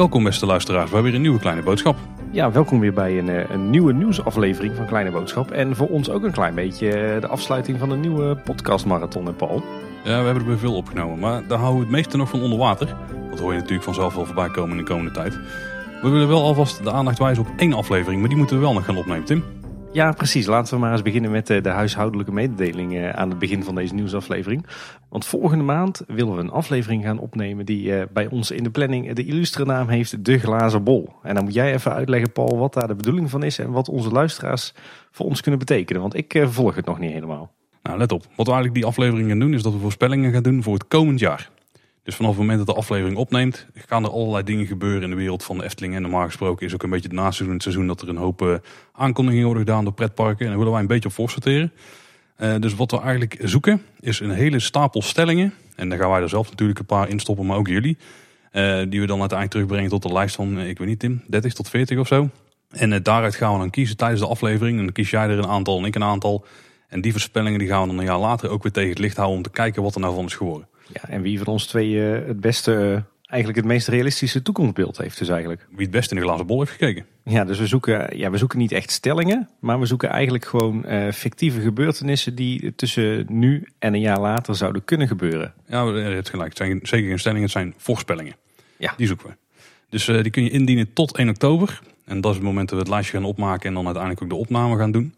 Welkom beste luisteraars, we hebben weer een nieuwe kleine boodschap. Ja, welkom weer bij een, eh, een nieuwe nieuwsaflevering van Kleine Boodschap. En voor ons ook een klein beetje eh, de afsluiting van een nieuwe podcastmarathon, hè Paul? Ja, we hebben er weer veel opgenomen, maar daar houden we het meeste nog van onder water. Dat hoor je natuurlijk vanzelf wel voorbij komen in de komende tijd. We willen wel alvast de aandacht wijzen op één aflevering, maar die moeten we wel nog gaan opnemen, Tim. Ja, precies. Laten we maar eens beginnen met eh, de huishoudelijke mededeling eh, aan het begin van deze nieuwsaflevering. Want volgende maand willen we een aflevering gaan opnemen die eh, bij ons in de planning de illustre naam heeft De Glazen Bol. En dan moet jij even uitleggen, Paul, wat daar de bedoeling van is en wat onze luisteraars voor ons kunnen betekenen. Want ik volg het nog niet helemaal. Nou, let op. Wat we eigenlijk die aflevering gaan doen is dat we voorspellingen gaan doen voor het komend jaar. Dus vanaf het moment dat de aflevering opneemt, gaan er allerlei dingen gebeuren in de wereld van de Efteling. En normaal gesproken is ook een beetje het naseizoen, het seizoen dat er een hoop uh, aankondigingen worden gedaan door pretparken. En daar willen wij een beetje op voorsorteren. Uh, dus wat we eigenlijk zoeken is een hele stapel stellingen. En daar gaan wij er zelf natuurlijk een paar in stoppen, maar ook jullie. Uh, die we dan uiteindelijk terugbrengen tot de lijst van, ik weet niet Tim, 30 tot 40 of zo. En daaruit gaan we dan kiezen tijdens de aflevering. En dan kies jij er een aantal en ik een aantal. En die voorspellingen die gaan we dan een jaar later ook weer tegen het licht houden om te kijken wat er nou van is geworden. Ja, en wie van ons twee uh, het beste, uh, eigenlijk het meest realistische toekomstbeeld heeft dus eigenlijk. Wie het beste in de glazen bol heeft gekeken. Ja, dus we zoeken, ja, we zoeken niet echt stellingen, maar we zoeken eigenlijk gewoon uh, fictieve gebeurtenissen die tussen nu en een jaar later zouden kunnen gebeuren. Ja, je hebt gelijk. Het zijn zeker geen stellingen, het zijn voorspellingen. Ja. Die zoeken we. Dus die kun je indienen tot 1 oktober. En dat is het moment dat we het lijstje gaan opmaken en dan uiteindelijk ook de opname gaan doen.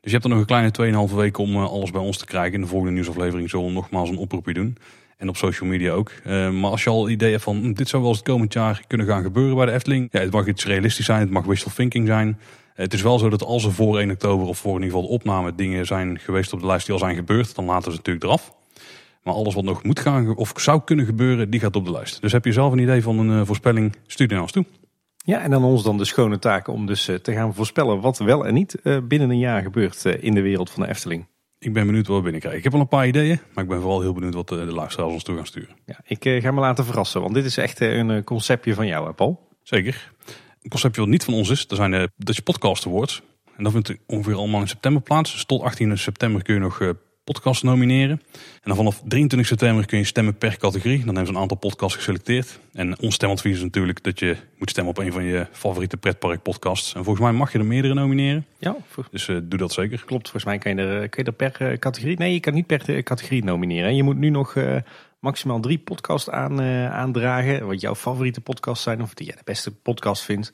Dus je hebt er nog een kleine 2,5 weken om alles bij ons te krijgen. In de volgende nieuwsaflevering zullen we nogmaals een oproepje doen. En op social media ook. Uh, maar als je al idee hebt van hm, dit zou wel eens het komend jaar kunnen gaan gebeuren bij de Efteling. Ja, het mag iets realistisch zijn, het mag wishful thinking zijn. Uh, het is wel zo dat als er voor 1 oktober of voor in ieder geval de opname dingen zijn geweest op de lijst die al zijn gebeurd, dan laten ze natuurlijk eraf. Maar alles wat nog moet gaan of zou kunnen gebeuren, die gaat op de lijst. Dus heb je zelf een idee van een uh, voorspelling, stuur die naar ons toe. Ja, en dan ons dan de schone taak om dus te gaan voorspellen wat wel en niet binnen een jaar gebeurt in de wereld van de Efteling. Ik ben benieuwd wat we binnenkrijgen. Ik heb al een paar ideeën, maar ik ben vooral heel benieuwd wat de, de luisteraars ons toe gaan sturen. Ja, ik uh, ga me laten verrassen, want dit is echt uh, een conceptje van jou, hè Paul? Zeker. Een conceptje wat niet van ons is, dat zijn de Dutch Podcast Awards. En dat vindt ongeveer allemaal in september plaats. Dus tot 18 september kun je nog podcasts nomineren. En dan vanaf 23 september kun je stemmen per categorie. Dan hebben ze een aantal podcasts geselecteerd. En ons stemadvies is natuurlijk dat je moet stemmen op een van je favoriete pretpark podcasts. En volgens mij mag je er meerdere nomineren. Ja. Dus uh, doe dat zeker. Klopt, volgens mij kan je er, kun je er per uh, categorie... Nee, je kan niet per categorie nomineren. Je moet nu nog uh, maximaal drie podcasts aan, aandragen. Wat jouw favoriete podcasts zijn. Of die je de beste podcast vindt.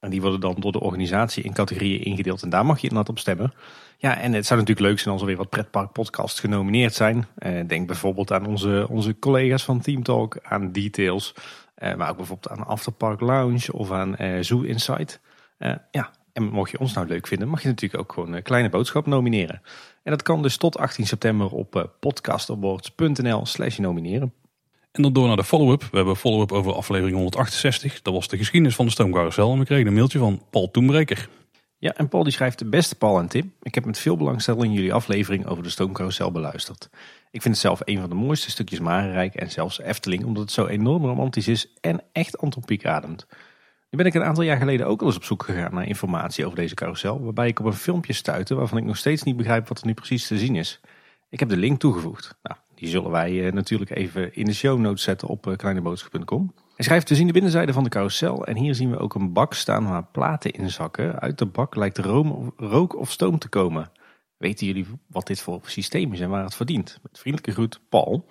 En die worden dan door de organisatie in categorieën ingedeeld. En daar mag je inderdaad op stemmen. Ja, en het zou natuurlijk leuk zijn als er weer wat pretpark podcasts genomineerd zijn. Uh, denk bijvoorbeeld aan onze, onze collega's van Team Talk, aan Details. Uh, maar ook bijvoorbeeld aan Afterpark Lounge of aan uh, Zoo Insight. ja, en mocht je ons nou leuk vinden, mag je natuurlijk ook gewoon een kleine boodschap nomineren. En dat kan dus tot 18 september op podcastawards.nl slash nomineren. En dan door naar de follow-up. We hebben follow-up over aflevering 168. Dat was de geschiedenis van de stoomcarousel. En we kregen een mailtje van Paul Toenbreker. Ja, en Paul die schrijft, de beste Paul en Tim. Ik heb met veel belangstelling jullie aflevering over de stoomcarousel beluisterd. Ik vind het zelf een van de mooiste stukjes Marenrijk en zelfs Efteling, omdat het zo enorm romantisch is en echt antropiek ademt. Nu ben ik een aantal jaar geleden ook al eens op zoek gegaan naar informatie over deze carousel, waarbij ik op een filmpje stuitte waarvan ik nog steeds niet begrijp wat er nu precies te zien is. Ik heb de link toegevoegd. Nou, die zullen wij natuurlijk even in de show notes zetten op kleineboodschap.com. Hij schrijft, we zien de binnenzijde van de carousel en hier zien we ook een bak staan waar platen in zakken. Uit de bak lijkt rook of stoom te komen. Weten jullie wat dit voor systeem is en waar het verdient? Met vriendelijke groet, Paul.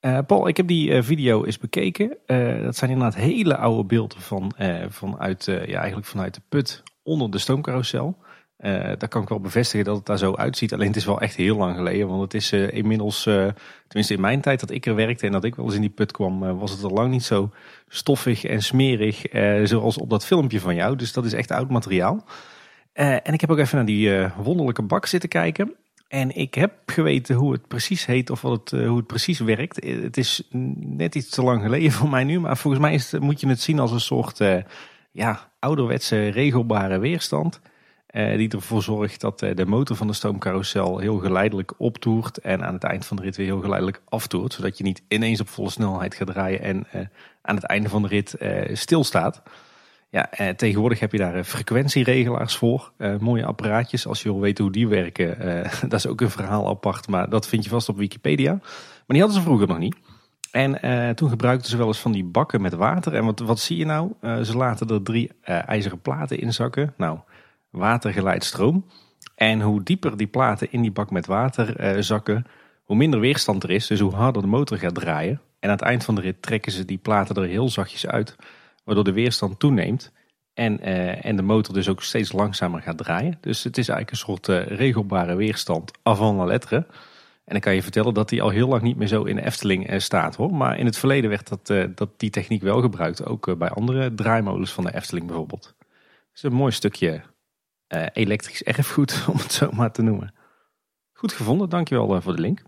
Uh, Paul, ik heb die video eens bekeken. Dat zijn inderdaad hele oude beelden van, vanuit, ja, eigenlijk vanuit de put onder de stoomcarousel. Uh, daar kan ik wel bevestigen dat het daar zo uitziet. Alleen het is wel echt heel lang geleden. Want het is uh, inmiddels, uh, tenminste in mijn tijd dat ik er werkte en dat ik wel eens in die put kwam, was het al lang niet zo stoffig en smerig zoals op dat filmpje van jou. Dus dat is echt oud materiaal. en ik heb ook even naar die wonderlijke bak zitten kijken. En ik heb geweten hoe het precies heet of wat het, hoe het precies werkt. Het is net iets te lang geleden voor mij nu. Maar volgens mij moet je het zien als een soort ja, ouderwetse regelbare weerstand. Uh, die ervoor zorgt dat uh, de motor van de stoomcarousel heel geleidelijk optoert en aan het eind van de rit weer heel geleidelijk aftoert. Zodat je niet ineens op volle snelheid gaat draaien en uh, aan het einde van de rit stilstaat. Ja, eh, tegenwoordig heb je daar eh, frequentieregelaars voor. Eh, mooie apparaatjes. Als je wil weten hoe die werken, eh, dat is ook een verhaal apart. Maar dat vind je vast op Wikipedia. Maar die hadden ze vroeger nog niet. En eh, toen gebruikten ze wel eens van die bakken met water. En wat, wat zie je nou? Eh, ze laten er drie eh, ijzeren platen in zakken. Nou, water geleidt stroom. En hoe dieper die platen in die bak met water eh, zakken, hoe minder weerstand er is. Dus hoe harder de motor gaat draaien. En aan het eind van de rit trekken ze die platen er heel zachtjes uit. Waardoor de weerstand toeneemt. En, eh, en de motor dus ook steeds langzamer gaat draaien. Dus het is eigenlijk een soort eh, regelbare weerstand avant la lettre. En dan kan je vertellen dat die al heel lang niet meer zo in de Efteling staat hoor. Maar in het verleden werd dat, dat die techniek wel gebruikt. Ook bij andere draaimolens van de Efteling bijvoorbeeld. Dus een mooi stukje eh, elektrisch erfgoed, om het zo maar te noemen. Goed gevonden, dankjewel eh, voor de link.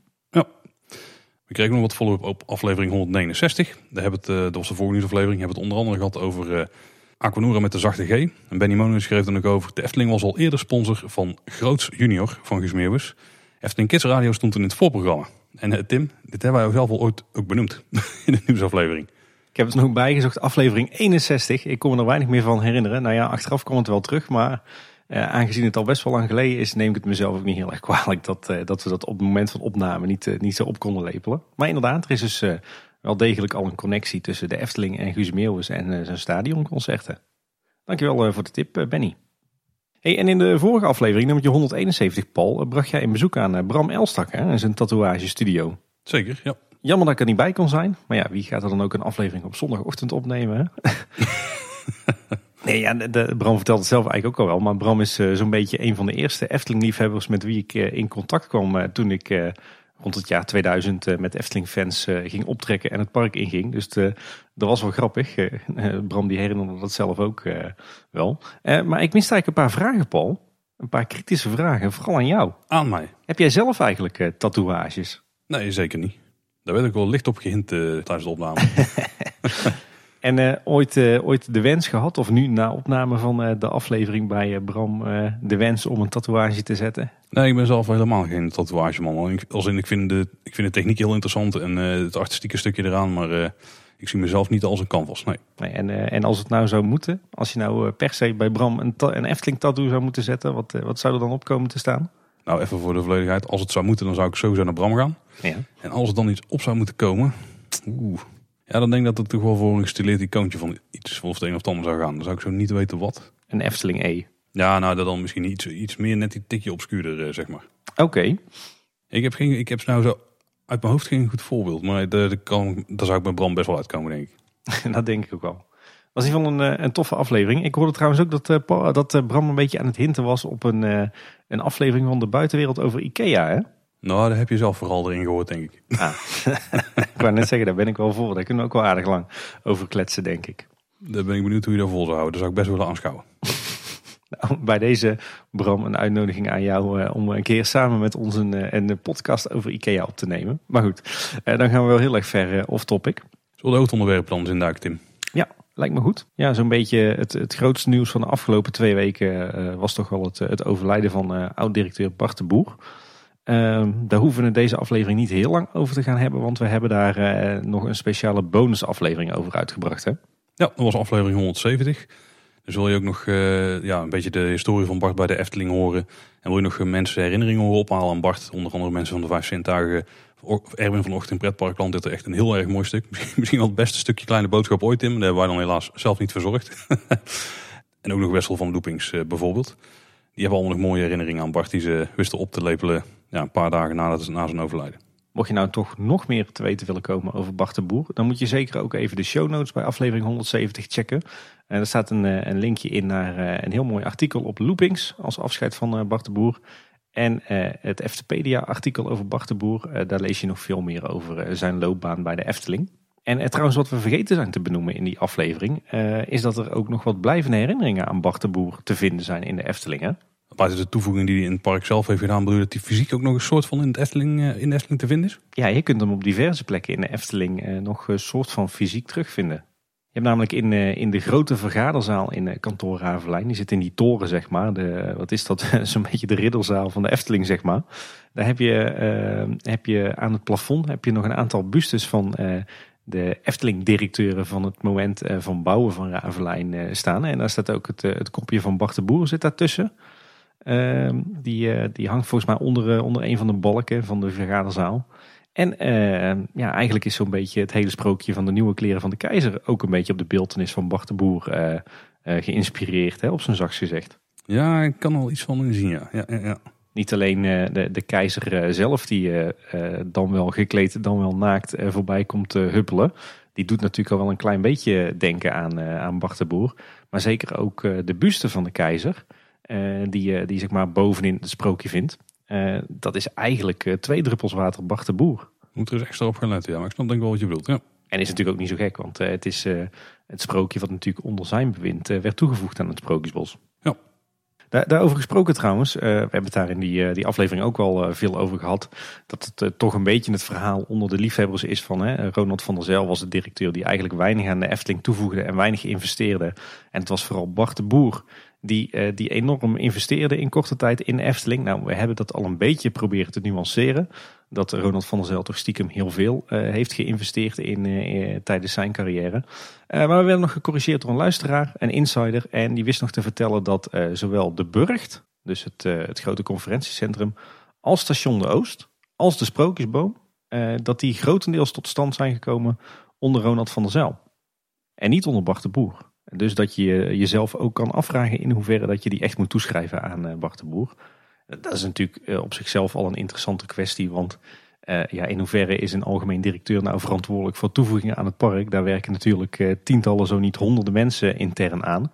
We kregen nog wat follow-up op aflevering 169. Daar hebben het, eh, dat was de vorige nieuwsaflevering, hebben we het onder andere gehad over eh Aquanura met de zachte G. En Benny Monen schreef er ook over. De Efteling was al eerder sponsor van Groots Junior van Guus Meeuwis. Efteling Kids Radio stond in het voorprogramma. En eh, Tim, dit hebben wij zelf al ooit ook benoemd in de nieuwsaflevering. Ik heb het er nog bijgezocht, aflevering 61. Ik kon me er weinig meer van herinneren. Nou ja, achteraf kwam het wel terug, maar eh, aangezien het al best wel lang geleden is, neem ik het mezelf ook niet heel erg kwalijk dat, eh, dat we dat op het moment van opname niet, eh, niet zo op konden lepelen. Maar inderdaad, er is dus wel degelijk al een connectie tussen de Efteling en Guus Meeuwis en zijn stadionconcerten. Dankjewel voor de tip, Benny. Hey, en in de vorige aflevering, nummer 171, Paul, bracht jij een bezoek aan Bram Elstak hè, in zijn tatoeagestudio. Zeker, ja. Jammer dat ik er niet bij kon zijn. Maar ja, wie gaat er dan ook een aflevering op zondagochtend opnemen? Nee, ja, de, Bram vertelt het zelf eigenlijk ook al wel. Maar Bram is eh, zo'n beetje een van de eerste Efteling-liefhebbers met wie ik eh, in contact kwam eh, toen ik rond het jaar 2000 eh, met Efteling-fans ging optrekken en het park inging. Dus de, dat was wel grappig. Bram die herinnerde dat zelf ook wel. Maar ik miste eigenlijk een paar vragen, Paul. Een paar kritische vragen, vooral aan jou. Aan mij. Heb jij zelf eigenlijk tatoeages? Nee, zeker niet. Daar werd ik wel licht op gehint eh, tijdens de opname. En eh, ooit, eh, ooit de wens gehad, of nu na opname van eh, de aflevering bij Bram, de wens om een tatoeage te zetten? Nee, ik ben zelf helemaal geen tatoeageman. Ik- Als in, ik, vind de, ik vind de techniek heel interessant en het artistieke stukje eraan. Maar ik zie mezelf niet als een canvas. Nee. Nee, en, en als het nou zou moeten, als je nou per se bij Bram een, een Efteling tattoo zou moeten zetten, wat, wat zou er dan op komen te staan? Nou, even voor de volledigheid. Als het zou moeten, dan zou ik sowieso naar Bram gaan. Ja. En als er dan iets op zou moeten komen... Oeh. Ja, dan denk ik dat het toch wel voor een gestileerd icoontje van iets of het een of het ander zou gaan. Dan zou ik zo niet weten wat. Een Efteling E. Ja, nou, dat dan misschien iets, iets meer net die tikje obscuurder, eh, zeg maar. Oké, Ik heb, geen, ik heb nou zo uit mijn hoofd geen goed voorbeeld. Maar de, de kan, daar zou ik bij Bram best wel uitkomen, denk ik. dat denk ik ook wel. Was in ieder geval een, eh, een toffe aflevering. Ik hoorde trouwens ook dat, Pa- dat Bram een beetje aan het hinten was op een, een aflevering van de buitenwereld over Ikea. Hè? Nou, daar heb je zelf vooral erin gehoord, denk ik. Ah. ik wou net zeggen, daar ben ik wel voor. Daar kunnen we ook wel aardig lang over kletsen, denk ik. Daar ben ik benieuwd hoe je dat vol zou houden. Dat zou ik best willen aanschouwen. Nou, bij deze, Bram, een uitnodiging aan jou eh, om een keer samen met ons een, eh, een podcast over IKEA op te nemen. Maar goed, eh, dan gaan we wel heel erg ver off-topic. Zullen we de hoofdonderwerpen dan eens induiken, Tim? Ja, lijkt me goed. Ja, zo'n beetje het, het grootste nieuws van de afgelopen twee weken was toch wel het, het overlijden van eh, oud-directeur Bart de Boer. Ehm, daar hoeven we in deze aflevering niet heel lang over te gaan hebben, want we hebben daar eh, nog een speciale bonusaflevering over uitgebracht. Hè? Ja, dat was aflevering 170. Dus wil je ook nog eh, ja, een beetje de historie van Bart bij de Efteling horen. En wil je nog eh, mensen herinneringen horen ophalen aan Bart. Onder andere mensen van de Vijf Zintuigen. Erwin van Ocht in Pretparkland dit er echt een heel erg mooi stuk. Misschien wel het beste stukje kleine boodschap ooit, Tim. Dat hebben wij dan helaas zelf niet verzorgd. en ook nog Wessel van Loopings bijvoorbeeld. Die hebben allemaal nog mooie herinneringen aan Bart. Die ze wisten op te lepelen ja, een paar dagen na, na zijn overlijden. Mocht je nou toch nog meer te weten willen komen over Bart de Boer, dan moet je zeker ook even de show notes bij aflevering 170 checken. En er staat een, eh, een linkje in naar eh, een heel mooi artikel op Loopings als afscheid van eh, Bart de Boer. En het Eftepedia-artikel over Bart de Boer, daar lees je nog veel meer over zijn loopbaan bij de Efteling. En trouwens, wat we vergeten zijn te benoemen in die aflevering, is dat er ook nog wat blijvende herinneringen aan Bart de Boer te vinden zijn in de Efteling. Buiten de toevoeging die hij in het park zelf heeft gedaan, bedoel je dat die fysiek ook nog een soort van in, het Efteling, eh, in de Efteling te vinden is? Ja, je kunt hem op diverse plekken in de Efteling eh, nog een soort van fysiek terugvinden. Je hebt namelijk in, eh, in de grote vergaderzaal in kantoor Ravelijn, die zit in die toren zeg maar, de, wat is dat, zo'n beetje de riddelzaal van de Efteling zeg maar. Daar heb je, heb je aan het plafond heb je nog een aantal bustes van de Efteling-directeuren van het moment van bouwen van Ravelijn staan. En daar staat ook het, het kopje van Bart de Boer zit daartussen. Ehm, die, eh, die hangt volgens mij onder, eh, onder een van de balken van de vergaderzaal. En eh, ja, eigenlijk is zo'n beetje het hele sprookje van de nieuwe kleren van de keizer ook een beetje op de beeldenis van Bart de Boer eh, geïnspireerd, hè, op zijn zachtst gezegd. Ja, ik kan wel iets van zien, ja. ja, ja, ja. Niet alleen de, de keizer zelf, die dan wel gekleed, dan wel naakt voorbij komt huppelen. Die doet natuurlijk al wel een klein beetje denken aan, aan Bart de Boer. Maar zeker ook de buste van de keizer, die, eh, die zeg maar bovenin het sprookje vindt. Eh, dat is eigenlijk eh, twee druppels water Bart de Boer. Moet er eens extra op gaan letten, ja. Maar ik snap denk wel wat je bedoelt, ja. En is natuurlijk ook niet zo gek, want eh, het is eh, het sprookje wat natuurlijk onder zijn bewind eh, werd toegevoegd aan het Sprookjesbos. Ja. Daar, daarover gesproken trouwens, eh, we hebben het daar in die, eh, die aflevering ook wel eh, veel over gehad. Dat het eh, toch een beetje het verhaal onder de liefhebbers is van hè, Ronald van der Zijl was de directeur die eigenlijk weinig aan de Efteling toevoegde en weinig investeerde. En het was vooral Bart de Boer die, eh, die enorm investeerde in korte tijd in Efteling. Nou, we hebben dat al een beetje proberen te nuanceren. Dat Ronald van der Zijl toch stiekem heel veel eh, heeft geïnvesteerd in, eh, tijdens zijn carrière. Maar we werden nog gecorrigeerd door een luisteraar, een insider. En die wist nog te vertellen dat zowel de Burgt, dus het, het grote conferentiecentrum, als Station de Oost, als de Sprookjesboom, dat die grotendeels tot stand zijn gekomen onder Ronald van der Zijl. En niet onder Bart de Boer. Dus dat je jezelf ook kan afvragen in hoeverre dat je die echt moet toeschrijven aan eh, Bart de Boer. Dat is natuurlijk eh, op zichzelf al een interessante kwestie, want eh, ja, in hoeverre is een algemeen directeur nou verantwoordelijk voor toevoegingen aan het park? Daar werken natuurlijk tientallen, zo niet honderden mensen intern aan.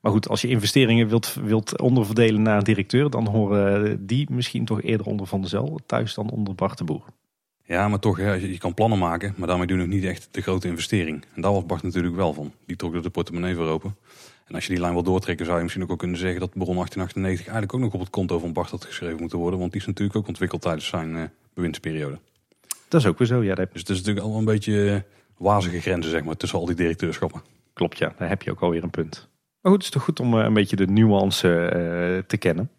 Maar goed, als je investeringen wilt, wilt onderverdelen naar een directeur, dan horen die misschien toch eerder onder Van der Zel thuis dan onder Bart de Boer. Ja, maar toch, hè, je kan plannen maken, maar daarmee doe je nog niet echt de grote investering. En daar was Bart natuurlijk wel van. Die trok er de portemonnee voor open. En als je die lijn wil doortrekken, zou je misschien ook kunnen zeggen dat Bron 1898 eigenlijk ook nog op het konto van Bart had geschreven moeten worden. Want die is natuurlijk ook ontwikkeld tijdens zijn eh, bewindsperiode. Dat is ook weer zo, ja, dat Dus het is natuurlijk allemaal een beetje eh, wazige grenzen, zeg maar, tussen al die directeurschappen. klopt ja, daar heb je ook alweer een punt. Maar goed, het is toch goed om eh, een beetje de nuance te kennen.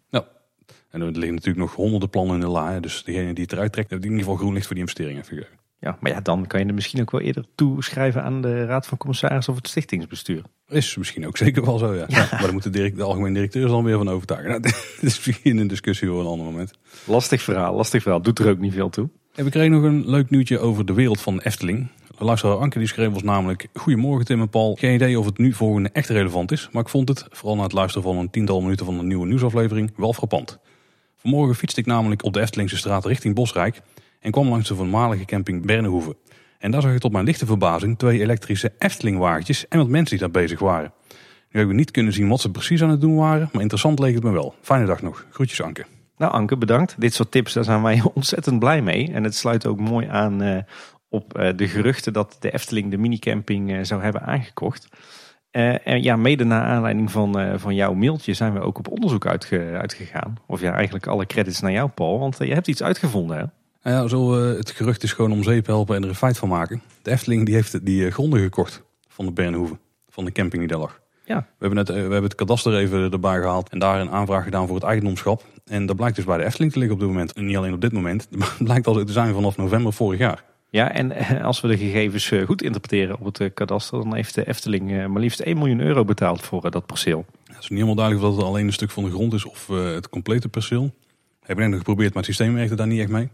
En er liggen natuurlijk nog honderden plannen in de la. Dus degene die het eruit trekt, heeft in ieder geval groen licht voor die investering heeft gegeven. Ja, maar ja, dan kan je er misschien ook wel eerder toeschrijven aan de Raad van Commissarissen of het Stichtingsbestuur. Is misschien ook zeker wel zo, ja. Ja. Maar daar moeten de, direct- de algemene directeurs dan weer van overtuigen. Nou, dit is misschien een discussie voor een ander moment. Lastig verhaal, lastig verhaal. Doet er ook niet veel toe. En we kregen nog een leuk nieuwtje over de wereld van de Efteling. Luisteraar Anke die schreef ons namelijk... Goedemorgen Tim en Paul. Geen idee of het nu volgende echt relevant is. Maar ik vond het, vooral na het luisteren van een tiental minuten van een nieuwe nieuwsaflevering, wel frappant. Vanmorgen fietste ik namelijk op de Eftelingse straat richting Bosrijk... en kwam langs de voormalige camping Bernenhoeven. En daar zag ik tot mijn lichte verbazing twee elektrische Efteling-wagentjes... en wat mensen die daar bezig waren. Nu hebben we niet kunnen zien wat ze precies aan het doen waren... maar interessant leek het me wel. Fijne dag nog. Groetjes Anke. Nou Anke, bedankt. Dit soort tips, daar zijn wij ontzettend blij mee. En het sluit ook mooi aan eh, op eh, de geruchten dat de Efteling de minicamping eh, zou hebben aangekocht. Eh, en ja, mede naar aanleiding van, eh, van jouw mailtje zijn we ook op onderzoek uitge- uitgegaan. Of ja, eigenlijk alle credits naar jou, Paul. Want eh, je hebt iets uitgevonden, hè? Nou ja, zo het gerucht is gewoon om zeep helpen en er een feit van maken. De Efteling die heeft die gronden gekocht van de Bernhoeven, van de camping die daar lag. Ja. We hebben, net, we hebben het kadaster even erbij gehaald en daar een aanvraag gedaan voor het eigendomschap. En dat blijkt dus bij de Efteling te liggen op dit moment. En niet alleen op dit moment, het blijkt al te zijn vanaf november vorig jaar. Ja, en eh, als we de gegevens eh, goed interpreteren op het eh, kadaster, dan heeft de Efteling maar liefst 1 miljoen euro betaald voor dat perceel. Het is niet helemaal duidelijk of dat het alleen een stuk van de grond is of het complete perceel. We hebben net nog geprobeerd, maar het systeem werkte daar niet echt mee.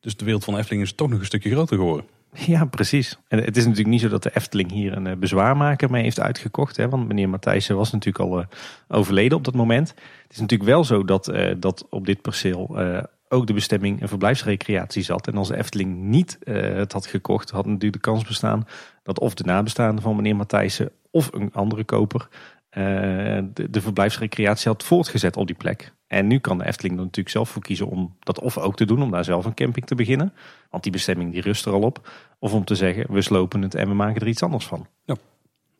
Dus de wereld van de Efteling is toch nog een stukje groter geworden. Ja, precies. En het is natuurlijk niet zo dat de Efteling hier een bezwaarmaker mee heeft uitgekocht. Hè, want meneer Matthijssen was natuurlijk al overleden op dat moment. Het is natuurlijk wel zo dat, dat op dit perceel ook de bestemming een verblijfsrecreatie zat. En als de Efteling niet eh, het had gekocht, had natuurlijk de kans bestaan dat of de nabestaanden van meneer Matthijssen of een andere koper eh, de, de verblijfsrecreatie had voortgezet op die plek. En nu kan de Efteling er natuurlijk zelf voor kiezen om dat of ook te doen, om daar zelf een camping te beginnen. Want die bestemming die rust er al op. Of om te zeggen, we slopen het en we maken er iets anders van.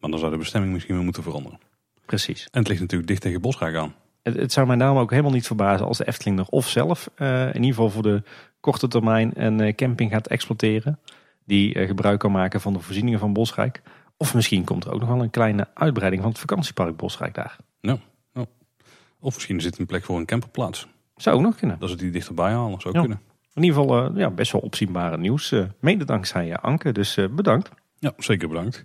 Maar dan zou de bestemming misschien weer moeten veranderen. Precies. En het ligt natuurlijk dicht tegen Bosrijk aan. Het, het zou mij daarom ook helemaal niet verbazen als de Efteling er of zelf, eh, in ieder geval voor de korte termijn, een eh, camping gaat exploiteren. Die eh, gebruik kan maken van de voorzieningen van Bosrijk. Of misschien komt er ook nog wel een kleine uitbreiding van het vakantiepark Bosrijk daar. Of misschien zit een plek voor een camperplaats. Zou ook nog kunnen. Dat ze die dichterbij halen, zou Ja. kunnen. In ieder geval ja, best wel opzienbare nieuws. mede dankzij Anke, dus bedankt. Ja, zeker bedankt.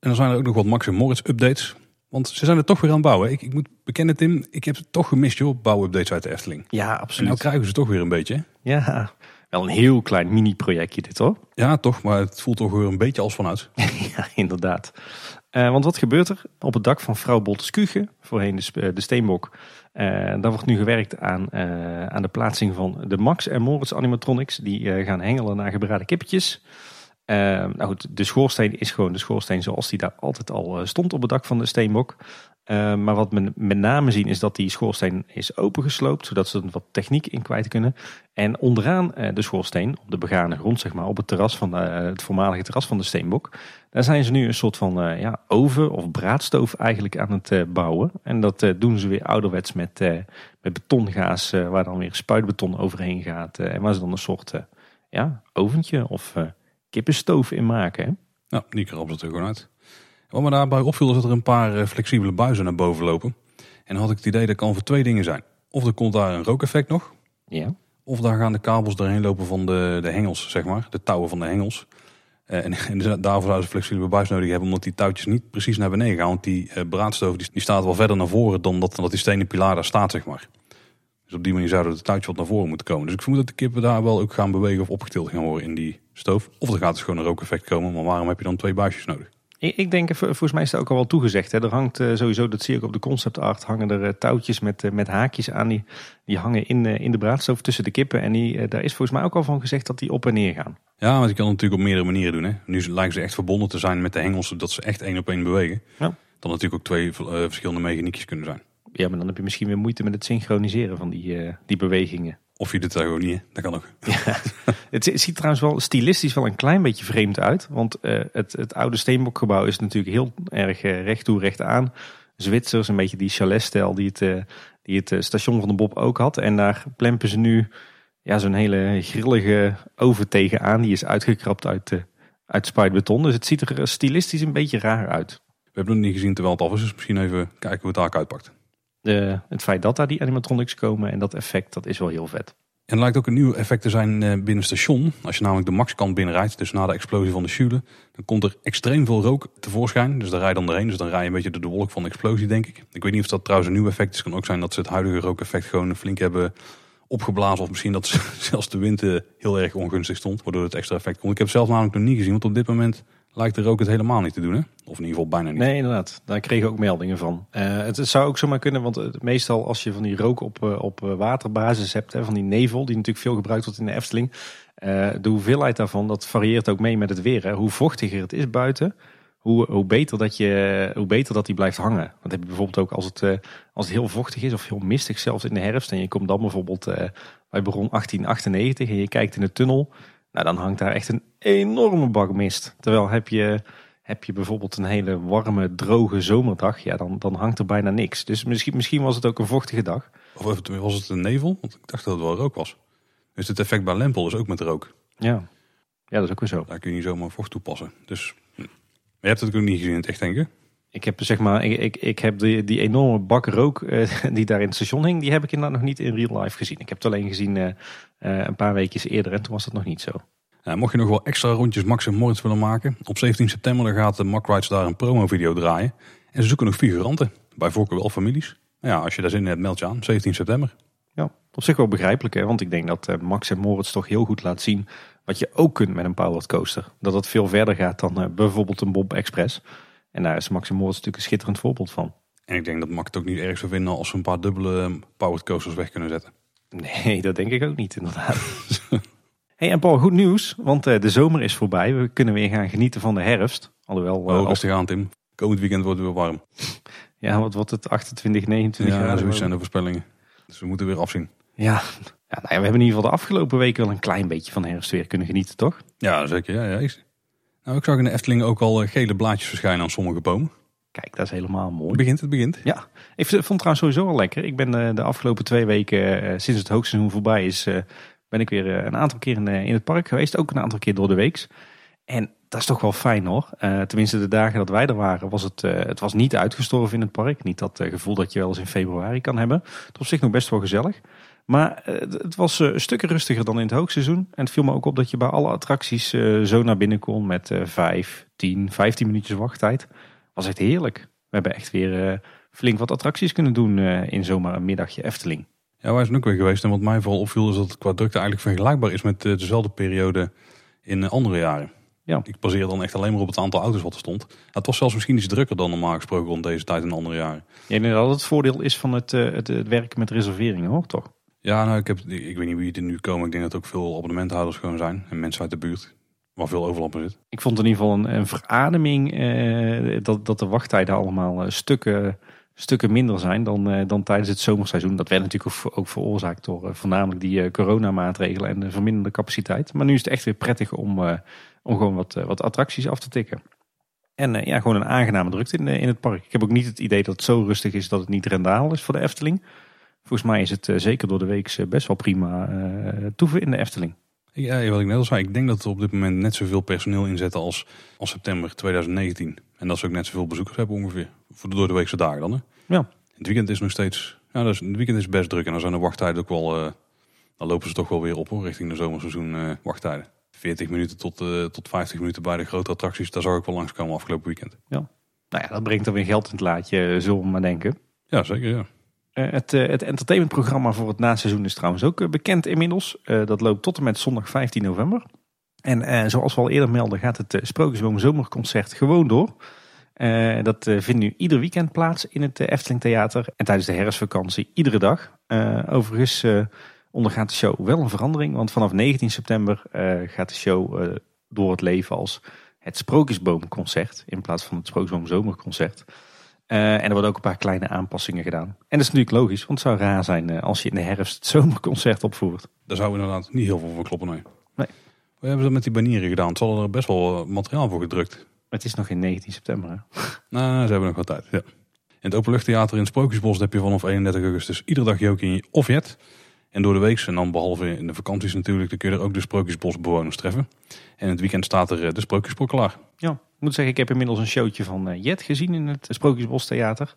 En dan zijn er ook nog wat Max en Moritz updates. Want ze zijn er toch weer aan het bouwen. Ik, ik moet bekennen Tim, ik heb het toch gemist joh, bouwupdates uit de Efteling. Ja, absoluut. En nou krijgen ze toch weer een beetje. Ja, wel een heel klein mini-projectje dit hoor. Ja, toch, maar het voelt toch weer een beetje als vanuit. ja, inderdaad. Uh, want wat gebeurt er? Op het dak van vrouw Bolteskuge, voorheen de, eh, de Steenbok, uh, daar wordt nu gewerkt aan, uh, aan de plaatsing van de Max en Moritz animatronics. Die gaan hengelen naar gebraden kippetjes. Uh, nou goed, de schoorsteen is gewoon de schoorsteen zoals die daar altijd al stond op het dak van de steenbok. Uh, maar wat we met name zien is dat die schoorsteen is opengesloopt, zodat ze er wat techniek in kwijt kunnen. En onderaan uh, de schoorsteen, op de begane grond, zeg maar, op het terras van de, het voormalige terras van de steenbok, daar zijn ze nu een soort van ja, oven of braadstoof eigenlijk aan het bouwen. En dat doen ze weer ouderwets met, met betongaas, waar dan weer spuitbeton overheen gaat. en waar ze dan een soort ja, oventje of kippenstoof in maken. Hè? Ja, die krabben ze er gewoon uit. Wat me daarbij opviel is dat er een paar eh, flexibele buizen naar boven lopen. En dan had ik het idee dat kan voor twee dingen zijn. Of er komt daar een rookeffect nog. Ja. Of daar gaan de kabels doorheen lopen van de, de hengels, zeg maar. De touwen van de hengels. Eh, en, en daarvoor zouden ze flexibele buis nodig hebben, omdat die touwtjes niet precies naar beneden gaan. Want die uh, braadstoof die, die, staat wel verder naar voren dan dat, dat die stenen pilaar daar staat, zeg maar. Dus op die manier zouden de touwtjes wat naar voren moeten komen. Dus ik vermoed dat de kippen daar wel ook gaan bewegen of opgetild gaan worden in die stoof. Of er gaat dus gewoon een rookeffect komen, maar waarom heb je dan twee buisjes nodig? Ik denk, volgens mij is dat ook al wel toegezegd. Hè. Er hangt eh, sowieso, dat zie ik op de concept art, hangen er eh, touwtjes met, eh, met haakjes aan. Die, die hangen in, in de braadstoof tussen de kippen. En die, daar is volgens mij ook al van gezegd dat die op en neer gaan. Ja, want je kan het natuurlijk op meerdere manieren doen. Hè. Nu lijken ze echt verbonden te zijn met de hengels, zodat ze echt één op één bewegen. Ja. Dan natuurlijk ook twee verschillende mechaniekjes kunnen zijn. Ja, maar dan heb je misschien weer moeite met het synchroniseren van die, die bewegingen. Of je doet het gewoon niet, dat kan ook. Ja, het ziet trouwens wel stilistisch wel een klein beetje vreemd uit. Want uh, het, het oude steenbokgebouw is natuurlijk heel erg uh, recht toe, recht aan. Zwitsers, een beetje die chaletstijl die het, uh, die het station van de Bob ook had. En daar plempen ze nu ja, zo'n hele grillige oven tegenaan. Die is uitgekrapt uit, uit spuitbeton. Dus het ziet er stilistisch een beetje raar uit. We hebben het niet gezien terwijl het af is. Dus misschien even kijken hoe het daar uitpakt. De, het feit dat daar die animatronics komen en dat effect, dat is wel heel vet. En er lijkt ook een nieuw effect te zijn eh, binnen het station. Als je namelijk de maxkant binnenrijdt, dus na de explosie van de Schule, dan komt er extreem veel rook tevoorschijn. Dus daar rij je dan doorheen. Dus dan rij je een beetje door de wolk van de explosie, denk ik. Ik weet niet of dat trouwens een nieuw effect is. Het kan ook zijn dat ze het huidige rookeffect gewoon flink hebben opgeblazen. Of misschien dat zelfs de wind eh, heel erg ongunstig stond, waardoor het extra effect komt. Ik heb het zelf namelijk nog niet gezien, want op dit moment lijkt de rook het helemaal niet te doen. Hè? Of in ieder geval bijna niet. Nee, inderdaad. Daar kregen ook meldingen van. Uh, het, zou ook zomaar kunnen, want meestal als je van die rook op, uh, op waterbasis hebt, hè, van die nevel, die natuurlijk veel gebruikt wordt in de Efteling. De hoeveelheid daarvan, dat varieert ook mee met het weer. Hè. Hoe vochtiger het is buiten, hoe, hoe, beter dat je, hoe beter dat die blijft hangen. Want heb je bijvoorbeeld ook als het, als het heel vochtig is of heel mistig zelfs in de herfst. En je komt dan bijvoorbeeld bij bron 1898 en je kijkt in de tunnel nou, dan hangt daar echt een enorme bak mist. Terwijl heb je, heb je bijvoorbeeld een hele warme, droge zomerdag, ja, dan, dan hangt er bijna niks. Dus misschien, misschien was het ook een vochtige dag. Of was het een nevel? Want ik dacht dat het wel rook was. Dus het effect bij Lempel is ook met rook. Ja, ja dat is ook weer zo. Daar kun je niet zomaar vocht toepassen. Dus, hm. maar je hebt het ook niet gezien in het echt, denk ik? Heb zeg maar, ik, ik, ik heb die, die enorme bak rook uh, die daar in het station hing, die heb ik inderdaad nog niet in real life gezien. Ik heb het alleen gezien uh, uh, een paar weekjes eerder en toen was dat nog niet zo. mocht je nog wel extra rondjes Max en Moritz willen maken, op 17 september gaat de Mack Rides daar een promo-video draaien. En ze zoeken nog figuranten, bij voorkeur wel families. Nou ja, als je daar zin in hebt, meld je aan, 17 september. Ja, op zich wel begrijpelijk, hè? want ik denk dat Max en Moritz toch heel goed laat zien wat je ook kunt met een powered coaster. Dat het veel verder gaat dan bijvoorbeeld een Bob Express. En daar is Max Moritz natuurlijk een schitterend voorbeeld van. En ik denk dat Max het ook niet erg zou vinden als ze een paar dubbele powered coasters weg kunnen zetten. Nee, dat denk ik ook niet inderdaad. hey, en Paul, goed nieuws, want eh, de zomer is voorbij. We kunnen weer gaan genieten van de herfst. Alhoewel, oh, uh, rustig aan Tim. Komend weekend wordt het weer warm. Ja, wat wordt het? 28, 29 ja, zoiets zijn de voorspellingen. Dus we moeten weer afzien. Ja, ja nou ja, we hebben in ieder geval de afgelopen weken wel een klein beetje van herfst weer kunnen genieten, toch? Ja, zeker. Ja, ja. Nou, ik zag in de Efteling ook al eh, gele blaadjes verschijnen aan sommige bomen. Kijk, dat is helemaal mooi. Het begint, het begint. Ja, ik vond het trouwens sowieso wel lekker. Ik ben eh, de afgelopen twee weken, eh, sinds het hoogseizoen voorbij is, ben ik weer een aantal keer in, in het park geweest. Ook een aantal keer door de weeks. En dat is toch wel fijn hoor. tenminste, de dagen dat wij er waren, was het, het was niet uitgestorven in het park. Niet dat gevoel dat je wel eens in februari kan hebben. Het was op zich nog best wel gezellig. Maar eh, het was eh, stukken rustiger dan in het hoogseizoen. En het viel me ook op dat je bij alle attracties eh, zo naar binnen kon met eh 5, 10, 15 minuutjes wachttijd. Was echt heerlijk. We hebben echt weer flink wat attracties kunnen doen in zomaar een middagje Efteling. Ja, wij zijn ook weer geweest. En wat mij vooral opviel is dat het qua drukte eigenlijk vergelijkbaar is met dezelfde periode in andere jaren. Ja. Ik baseer dan echt alleen maar op het aantal auto's wat er stond. Het was zelfs misschien iets drukker dan normaal gesproken rond deze tijd in andere jaren. Ja, inderdaad, het voordeel is van het, het, het werken met reserveringen hoor, toch? Ja, nou, ik, heb, ik weet niet wie er nu komen. Ik denk dat ook veel abonnementhouders gewoon zijn. En mensen uit de buurt. Waar veel overlap zit. Ik vond in ieder geval een, een verademing eh, dat, dat de wachttijden allemaal eh, stukken, stukken minder zijn dan, eh, dan tijdens het zomerseizoen. Dat werd natuurlijk ook, veroorzaakt door eh, voornamelijk die eh, coronamaatregelen en de verminderde capaciteit. Maar nu is het echt weer prettig om, om gewoon wat, wat attracties af te tikken. En ja, gewoon een aangename drukte in, in het park. Ik heb ook niet het idee dat het zo rustig is dat het niet rendabel is voor de Efteling. Volgens mij is het eh, zeker door de week eh, best wel prima eh toeven in de Efteling. Ja, wat ik net al zei. Ik denk dat er op dit moment net zoveel personeel inzetten als, als september 2019. En dat ze ook net zoveel bezoekers hebben ongeveer. Voor de door de weekse dagen dan. Hè. Ja. Het weekend is nog steeds... Ja, dus het weekend is best druk. En dan zijn de wachttijden ook wel... dan lopen ze toch wel weer op hoor, richting de zomerseizoen wachttijden. 40 minuten tot, tot 50 minuten bij de grote attracties. Daar zou ik wel langskomen afgelopen weekend. Nou ja, dat brengt dan weer geld in het laadje, zullen we maar denken. Ja, zeker ja. Eh, het, eh, het entertainmentprogramma voor het naseizoen is trouwens ook eh, bekend inmiddels. Dat loopt tot en met zondag 15 november. En zoals we al eerder melden gaat het Sprookjesboom Zomerconcert gewoon door. Dat vindt nu ieder weekend plaats in het Efteling Theater. En tijdens de herfstvakantie iedere dag. Overigens ondergaat de show wel een verandering. Want vanaf 19 september gaat de show door het leven als het Sprookjesboomconcert. In plaats van het Sprookjesboom Zomerconcert. Eh, en er worden ook een paar kleine aanpassingen gedaan. En dat is natuurlijk logisch, want het zou raar zijn eh, als je in de herfst het zomerconcert opvoert. Daar zou inderdaad niet heel veel van kloppen, nee. Nee. We hebben ze met die banieren gedaan. Ze hadden er best wel eh, materiaal voor gedrukt. Maar het is nog in 19 september. Hè? Nou, ze hebben nog wat tijd, ja. In het Openluchttheater in het Sprookjesbos heb je vanaf 31 augustus iedere dag Jokie of Jet. En door de week, en dan behalve in de vakanties natuurlijk, dan kun je er ook de Sprookjesbosbewoners treffen. En in het weekend staat er de Sprookjesbrug klaar. Ja, moet zeggen, ik heb inmiddels een showtje van eh, Jet gezien in het Sprookjesbos Theater.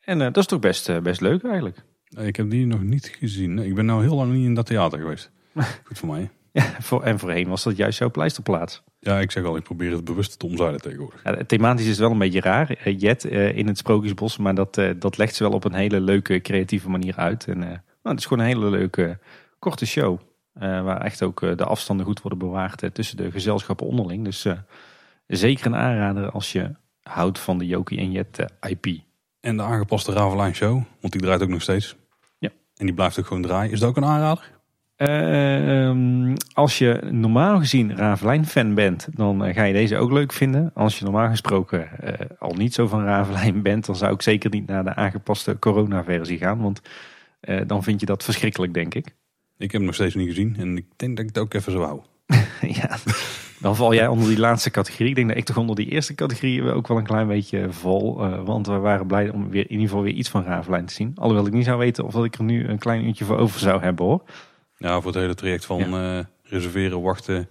En eh, dat is toch best, eh, best leuk eigenlijk. Ik heb die nog niet gezien. Ik ben nou heel lang niet in dat theater geweest. Goed voor mij. Ja, voor, en voorheen was dat juist jouw pleisterplaats. Ja, ik zeg al, ik probeer het bewust te omzeilen tegenwoordig. Ja, thematisch is het wel een beetje raar, Jet in het Sprookjesbos. Maar dat, dat legt ze wel op een hele leuke, creatieve manier uit. En nou, het is gewoon een hele leuke, korte show. waar echt ook de afstanden goed worden bewaard tussen de gezelschappen onderling. Dus zeker een aanrader als je houdt van de Jokie en Jet IP. En de aangepaste Ravelijn Show, want die draait ook nog steeds. Ja. En die blijft ook gewoon draaien. Is dat ook een aanrader? Ehm, als je normaal gezien Ravelijn-fan bent, dan eh, ga je deze ook leuk vinden. Als je normaal gesproken eh, al niet zo van Ravelijn bent, dan zou ik zeker niet naar de aangepaste corona-versie gaan. Want eh, dan vind je dat verschrikkelijk, denk ik. Ik heb hem nog steeds niet gezien. En ik denk dat ik het ook even zo hou. ja, dan val jij onder die laatste categorie. Ik denk dat ik toch onder die eerste categorie ook wel een klein beetje val. eh, want we waren blij om weer, in ieder geval weer iets van Ravelijn te zien. Alhoewel ik niet zou weten of dat ik er nu een klein uurtje voor over zou hebben hoor. Ja, voor het hele traject van eh, reserveren, wachten,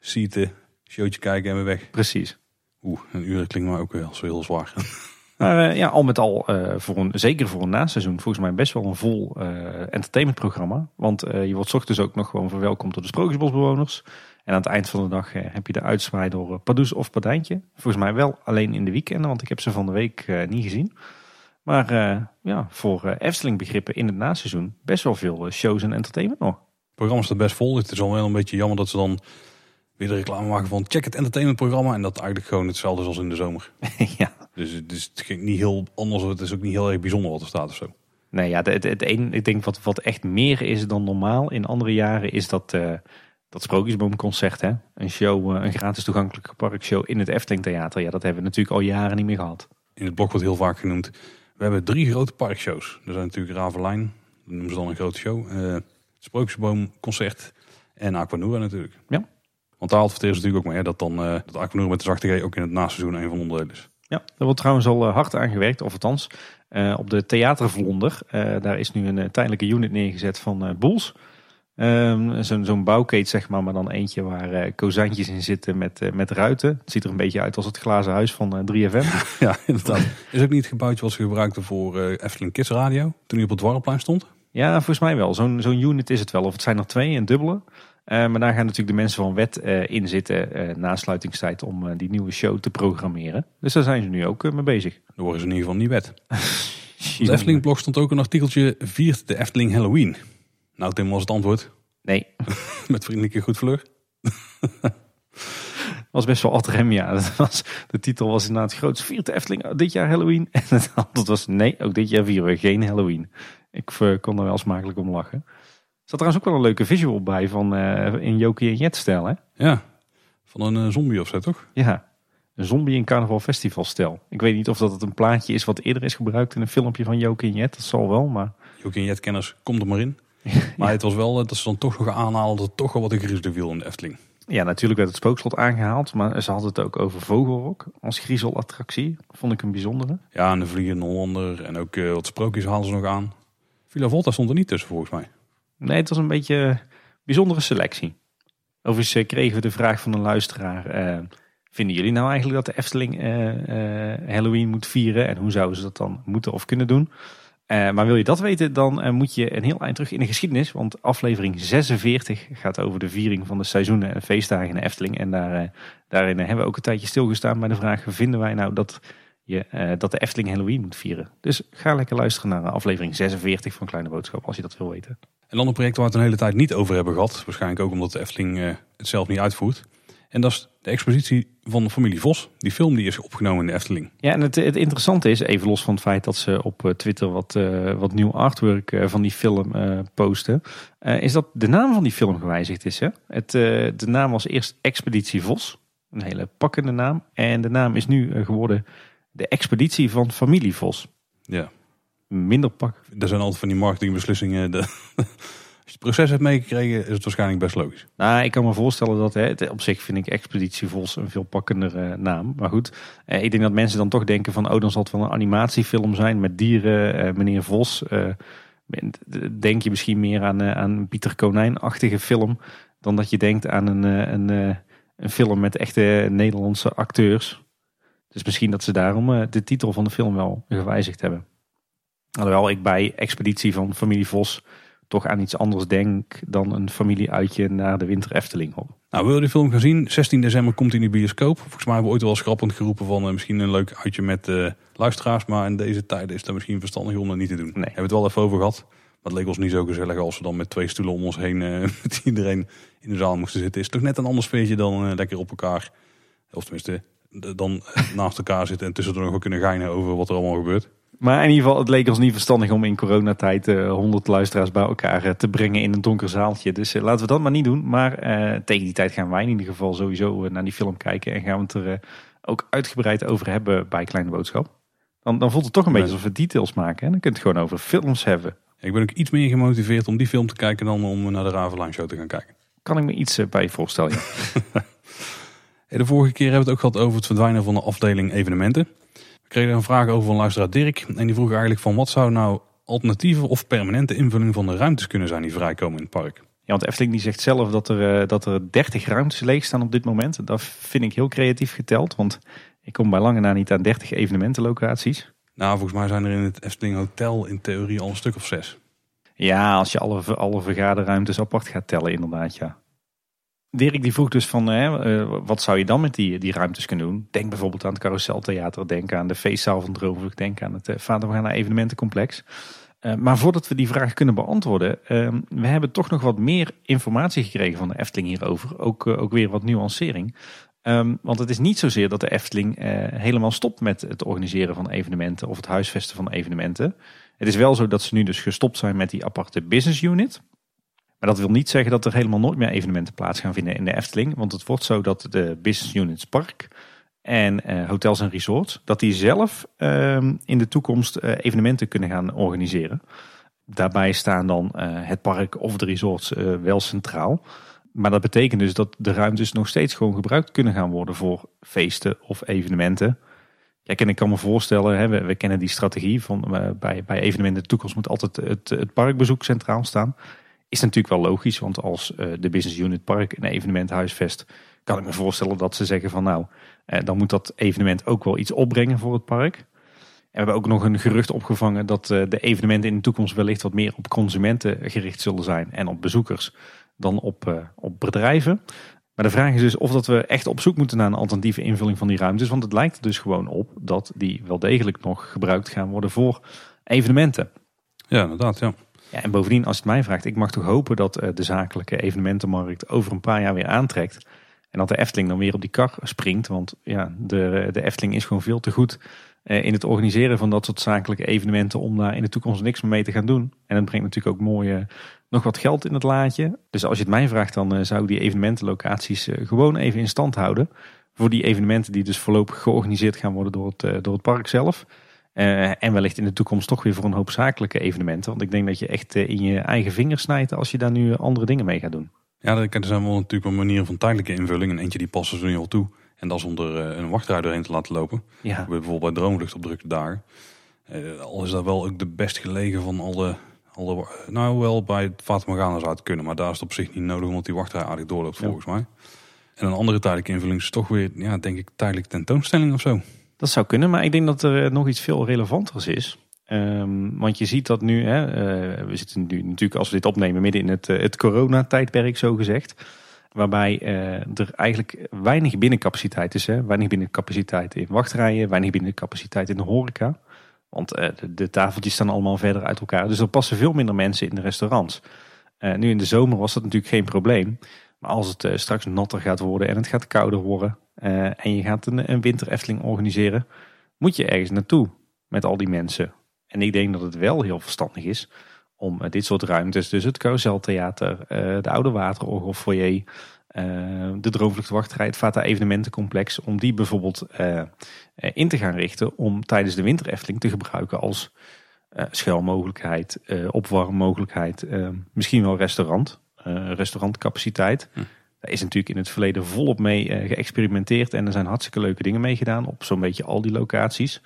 seaten, showtje kijken en weer weg. Precies. Oeh, een uur klinkt maar ook wel zo heel zwaar. Maar eh, ja, al met al, voor een, zeker voor een naseizoen, volgens mij best wel een vol eh, entertainmentprogramma. Want je wordt ochtends ook nog gewoon verwelkomd door de Sprookjesbosbewoners. En aan het eind van de dag eh, heb je de uitzwaai door eh, Pardoes of Pardijntje. Volgens mij wel alleen in de weekenden, want ik heb ze van de week eh, niet gezien. Maar ja, voor eh, Efteling begrippen in het naseizoen best wel veel shows en entertainment nog. Het programma staat best vol. Het is al wel een beetje jammer dat ze dan weer de reclame maken van check het entertainmentprogramma. En dat eigenlijk gewoon hetzelfde is als in de zomer. ja. Dus het ging niet heel anders. Het is ook niet heel erg bijzonder wat er staat of zo. Nee, ja, het, het een, ik denk wat, wat echt meer is dan normaal in andere jaren is dat, dat Sprookjesboomconcert. Hè? Een show, eh, een gratis toegankelijke parkshow in het Efteling Theater. Ja, dat hebben we natuurlijk al jaren niet meer gehad. In het blok wordt heel vaak genoemd. We hebben drie grote parkshows. Er zijn natuurlijk Ravelijn, dat noemen ze dan een grote show. eh het Sprookjesboomconcert en Aquanura natuurlijk. Ja. Want daar adverteren ze natuurlijk ook mee hè, dat dan eh dat Aquanura met de zachte G ook in het naseizoen een van de onderdelen is. Ja, daar wordt trouwens al hard aan gewerkt, of althans eh, op de Theatervlonder. daar is nu een tijdelijke unit neergezet van Boels. Ehm, Zo'n zo'n bouwkeet, zeg maar, maar dan eentje waar eh kozijntjes in zitten met, eh, met ruiten. Het ziet er een beetje uit als het glazen huis van eh, 3FM. Ja, inderdaad. is ook niet het gebouwtje wat ze gebruikten voor Efteling Kids Radio. Toen hij op het Dwarrelplein stond. Ja, volgens mij wel. Zo'n zo'n unit is het wel. Of het zijn er twee, een dubbele. Maar daar gaan natuurlijk de mensen van wet in zitten na sluitingstijd om die nieuwe show te programmeren. Dus daar zijn ze nu ook mee bezig. Dan worden ze in ieder geval niet wet. Op de Efteling blog stond ook een artikeltje viert de Efteling Halloween. Nou Tim was het antwoord. Nee, Met vriendelijke goed vleur. was best wel ad rem, ja. Dat was, de titel was inderdaad groot. Viert de Efteling dit jaar Halloween? En het antwoord was nee, ook dit jaar vieren we geen Halloween. Ik eh, kon er wel smakelijk om lachen. Er zat trouwens ook wel een leuke visual bij van eh, in Jokie en Jet stijl, hè? Ja, van een eh, zombie of zo toch? Ja, een zombie in carnaval festival stijl. Ik weet niet of dat het een plaatje is wat eerder is gebruikt in een filmpje van Jokie en Jet. Dat zal wel, maar... Jokie en Jet-kenners, kom er maar in. Maar het was wel dat ze dan toch nog aanhaalden dat toch wel wat een griezelig viel in de Efteling. Ja, natuurlijk werd het spookslot aangehaald, maar ze hadden het ook over Vogelrok als griezelattractie. Vond ik een bijzondere. Ja, en de Vliegende Hollander en ook eh, wat sprookjes haalden ze nog aan. Villa Volta stond er niet tussen volgens mij. Nee, het was een beetje een bijzondere selectie. Overigens eh, kregen we de vraag van een luisteraar. eh, vinden jullie nou eigenlijk dat de Efteling Halloween moet vieren? En hoe zouden ze dat dan moeten of kunnen doen? Eh, maar wil je dat weten, dan eh, moet je een heel eind terug in de geschiedenis. Want aflevering 46 gaat over de viering van de seizoenen en feestdagen in de Efteling. En daar, eh, daarin hebben we ook een tijdje stilgestaan bij de vraag... vinden wij nou dat, je, dat de Efteling Halloween moet vieren? Dus ga lekker luisteren naar aflevering 46 van Kleine Boodschap als je dat wil weten. Een ander project waar we het een hele tijd niet over hebben gehad. Waarschijnlijk ook omdat de Efteling het zelf niet uitvoert. En dat is de expositie van de familie Vos. Die film die is opgenomen in de Efteling. Ja, en het, het interessante is, even los van het feit dat ze op eh, Twitter wat, eh, wat nieuw artwork eh, van die film posten, is dat de naam van die film gewijzigd is. Hè? Het, de naam was eerst Expeditie Vos, een hele pakkende naam. En de naam is nu geworden de Expeditie van Familie Vos. Ja, Minder pak. er zijn altijd van die marketingbeslissingen. De, je het proces hebt meegekregen, is het waarschijnlijk best logisch. Nou, ik kan me voorstellen dat, hè, het- op zich vind ik Expeditie Vos een veel pakkender eh, naam. Maar goed, eh, ik denk dat mensen dan toch denken van, oh dan zal het wel een animatiefilm zijn met dieren, eh, meneer Vos. denk je misschien meer aan, aan een Pieter Konijn-achtige film dan dat je denkt aan een, een, een film met echte Nederlandse acteurs. Dus misschien dat ze daarom de titel van de film wel gewijzigd hebben. Alhoewel ik bij Expeditie van Familie Vos toch aan iets anders denk dan een familieuitje naar de Winter Efteling op. Nou, wil je de film gaan zien? 16 december komt hij in de bioscoop. Volgens mij hebben we ooit wel schrappend geroepen van eh, misschien een leuk uitje met eh, luisteraars. Maar in deze tijden is dat misschien verstandig om dat niet te doen. We hebben het wel even over gehad. Maar het leek ons niet zo gezellig als we dan met twee stoelen om ons heen eh, met iedereen in de zaal moesten zitten. Is toch net een ander sfeertje dan lekker op elkaar. Of tenminste, dan naast elkaar zitten en tussendoor nog wel kunnen geinen over wat er allemaal gebeurt. Maar in ieder geval, het leek ons niet verstandig om in coronatijd eh 100 luisteraars bij elkaar eh, te brengen in een donker zaaltje. Dus eh, laten we dat maar niet doen. Maar tegen die tijd gaan wij in ieder geval sowieso naar die film kijken. En gaan we het er ook uitgebreid over hebben bij Kleine Boodschap. Dan, dan voelt het toch een beetje alsof we details maken. En dan kun je het gewoon over films hebben. Ik ben ook iets meer gemotiveerd om die film te kijken dan om naar de Ravelijn Show te gaan kijken. Kan ik me iets bij voorstellen. ja. De vorige keer hebben we het ook gehad over het verdwijnen van de afdeling evenementen. We kregen een vraag over van luisteraar Dirk. En die vroeg eigenlijk van wat zou nou alternatieve of permanente invulling van de ruimtes kunnen zijn die vrijkomen in het park. Ja, want Efteling die zegt zelf dat er, eh, dat er 30 ruimtes leeg staan op dit moment. Dat vind ik heel creatief geteld. Want ik kom bij lange na niet aan 30 evenementenlocaties. Nou, volgens mij zijn er in het Efteling Hotel in theorie al een stuk of zes. Ja, als je alle, alle vergaderruimtes apart gaat tellen, inderdaad, ja. Dirk die vroeg dus van, hè, eh, wat zou je dan met die, die ruimtes kunnen doen? Denk bijvoorbeeld aan het Carouseltheater, denk aan de feestzaal van Droomvlucht, denk aan het uh, Vader evenementencomplex. Uh, maar voordat we die vraag kunnen beantwoorden, uh, we hebben toch nog wat meer informatie gekregen van de Efteling hierover. Ook, ook weer wat nuancering. Um, want het is niet zozeer dat de Efteling helemaal stopt met het organiseren van evenementen of het huisvesten van evenementen. Het is wel zo dat ze nu dus gestopt zijn met die aparte business unit. Maar dat wil niet zeggen dat er helemaal nooit meer evenementen plaats gaan vinden in de Efteling. Want het wordt zo dat de business units park en uh, hotels en resorts, dat die zelf uh, in de toekomst uh, evenementen kunnen gaan organiseren. Daarbij staan dan uh, het park of de resorts wel centraal. Maar dat betekent dus dat de ruimtes nog steeds gewoon gebruikt kunnen gaan worden voor feesten of evenementen. Kijk, en ik kan me voorstellen, hè, we, we, kennen die strategie van bij, bij evenementen de toekomst moet altijd het, het parkbezoek centraal staan. Is natuurlijk wel logisch, want als uh, de business unit park een evenement huisvest, kan ik me voorstellen dat ze zeggen van nou, uh, dan moet dat evenement ook wel iets opbrengen voor het park. we hebben ook nog een gerucht opgevangen dat eh, de evenementen in de toekomst wellicht wat meer op consumenten gericht zullen zijn en op bezoekers dan op, op bedrijven. Maar de vraag is dus of dat we echt op zoek moeten naar een alternatieve invulling van die ruimtes. Want het lijkt er dus gewoon op dat die wel degelijk nog gebruikt gaan worden voor evenementen. Ja, inderdaad, ja. Ja en bovendien, als het mij vraagt, ik mag toch hopen dat de zakelijke evenementenmarkt over een paar jaar weer aantrekt. En dat de Efteling dan weer op die kar springt. Want ja, de, de Efteling is gewoon veel te goed eh, in het organiseren van dat soort zakelijke evenementen om daar in de toekomst niks meer mee te gaan doen. En dat brengt natuurlijk ook mooie, nog wat geld in het laadje. Dus als je het mij vraagt, dan eh, zou ik die evenementenlocaties eh, gewoon even in stand houden. Voor die evenementen die dus voorlopig georganiseerd gaan worden door het, door het park zelf. En wellicht in de toekomst toch weer voor een hoop zakelijke evenementen. Want ik denk dat je echt in je eigen vingers snijdt als je daar nu andere dingen mee gaat doen. Ja, er zijn wel natuurlijk een manier van tijdelijke invulling. En eentje die passen ze nu al toe. En dat is om er eh, een wachtrij doorheen te laten lopen. Ja. Bijvoorbeeld bij Droomvlucht op. Uh, al is dat wel ook de best gelegen van alle, alle... Nou, wel bij het Fata Morgana zou het kunnen. Maar daar is het op zich niet nodig, omdat die wachtrij aardig doorloopt volgens mij. En een andere tijdelijke invulling is toch weer, ja, denk ik, tijdelijk tentoonstelling of zo. Dat zou kunnen, maar ik denk dat er nog iets veel relevanters is. Um, want je ziet dat nu, hè, uh, we zitten nu natuurlijk als we dit opnemen midden in het, uh, het coronatijdperk zo gezegd. Waarbij er eigenlijk weinig binnencapaciteit is. Hè? Weinig binnencapaciteit in wachtrijen, weinig binnencapaciteit in de horeca. Want de, de, tafeltjes staan allemaal verder uit elkaar. Dus er passen veel minder mensen in de restaurants. nu in de zomer was dat natuurlijk geen probleem. Maar als het straks natter gaat worden en het gaat kouder worden. En je gaat een, een organiseren. Moet je ergens naartoe met al die mensen. En ik denk dat het wel heel verstandig is om eh, dit soort ruimtes, dus het carouseltheater, eh, de Oude Waterorgel foyer, eh, de Droomvluchtwachterij, het Vata Evenementencomplex, om die bijvoorbeeld in te gaan richten om tijdens de winter Efteling te gebruiken als schuilmogelijkheid, opwarmmogelijkheid, misschien wel restaurant, restaurantcapaciteit. Hm. Daar is natuurlijk in het verleden volop mee geëxperimenteerd en er zijn hartstikke leuke dingen mee gedaan op zo'n beetje al die locaties.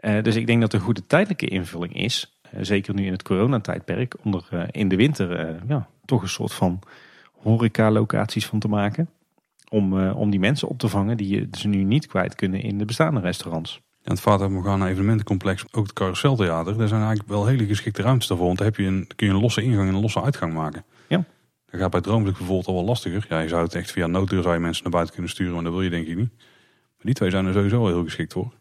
Uh, dus ik denk dat een goede tijdelijke invulling is. Uh, zeker nu in het coronatijdperk. Om er in de winter ja, toch een soort van horeca-locaties van te maken. Om, om die mensen op te vangen die je dus nu niet kwijt kunnen in de bestaande restaurants. Ja, het Fata Morgana evenementencomplex, ook het carouseltheater. Daar zijn eigenlijk wel hele geschikte ruimtes daarvoor. Want daar heb je een, kun je een losse ingang en een losse uitgang maken. Ja. Dat gaat bij Droomvlucht bijvoorbeeld al wel lastiger. Ja, je zou het echt via nooddeur zou je mensen naar buiten kunnen sturen. Maar dat wil je denk ik niet. Maar die twee zijn er sowieso wel heel geschikt voor.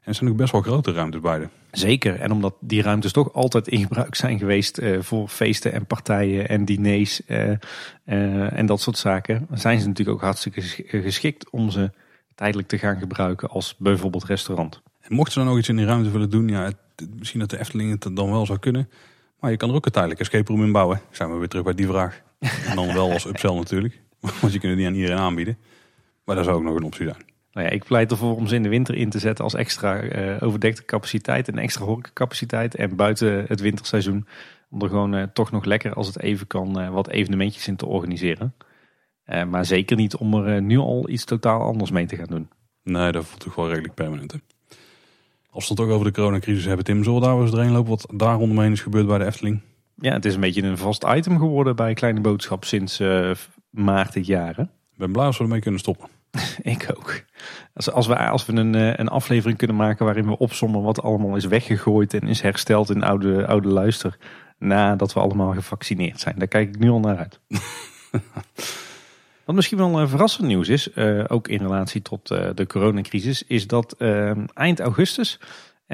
En er zijn ook best wel grote ruimtes beide. Zeker. En omdat die ruimtes toch altijd in gebruik zijn geweest uh, voor feesten en partijen en diners uh, uh, en dat soort zaken, zijn ze natuurlijk ook hartstikke geschikt om ze tijdelijk te gaan gebruiken als bijvoorbeeld restaurant. En mochten ze dan nog iets in die ruimte willen doen, ja, het, misschien dat de Efteling het dan wel zou kunnen. Maar je kan er ook een tijdelijk escape room in bouwen. Zijn we weer terug bij die vraag. En dan wel als upsell natuurlijk. Want je kunt het niet aan iedereen aanbieden. Maar dat zou ook nog een optie zijn. Nou ja, ik pleit ervoor om ze in de winter in te zetten als extra uh, overdekte capaciteit en extra horecacapaciteit. En buiten het winterseizoen om er gewoon uh, toch nog lekker als het even kan uh, wat evenementjes in te organiseren. maar zeker niet om er nu al iets totaal anders mee te gaan doen. Nee, dat voelt toch wel redelijk permanent. Hè? Als we het ook over de coronacrisis hebben, Tim, zullen we daar eens doorheen lopen wat daar rondomheen is gebeurd bij de Efteling? Ja, het is een beetje een vast item geworden bij Kleine Boodschap sinds maart dit jaar. Ik ben blij als we ermee kunnen stoppen. Ik ook. Als, als, we, als we een, eh, een aflevering kunnen maken waarin we opzommen wat allemaal is weggegooid en is hersteld in oude, oude luister. Nadat we allemaal gevaccineerd zijn. Daar kijk ik nu al naar uit. Wat misschien wel een verrassend nieuws is, ook in relatie tot de coronacrisis, is dat eind augustus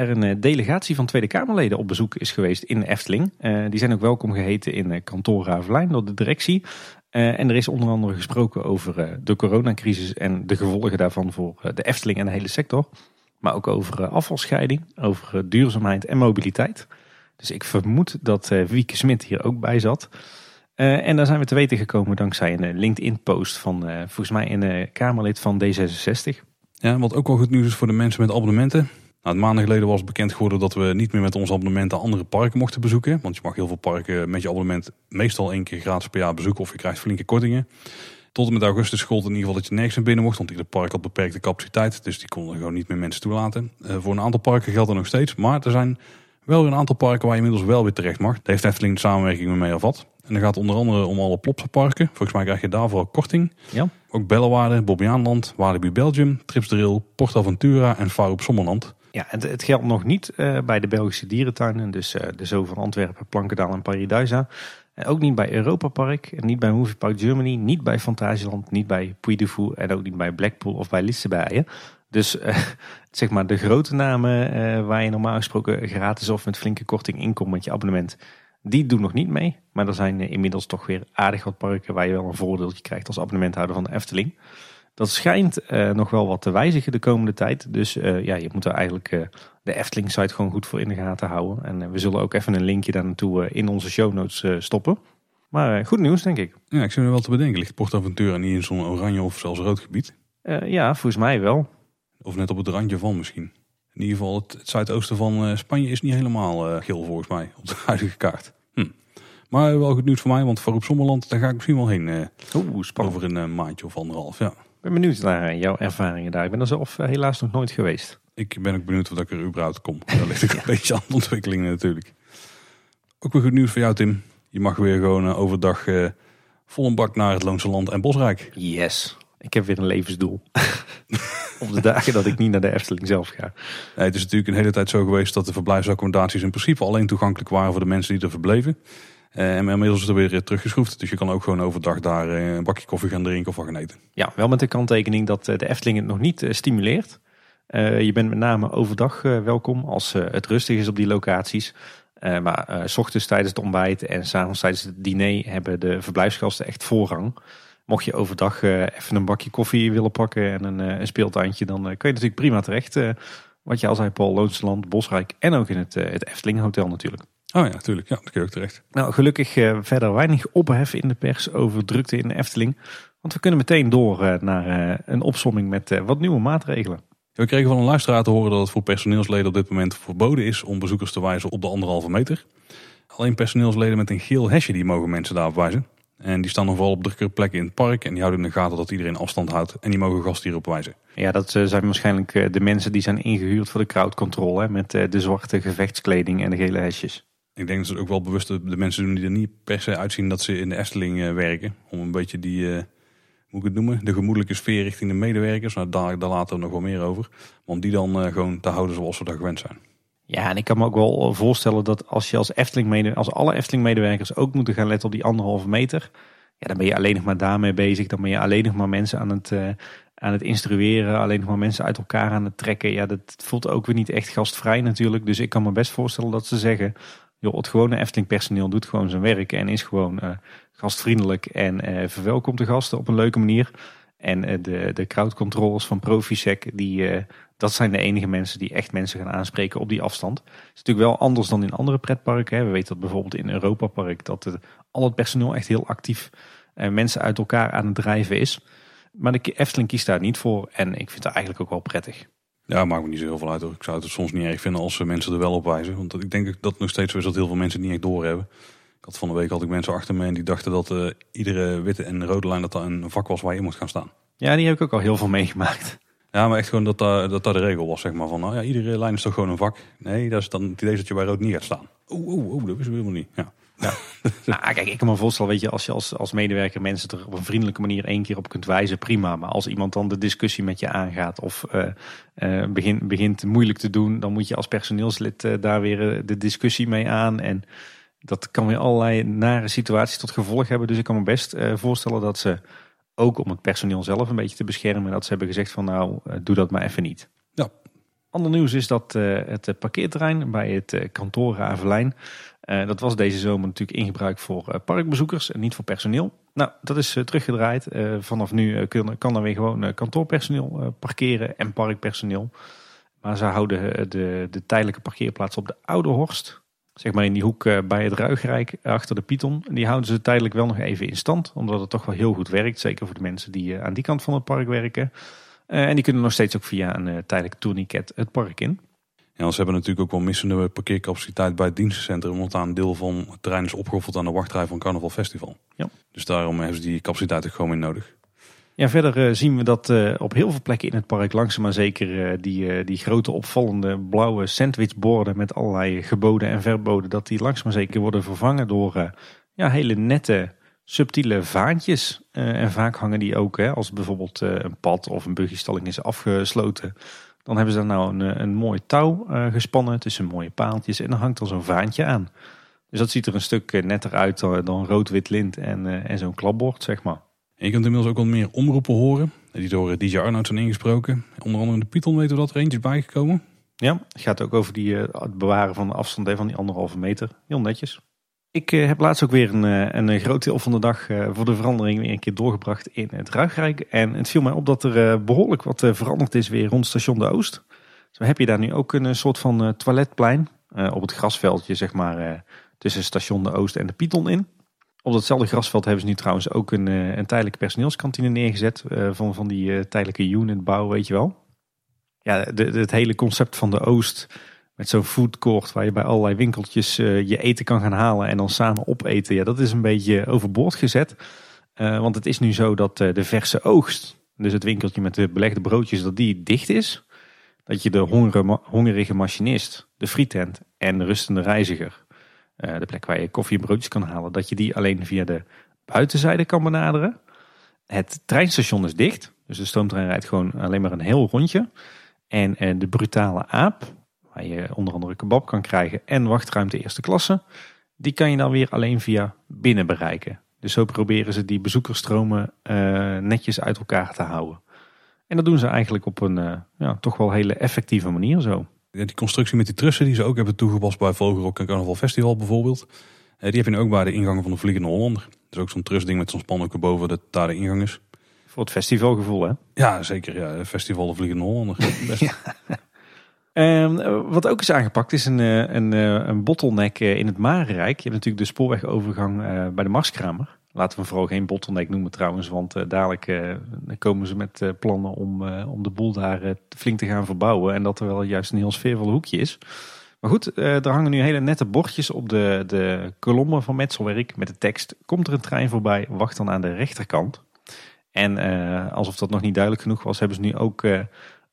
er een delegatie van Tweede Kamerleden op bezoek is geweest in Efteling. die zijn ook welkom geheten in kantoor Ravelijn door de directie. En er is onder andere gesproken over de coronacrisis en de gevolgen daarvan voor de Efteling en de hele sector. Maar ook over afvalscheiding, over duurzaamheid en mobiliteit. Dus ik vermoed dat Wieke Smit hier ook bij zat. en daar zijn we te weten gekomen dankzij een LinkedIn-post van volgens mij een Kamerlid van D66. Ja, wat ook wel goed nieuws is voor de mensen met abonnementen. Nou, maanden geleden was bekend geworden dat we niet meer met ons abonnementen andere parken mochten bezoeken. Want je mag heel veel parken met je abonnement meestal één keer gratis per jaar bezoeken of je krijgt flinke kortingen. Tot en met augustus gold in ieder geval dat je nergens naar binnen mocht, want ieder park had beperkte capaciteit. Dus die konden gewoon niet meer mensen toelaten. Uh, voor een aantal parken geldt dat nog steeds, maar er zijn wel weer een aantal parken waar je inmiddels wel weer terecht mag. Daar heeft Efteling de samenwerking mee afvat. En dan gaat onder andere om alle Plopsaparken. Volgens mij krijg je daarvoor korting. Ja. Ook Bellewaarde, Bobbejaanland, Walibi Belgium, Trips Portaventura en Vaar op Sommerland. Ja, het, het geldt nog niet eh, bij de Belgische dierentuinen. Dus eh, de Zoo van Antwerpen, Plankendaal en Paradijsa. En ook niet bij Europa Park. En niet bij Movie Park Germany. Niet bij Fantasieland. Niet bij Puy de Fou. En ook niet bij Blackpool of bij Lisebijen. Dus eh, zeg maar de grote namen eh, waar je normaal gesproken gratis of met flinke korting inkomt met je abonnement. Die doen nog niet mee. Maar er zijn eh, inmiddels toch weer aardig wat parken waar je wel een voordeeltje krijgt als abonnementhouder van de Efteling. Dat schijnt eh, nog wel wat te wijzigen de komende tijd. Dus eh, ja, je moet er eigenlijk eh, de Efteling site gewoon goed voor in de gaten houden. En we zullen ook even een linkje daar naartoe in onze show notes stoppen. Maar goed nieuws denk ik. Ja, ik zit er wel te bedenken. Ligt PortAventura niet in zo'n oranje of zelfs rood gebied? Ja, volgens mij wel. Of net op het randje van misschien. In ieder geval, het, het zuidoosten van Spanje is niet helemaal geel volgens mij op de huidige kaart. Hm. Maar wel goed nieuws voor mij, want voor op Sommerland daar ga ik misschien wel heen eh, Oeh, over een maandje of anderhalf. Ja. Ik ben benieuwd naar jouw ervaringen daar. Ik ben er zelf eh, helaas nog nooit geweest. Ik ben ook benieuwd of ik er überhaupt kom. Dat ligt ook een beetje aan de ontwikkelingen natuurlijk. Ook weer goed nieuws voor jou Tim. Je mag weer gewoon eh, overdag eh, vol een bak naar het Loonse Land en Bosrijk. Yes. Ik heb weer een levensdoel. Op de dagen dat ik niet naar de Efteling zelf ga. Nee, het is natuurlijk een hele tijd zo geweest dat de verblijfsaccommodaties in principe alleen toegankelijk waren voor de mensen die er verbleven. Eh, en inmiddels is er weer eh, teruggeschroefd. Dus je kan ook gewoon overdag daar eh, een bakje koffie gaan drinken of gaan eten. Ja, wel met de kanttekening dat de Efteling het nog niet stimuleert. Je bent met name overdag welkom als het rustig is op die locaties. Maar ochtends tijdens het ontbijt en s'avonds tijdens het diner hebben de verblijfsgasten echt voorrang. Mocht je overdag even een bakje koffie willen pakken en een, een speeltuintje, dan kun je natuurlijk prima terecht. wat je al zei, Paul, Loonsland, Bosrijk en ook in het, het Efteling Hotel natuurlijk. Oh ja, natuurlijk. Ja, dat kun je ook terecht. Nou, gelukkig eh, verder weinig opheffen in de pers over drukte in de Efteling. Want we kunnen meteen door eh, naar eh, een opsomming met wat nieuwe maatregelen. We kregen van een luisteraar te horen dat het voor personeelsleden op dit moment verboden is om bezoekers te wijzen op de anderhalve meter. Alleen personeelsleden met een geel hesje die mogen mensen daarop wijzen. En die staan nog wel op drukke plekken in het park en die houden in de gaten dat iedereen afstand houdt. En die mogen gasten hierop wijzen. Ja, dat zijn waarschijnlijk de mensen die zijn ingehuurd voor de crowdcontrole. hè, Met de zwarte gevechtskleding en de gele hesjes. Ik denk dat ze het ook wel bewust de mensen doen die er niet per se uitzien dat ze in de Efteling eh, werken. Om een beetje die, eh, hoe ik het noemen, de gemoedelijke sfeer richting de medewerkers. Nou, daar, daar later nog wel meer over. Om die dan eh, gewoon te houden zoals we dat gewend zijn. Ja, en ik kan me ook wel voorstellen dat als je als Efteling als alle Efteling medewerkers ook moeten gaan letten op die anderhalve meter. Ja, dan ben je alleen nog maar daarmee bezig. Dan ben je alleen nog maar mensen aan het, aan het instrueren. Alleen nog maar mensen uit elkaar aan het trekken. Ja, dat voelt ook weer niet echt gastvrij natuurlijk. Dus ik kan me best voorstellen dat ze zeggen... joh, het gewone Efteling personeel doet gewoon zijn werk. En is gewoon eh, gastvriendelijk. En eh, verwelkomt de gasten op een leuke manier. En eh, de, de crowdcontrollers van Provisec, die, dat zijn de enige mensen die echt mensen gaan aanspreken op die afstand. Het is natuurlijk wel anders dan in andere pretparken. Hè. We weten dat bijvoorbeeld in Europa Park dat al het personeel echt heel actief mensen uit elkaar aan het drijven is. Maar de Efteling kiest daar niet voor en ik vind het eigenlijk ook wel prettig. Ja, maakt me niet zo heel veel uit. Hoor. Ik zou het soms niet erg vinden als eh, mensen er wel op wijzen. Want ik denk dat het nog steeds zo is dat heel veel mensen het niet echt doorhebben. Ik had van de week had ik mensen achter me en die dachten dat eh, iedere witte en rode lijn dat dat een vak was waar je in moest gaan staan. Ja, die heb ik ook al heel veel meegemaakt. Ja, maar echt gewoon dat daar, dat daar de regel was, zeg maar. Van, nou ja, iedere lijn is toch gewoon een vak. Nee, dat is dan het idee dat je bij rood niet gaat staan. Oeh, oeh, oeh, dat wisten we helemaal niet. Ja. Nou, kijk, ik kan me voorstellen, weet je, als je als, als medewerker mensen er op een vriendelijke manier één keer op kunt wijzen, prima. Maar als iemand dan de discussie met je aangaat of eh, eh, begint, begint moeilijk te doen, dan moet je als personeelslid eh, daar weer de discussie mee aan. En dat kan weer allerlei nare situaties tot gevolg hebben. Dus ik kan me best voorstellen dat ze ook om het personeel zelf een beetje te beschermen, dat ze hebben gezegd van nou, doe dat maar even niet. Ander nieuws is dat eh, het eh, parkeerterrein bij het eh, kantoor Ravelijn, dat was deze zomer natuurlijk in gebruik voor parkbezoekers en niet voor personeel. Nou, dat is teruggedraaid. Vanaf nu kan er weer gewoon kantoorpersoneel parkeren en parkpersoneel. Maar ze houden de, de tijdelijke parkeerplaats op de Oude Horst. Zeg maar in die hoek bij het Ruigrijk achter de Python. Die houden ze tijdelijk wel nog even in stand. Omdat het toch wel heel goed werkt. Zeker voor de mensen die aan die kant van het park werken. Eh, en die kunnen nog steeds ook via een eh, tijdelijk tourniquet het park in. Ja, ze hebben natuurlijk ook wel missende parkeercapaciteit bij het dienstencentrum. Want daar een deel van het terrein is opgeofferd aan de wachtrij van Carnaval Festival. Ja. Dus daarom hebben ze die capaciteit ook gewoon in nodig. Ja, verder eh, zien we dat op heel veel plekken in het park langzaam maar zeker die, die grote opvallende blauwe sandwichborden met allerlei geboden en verboden, dat die langzaam maar zeker worden vervangen door ja, hele nette, subtiele vaantjes. Eh, en vaak hangen die ook, hè, als bijvoorbeeld eh, een pad of een buggystalling is afgesloten, Dan hebben ze daar nou een, een mooi touw gespannen tussen mooie paaltjes. En dan hangt er zo'n vaantje aan. Dus dat ziet er een stuk netter uit dan rood-wit lint en, en zo'n klapbord, zeg maar. En je kunt inmiddels ook wat meer omroepen horen. Die door DJ Arnoud zijn ingesproken. Onder andere in de Python weten we dat er eentje is bijgekomen. Ja, het gaat ook over die, het bewaren van de afstand van die anderhalve meter. Heel netjes. Ik eh, heb laatst ook weer een, eh, een groot deel van de dag eh, voor de verandering weer een keer doorgebracht in het Ruigrijk. En het viel mij op dat er behoorlijk wat veranderd is weer rond station De Oost. Zo heb je daar nu ook een soort van toiletplein op het grasveldje, zeg maar, tussen station De Oost en de Python in. Op datzelfde grasveld hebben ze nu trouwens ook een, een tijdelijke personeelskantine neergezet van, van die tijdelijke unitbouw, weet je wel. Ja, de, het hele concept van De Oost met zo'n food court waar je bij allerlei winkeltjes uh, je eten kan gaan halen en dan samen opeten. Ja, dat is een beetje overboord gezet. Uh, want het is nu zo dat uh, de verse oogst, dus het winkeltje met de belegde broodjes, dat die dicht is. Dat je de hongerige, hongerige machinist, de frietent en de rustende reiziger, de plek waar je koffie en broodjes kan halen, dat je die alleen via de buitenzijde kan benaderen. Het treinstation is dicht, dus de stoomtrein rijdt gewoon alleen maar een heel rondje. En de brutale aap, waar je onder andere kebab kan krijgen en wachtruimte eerste klasse. Die kan je dan weer alleen via binnen bereiken. Dus zo proberen ze die bezoekersstromen uh, netjes uit elkaar te houden. En dat doen ze eigenlijk op een uh, ja, toch wel hele effectieve manier zo. die constructie met die trussen die ze ook hebben toegepast bij Vogelrok en Carnaval Festival bijvoorbeeld. Uh, die heb je ook bij de ingang van de Vliegende Hollander. Dus ook zo'n trusding met zo'n spandoek erboven dat daar de ingang is. Voor het festivalgevoel hè? Ja, zeker. Ja. Festival de Vliegende Hollander. Ja. Um, wat ook is aangepakt is een, eh, een, eh, een bottleneck in het Marenrijk. Je hebt natuurlijk de spoorwegovergang bij de Marskramer. Laten we vooral geen bottleneck noemen trouwens, want dadelijk komen ze met plannen om, om de boel daar flink te gaan verbouwen. En dat er wel juist een heel sfeervol hoekje is. Maar goed, er hangen nu hele nette bordjes op de, de kolommen van Metselwerk met de tekst. Komt er een trein voorbij, wacht dan aan de rechterkant. En alsof dat nog niet duidelijk genoeg was, hebben ze nu ook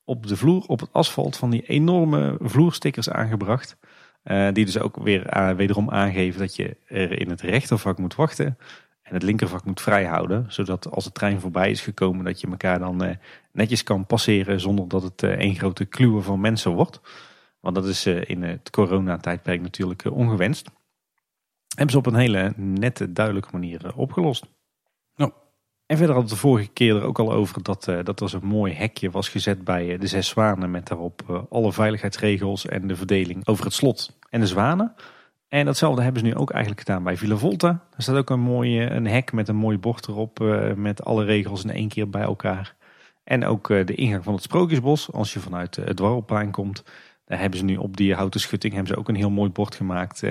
op de vloer, op het asfalt, van die enorme vloerstickers aangebracht. Uh, die dus ook weer uh, wederom aangeven dat je er in het rechtervak moet wachten. En het linkervak moet vrijhouden. Zodat als de trein voorbij is gekomen, dat je elkaar dan uh, netjes kan passeren zonder dat het één grote kluwen van mensen wordt. Want dat is in het coronatijdperk natuurlijk ongewenst. Hebben ze op een hele nette, duidelijke manier opgelost. En verder hadden we de vorige keer er ook al over dat, uh, dat er zo'n mooi hekje was gezet bij uh, de Zes Zwanen. Met daarop uh, alle veiligheidsregels en de verdeling over het slot en de zwanen. En datzelfde hebben ze nu ook eigenlijk gedaan bij Villa Volta. Er staat ook een, mooie, een hek met een mooi bord erop met alle regels in één keer bij elkaar. En ook de ingang van het Sprookjesbos, als je vanuit het Dwarrelplein komt. Daar hebben ze nu op die houten schutting hebben ze ook een heel mooi bord gemaakt.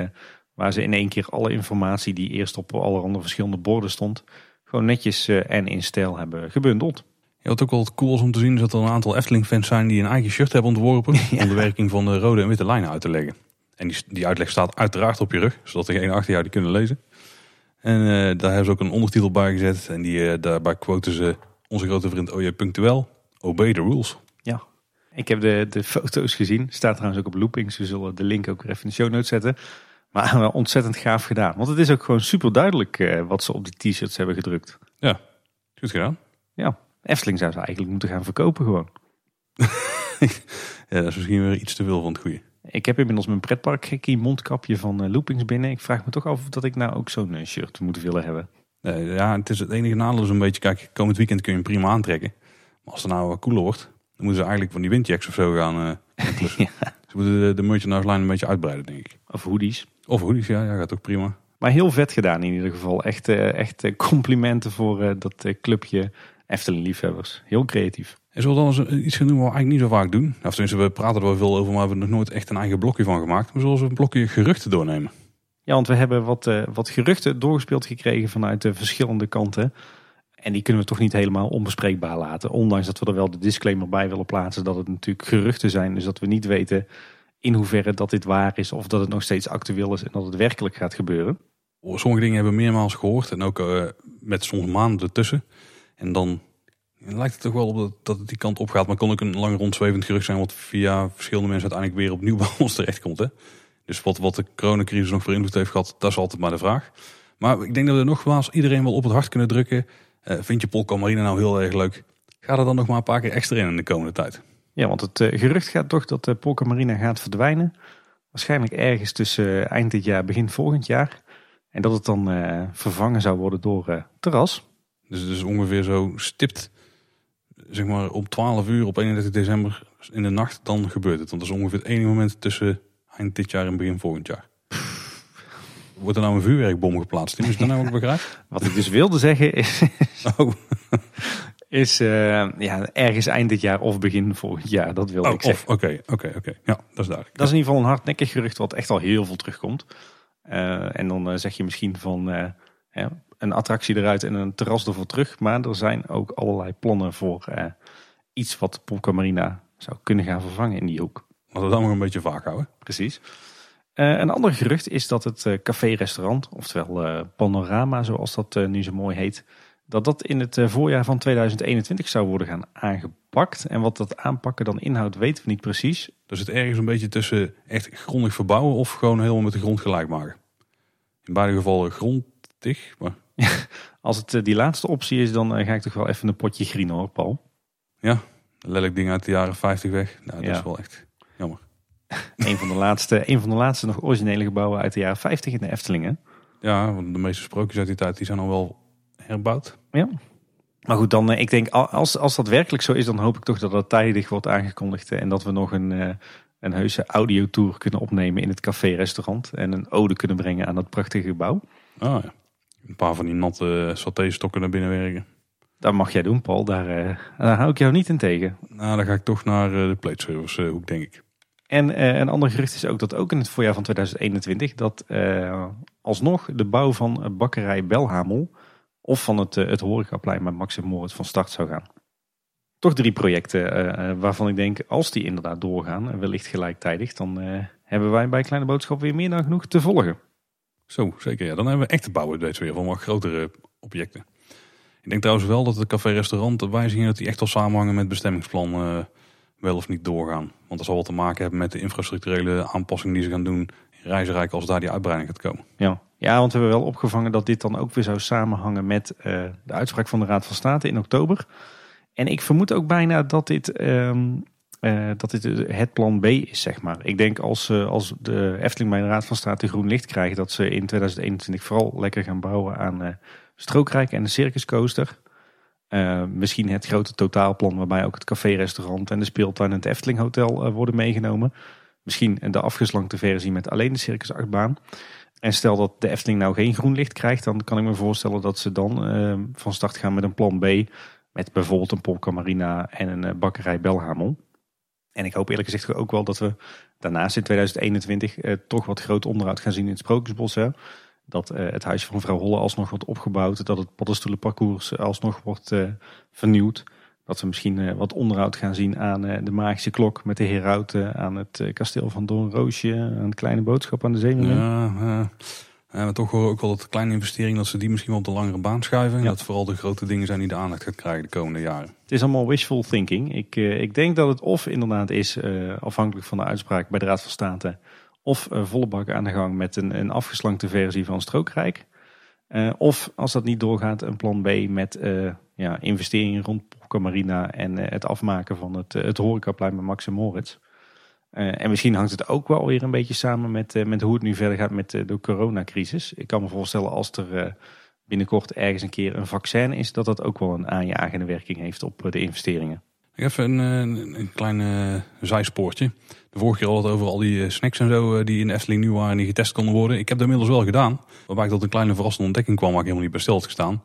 waar ze in één keer alle informatie die eerst op allerhande verschillende borden stond gewoon netjes eh, en in stijl hebben gebundeld. Ja, wat ook wel cool is om te zien is dat er een aantal Efteling-fans zijn die een eigen shirt hebben ontworpen. Om de werking van de rode en witte lijnen uit te leggen. En die, die uitleg staat uiteraard op je rug, zodat degene achter jou die kunnen lezen. En uh, daar hebben ze ook een ondertitel bij gezet. En die, uh, daarbij quoten ze onze grote vriend OJ Punctueel. Obey the rules. Ja, ik heb de, de foto's gezien. Staat trouwens ook op Loopings. We zullen de link ook weer even in de show notes zetten. Maar ontzettend gaaf gedaan. Want het is ook gewoon super duidelijk uh, wat ze op die t-shirts hebben gedrukt. Ja, goed gedaan. Ja, Efteling zou ze eigenlijk moeten gaan verkopen gewoon. ja, dat is misschien weer iets te veel van het goede. Ik heb inmiddels mijn pretparkgekkie mondkapje van uh, Loopings binnen. Ik vraag me toch af of dat ik nou ook zo'n uh, shirt moet willen hebben. ja, het is het enige nadeel is een beetje, kijk, komend weekend kun je hem prima aantrekken. Maar als het nou wat koeler wordt, dan moeten ze eigenlijk van die windjacks of zo gaan. ja. Ze moeten de, de merchandise line een beetje uitbreiden, denk ik. Of hoodies. Of hoodies, ja, ja, gaat ook prima. Maar heel vet gedaan in ieder geval. Echt, uh, echt uh, complimenten voor uh, dat clubje Efteling liefhebbers. Heel creatief. En zullen we dan eens iets gaan doen wat we eigenlijk niet zo vaak doen? Of tenminste, we praten er wel veel over, maar we hebben nog nooit echt een eigen blokje van gemaakt. We zullen een blokje geruchten doornemen. Ja, want we hebben wat, wat geruchten doorgespeeld gekregen vanuit de verschillende kanten. En die kunnen we toch niet helemaal onbespreekbaar laten. Ondanks dat we er wel de disclaimer bij willen plaatsen dat het natuurlijk geruchten zijn. Dus dat we niet weten in hoeverre dat dit waar is of dat het nog steeds actueel is en dat het werkelijk gaat gebeuren. Sommige dingen hebben we meermaals gehoord en ook uh, met soms maanden ertussen. En dan lijkt het toch wel op dat het die kant op gaat. Maar kan ook een lang rondzwevend gerucht zijn wat via verschillende mensen uiteindelijk weer opnieuw bij ons terechtkomt. Hè? Dus wat, wat de coronacrisis nog voor invloed heeft gehad, dat is altijd maar de vraag. Maar ik denk dat we nogmaals iedereen wel op het hart kunnen drukken. Uh, vind je Polka Marine nou heel erg leuk? Ga er dan nog maar een paar keer extra in in de komende tijd. Ja, want het eh, gerucht gaat toch dat de Polka Marina gaat verdwijnen. Waarschijnlijk ergens tussen eh, eind dit jaar, begin volgend jaar. En dat het dan eh, vervangen zou worden door eh, terras. Dus het is ongeveer zo stipt, zeg maar om 12 uur op 31 december in de nacht, dan gebeurt het. Want dat is ongeveer het enige moment tussen eind dit jaar en begin volgend jaar. Wordt er nou een vuurwerkbom geplaatst? Is dat nou ook begrijp? Wat ik dus wilde zeggen is, Oh, is eh, ja, ergens eind dit jaar of begin volgend jaar. Dat wilde oh, ik zeggen. oké, oké, oké. Ja, dat is duidelijk. Dat is in ieder geval een hardnekkig gerucht wat echt al heel veel terugkomt. Eh, en dan eh, zeg je misschien van ja, een attractie eruit en een terras ervoor terug. Maar er zijn ook allerlei plannen voor iets wat Polka Marina zou kunnen gaan vervangen in die hoek. Laten we dat nog een beetje vaak houden. Precies. Een ander gerucht is dat het café-restaurant, oftewel Panorama zoals dat nu zo mooi heet, dat dat in het eh, voorjaar van 2021 zou worden gaan aangepakt. En wat dat aanpakken dan inhoudt weten we niet precies. Dus het ergens een beetje tussen echt grondig verbouwen of gewoon helemaal met de grond gelijk maken. In beide gevallen grondig, maar Als het eh, die laatste optie is, dan eh, ga ik toch wel even een potje grienen hoor, Paul. ja, lelijk ding uit de jaren 50 weg. Nou, dat Ja. is wel echt jammer. Een van de laatste, een van de laatste nog originele gebouwen uit de jaren 50 in de Eftelingen. Ja, want de meeste sprookjes uit die tijd die zijn al wel herbouwd. Ja. Maar goed, dan, eh, ik denk, al- als, als dat werkelijk zo is, dan hoop ik toch dat dat tijdig wordt aangekondigd. eh, En dat we nog een, eh, een heuse audiotour kunnen opnemen in het café-restaurant. En een ode kunnen brengen aan dat prachtige gebouw. Ah ja. Een paar van die natte satéstokken naar binnen werken. Dat mag jij doen, Paul. Daar, daar hou ik jou niet in tegen. Nou, dan ga ik toch naar de plateservice eh, hoek, denk ik. En een ander gerucht is ook dat ook in het voorjaar van 2021 dat alsnog de bouw van bakkerij Belhamel of van het, eh, het horecaplein met Max en Moritz van start zou gaan. Toch drie projecten eh, eh, waarvan ik denk, als die inderdaad doorgaan, en wellicht gelijktijdig, dan hebben wij bij Kleine Boodschap weer meer dan genoeg te volgen. Zo, zeker. Ja. Dan hebben we echte bouwen deze weer van wat grotere objecten. Ik denk trouwens wel dat het café-restaurant de wijzigingen dat die echt wel samenhangen met bestemmingsplan wel of niet doorgaan. Want dat zal wel te maken hebben met de infrastructurele aanpassing die ze gaan doen in Reizenrijk als daar die uitbreiding gaat komen. Ja. Ja, want we hebben wel opgevangen dat dit dan ook weer zou samenhangen met eh, de uitspraak van de Raad van State in oktober. En ik vermoed ook bijna dat dit, ehm, eh, dat dit het plan B is, zeg maar. Ik denk als, eh, als de Efteling bij de Raad van State groen licht krijgt, dat ze in 2021 vooral lekker gaan bouwen aan Strookrijk en de Circus Coaster. Eh, misschien het grote totaalplan waarbij ook het café-restaurant en de speeltuin en het Efteling Hotel worden meegenomen. Misschien de afgeslankte versie met alleen de circusachtbaan. En stel dat de Efteling nou geen groen licht krijgt, dan kan ik me voorstellen dat ze dan eh, van start gaan met een plan B. Met bijvoorbeeld een Polka en een eh, bakkerij Belhamel. En ik hoop eerlijk gezegd ook wel dat we daarnaast in 2021 eh, toch wat groot onderhoud gaan zien in het Sprookjesbos. Hè. Dat eh, het huisje van mevrouw Holle alsnog wordt opgebouwd. Dat het paddenstoelenparcours alsnog wordt vernieuwd. Dat we misschien eh, wat onderhoud gaan zien aan eh, de magische klok met de herauten. Aan het eh, kasteel van Doornroosje. Aan het kleine boodschap aan de Zeemermin. Ja, ja. Ja, maar toch horen we ook wel dat kleine investering dat ze die misschien wel op de langere baan schuiven. En Ja. dat vooral de grote dingen zijn die de aandacht gaat krijgen de komende jaren. Het is allemaal wishful thinking. Ik, eh, ik denk dat het of inderdaad is, eh, afhankelijk van de uitspraak bij de Raad van State, of eh, volle bak aan de gang met een, een afgeslankte versie van Strookrijk. Eh, of als dat niet doorgaat, een plan B met eh, ja, investeringen rond Marina en eh, het afmaken van het, eh, het horecaplein met Max en Moritz. Eh, en misschien hangt het ook wel weer een beetje samen met, met hoe het nu verder gaat met de coronacrisis. Ik kan me voorstellen als er binnenkort ergens een keer een vaccin is, dat dat ook wel een aanjagende werking heeft op de investeringen. Even een, een, klein zijspoortje. De vorige keer al het over al die snacks en zo die in Efteling nu waren en die getest konden worden. Ik heb dat inmiddels wel gedaan. Waarbij ik tot een kleine verrassende ontdekking kwam waar ik helemaal niet bij stil had gestaan.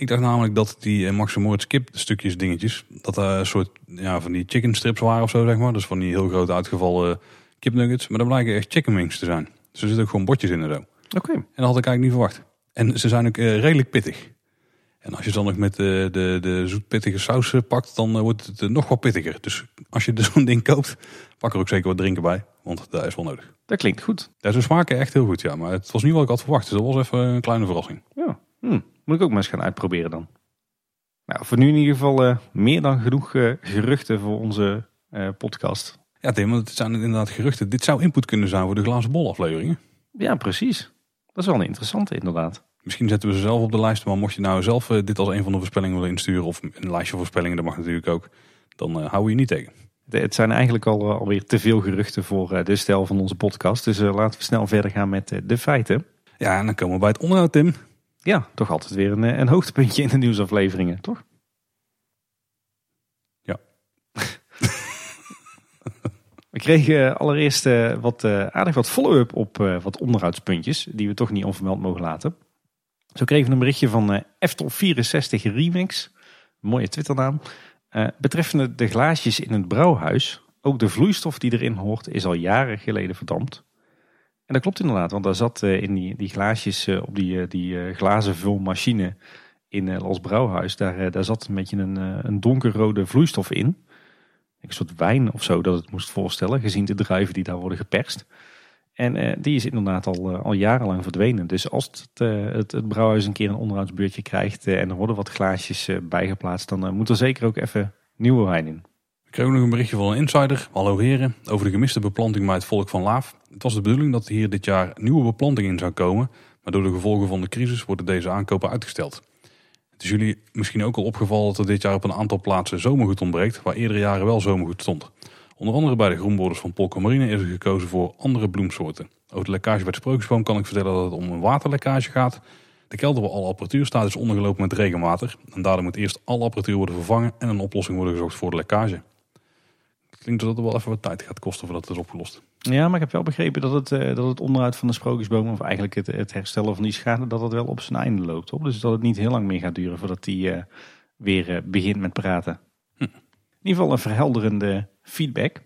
Ik dacht namelijk dat die uh, Max Moritz kip stukjes dingetjes, dat er een soort ja, van die chicken strips waren of zo zeg maar. Dus van die heel grote uitgevallen kipnuggets. Maar dat blijken echt chicken wings te zijn. Dus er zitten ook gewoon bordjes in en zo. Oké. En dat had ik eigenlijk niet verwacht. En ze zijn ook eh, redelijk pittig. En als je dan nog met de, de, de zoetpittige saus eh, pakt, dan eh, wordt het eh, nog wat pittiger. Dus als je zo'n ding koopt, pak er ook zeker wat drinken bij. Want dat is wel nodig. Dat klinkt goed. Ja, ze smaken echt heel goed, ja. Maar het was niet wat ik had verwacht. Dus dat was even een kleine verrassing. Ja. Hm. Moet ik ook maar eens gaan uitproberen dan. Nou, voor nu in ieder geval eh, meer dan genoeg eh, geruchten voor onze eh, podcast. Ja, Tim, want het zijn inderdaad geruchten. Dit zou input kunnen zijn voor de glazen bol afleveringen. Ja, precies. Dat is wel een interessante inderdaad. Misschien zetten we ze zelf op de lijst. Maar mocht je nou zelf dit als een van de voorspellingen willen insturen... of een lijstje voorspellingen, dat mag natuurlijk ook... dan houden we je niet tegen. Het zijn eigenlijk al, alweer te veel geruchten voor de stijl van onze podcast. Dus laten we snel verder gaan met de feiten. Ja, en dan komen we bij het onderhoud, Tim. Ja, toch altijd weer een, eh, een hoogtepuntje in de nieuwsafleveringen, toch? Ja. we kregen allereerst eh, wat, eh, aardig wat follow-up op wat onderhoudspuntjes. Die we toch niet onvermeld mogen laten. Zo kregen we een berichtje van eh Eftel64 Remix. Mooie Twitternaam. Betreffende de glaasjes in het brouwhuis. Ook de vloeistof die erin hoort is al jaren geleden verdampt. En dat klopt inderdaad, want daar zat eh, in die, die glaasjes eh, op die, eh, die glazen vulmachine in Los Brouwhuis. Daar, daar zat een beetje een, een donkerrode vloeistof in. Een soort wijn of zo dat het moest voorstellen, gezien de druiven die daar worden geperst. En die is inderdaad al, al jarenlang verdwenen. Dus als het, het, het brouwhuis een keer een onderhoudsbeurtje krijgt en er worden wat glaasjes bijgeplaatst, dan moet er zeker ook even nieuwe wijn in. Kregen nog een berichtje van een insider, hallo heren, over de gemiste beplanting bij het volk van Laaf. Het was de bedoeling dat hier dit jaar nieuwe beplanting in zou komen, maar door de gevolgen van de crisis worden deze aankopen uitgesteld. Het is jullie misschien ook al opgevallen dat er dit jaar op een aantal plaatsen zomergoed ontbreekt, waar eerdere jaren wel zomergoed stond. Onder andere bij de groenborders van Polka Marine is er gekozen voor andere bloemsoorten. Over de lekkage bij de sprookjesboom kan ik vertellen dat het om een waterlekkage gaat. De kelder waar alle apparatuur staat is ondergelopen met regenwater. En daardoor moet eerst alle apparatuur worden vervangen en een oplossing worden gezocht voor de lekkage. Klinkt alsof het wel even wat tijd gaat kosten voordat het is opgelost. Ja, maar ik heb wel begrepen dat het, eh, dat het onderhoud van de sprookjesboom, of eigenlijk het, het herstellen van die schade, dat het wel op zijn einde loopt. Op. Dus dat het niet heel lang meer gaat duren voordat die eh, weer eh, begint met praten. In ieder geval een verhelderende feedback.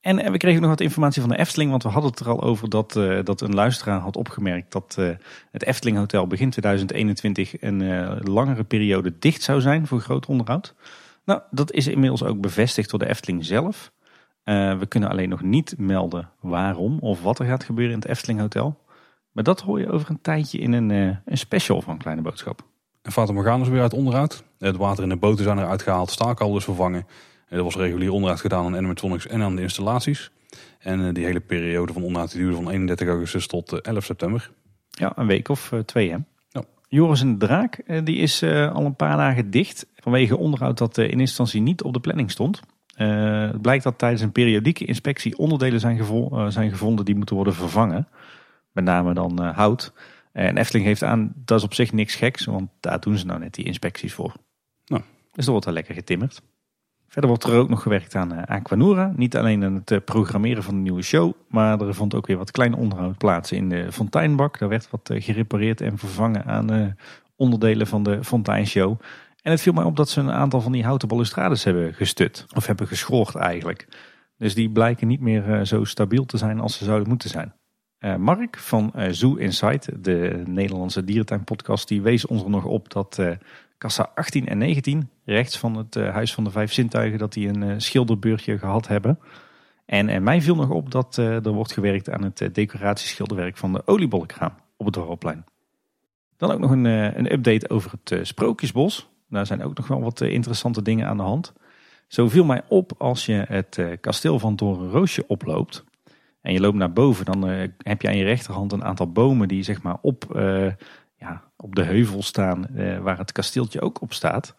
En, we kregen nog wat informatie van de Efteling, want we hadden het er al over dat, dat een luisteraar had opgemerkt dat het Efteling Hotel begin 2021 een langere periode dicht zou zijn voor groot onderhoud. Nou, dat is inmiddels ook bevestigd door de Efteling zelf. Eh, we kunnen alleen nog niet melden waarom of wat er gaat gebeuren in het Efteling Hotel. Maar dat hoor je over een tijdje in een, eh, een special van Kleine Boodschap. En Fata Morgana is weer uit onderhoud. Het water in de boten zijn eruit gehaald, staakhal is vervangen. Er was regulier onderhoud gedaan aan animatronics en aan de installaties. En eh, die hele periode van onderhoud duurde van 31 augustus tot eh, 11 september. Ja, een week of eh, twee hè. Joris en de Draak eh, die is eh, al een paar dagen dicht vanwege onderhoud dat eh, in instantie niet op de planning stond. Het blijkt dat tijdens een periodieke inspectie onderdelen zijn, gevo- zijn gevonden die moeten worden vervangen. Met name dan hout. En Efteling geeft aan, dat is op zich niks geks, want daar doen ze nou net die inspecties voor. Nou. Dus er wordt wel lekker getimmerd. Verder wordt er ook nog gewerkt aan eh, Aquanura. Niet alleen aan het eh, programmeren van de nieuwe show, maar er vond ook weer wat klein onderhoud plaats in de fonteinbak. Daar werd wat eh, gerepareerd en vervangen aan onderdelen van de fonteinshow. En het viel mij op dat ze een aantal van die houten balustrades hebben gestut. Of hebben geschoord eigenlijk. Dus die blijken niet meer zo stabiel te zijn als ze zouden moeten zijn. Mark van Zoo Insight, de Nederlandse dierentuinpodcast, die wees ons er nog op dat kassa 18 en 19, rechts van het eh, Huis van de Vijf Zintuigen, dat die een eh, schilderbeurtje gehad hebben. En eh, mij viel nog op dat er wordt gewerkt aan het decoratieschilderwerk van de oliebollenkraam op het Dorpplein. Dan ook nog een, een update over het Sprookjesbos. Daar zijn ook nog wel wat interessante dingen aan de hand. Zo viel mij op als je het kasteel van Doornroosje oploopt. En je loopt naar boven, dan heb je aan je rechterhand een aantal bomen die zeg maar op, ja, op de heuvel staan eh, waar het kasteeltje ook op staat.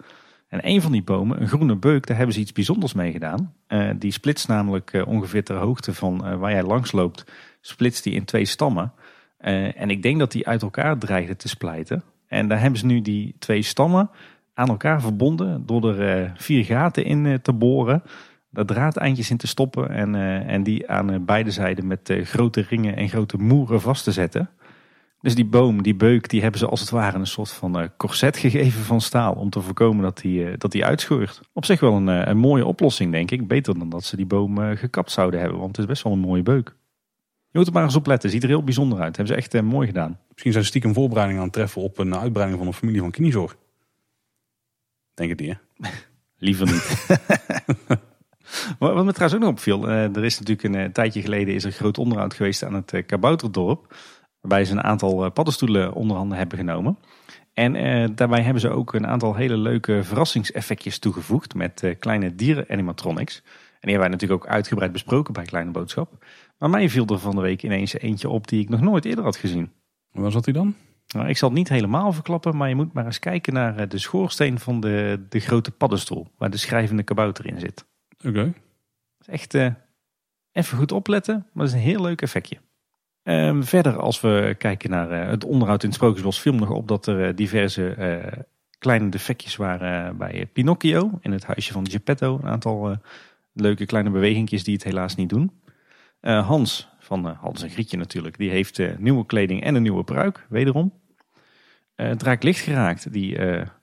En een van die bomen, een groene beuk, daar hebben ze iets bijzonders mee gedaan. Eh, die splitst namelijk eh, ongeveer ter hoogte van waar jij langs loopt, splitst die in twee stammen. En ik denk dat die uit elkaar dreigden te splijten. En daar hebben ze nu die twee stammen aan elkaar verbonden door er vier gaten in te boren. Daar draadeindjes in te stoppen en, en die aan beide zijden met grote ringen en grote moeren vast te zetten. Dus die boom, die beuk, die hebben ze als het ware een soort van eh, corset gegeven van staal. Om te voorkomen dat die, eh, dat die uitscheurt. Op zich wel een, eh, een mooie oplossing, denk ik. Beter dan dat ze die boom gekapt zouden hebben. Want het is best wel een mooie beuk. Je moet er maar eens op letten. Ziet er heel bijzonder uit. Hebben ze echt eh, mooi gedaan. Misschien zijn ze stiekem voorbereidingen aan het treffen op een uitbreiding van een familie van kniezorg. Denk het niet, hè? Liever niet. Wat me trouwens ook nog opviel. er is natuurlijk een tijdje geleden is er groot onderhoud geweest aan het Kabouterdorp. Waarbij ze een aantal eh, paddenstoelen onder handen hebben genomen. En eh, daarbij hebben ze ook een aantal hele leuke verrassingseffectjes toegevoegd. Met eh, kleine dieren-animatronics. En die hebben wij natuurlijk ook uitgebreid besproken bij Kleine Boodschap. Maar mij viel er van de week ineens eentje op die ik nog nooit eerder had gezien. Waar zat hij dan? Nou, ik zal het niet helemaal verklappen, maar je moet maar eens kijken naar eh, de schoorsteen van de, de grote paddenstoel. Waar de schrijvende kabouter in zit. Oké. is echt uh, even goed opletten, maar het is een heel leuk effectje. Um, verder, als we kijken naar uh, het onderhoud in het Sprookjesbos, viel nog op dat er diverse kleine defectjes waren bij Pinocchio in het huisje van Geppetto. Een aantal leuke kleine bewegingjes die het helaas niet doen. Hans, van Hans en Grietje natuurlijk, die heeft nieuwe kleding en een nieuwe pruik, wederom. Raakt licht geraakt. Die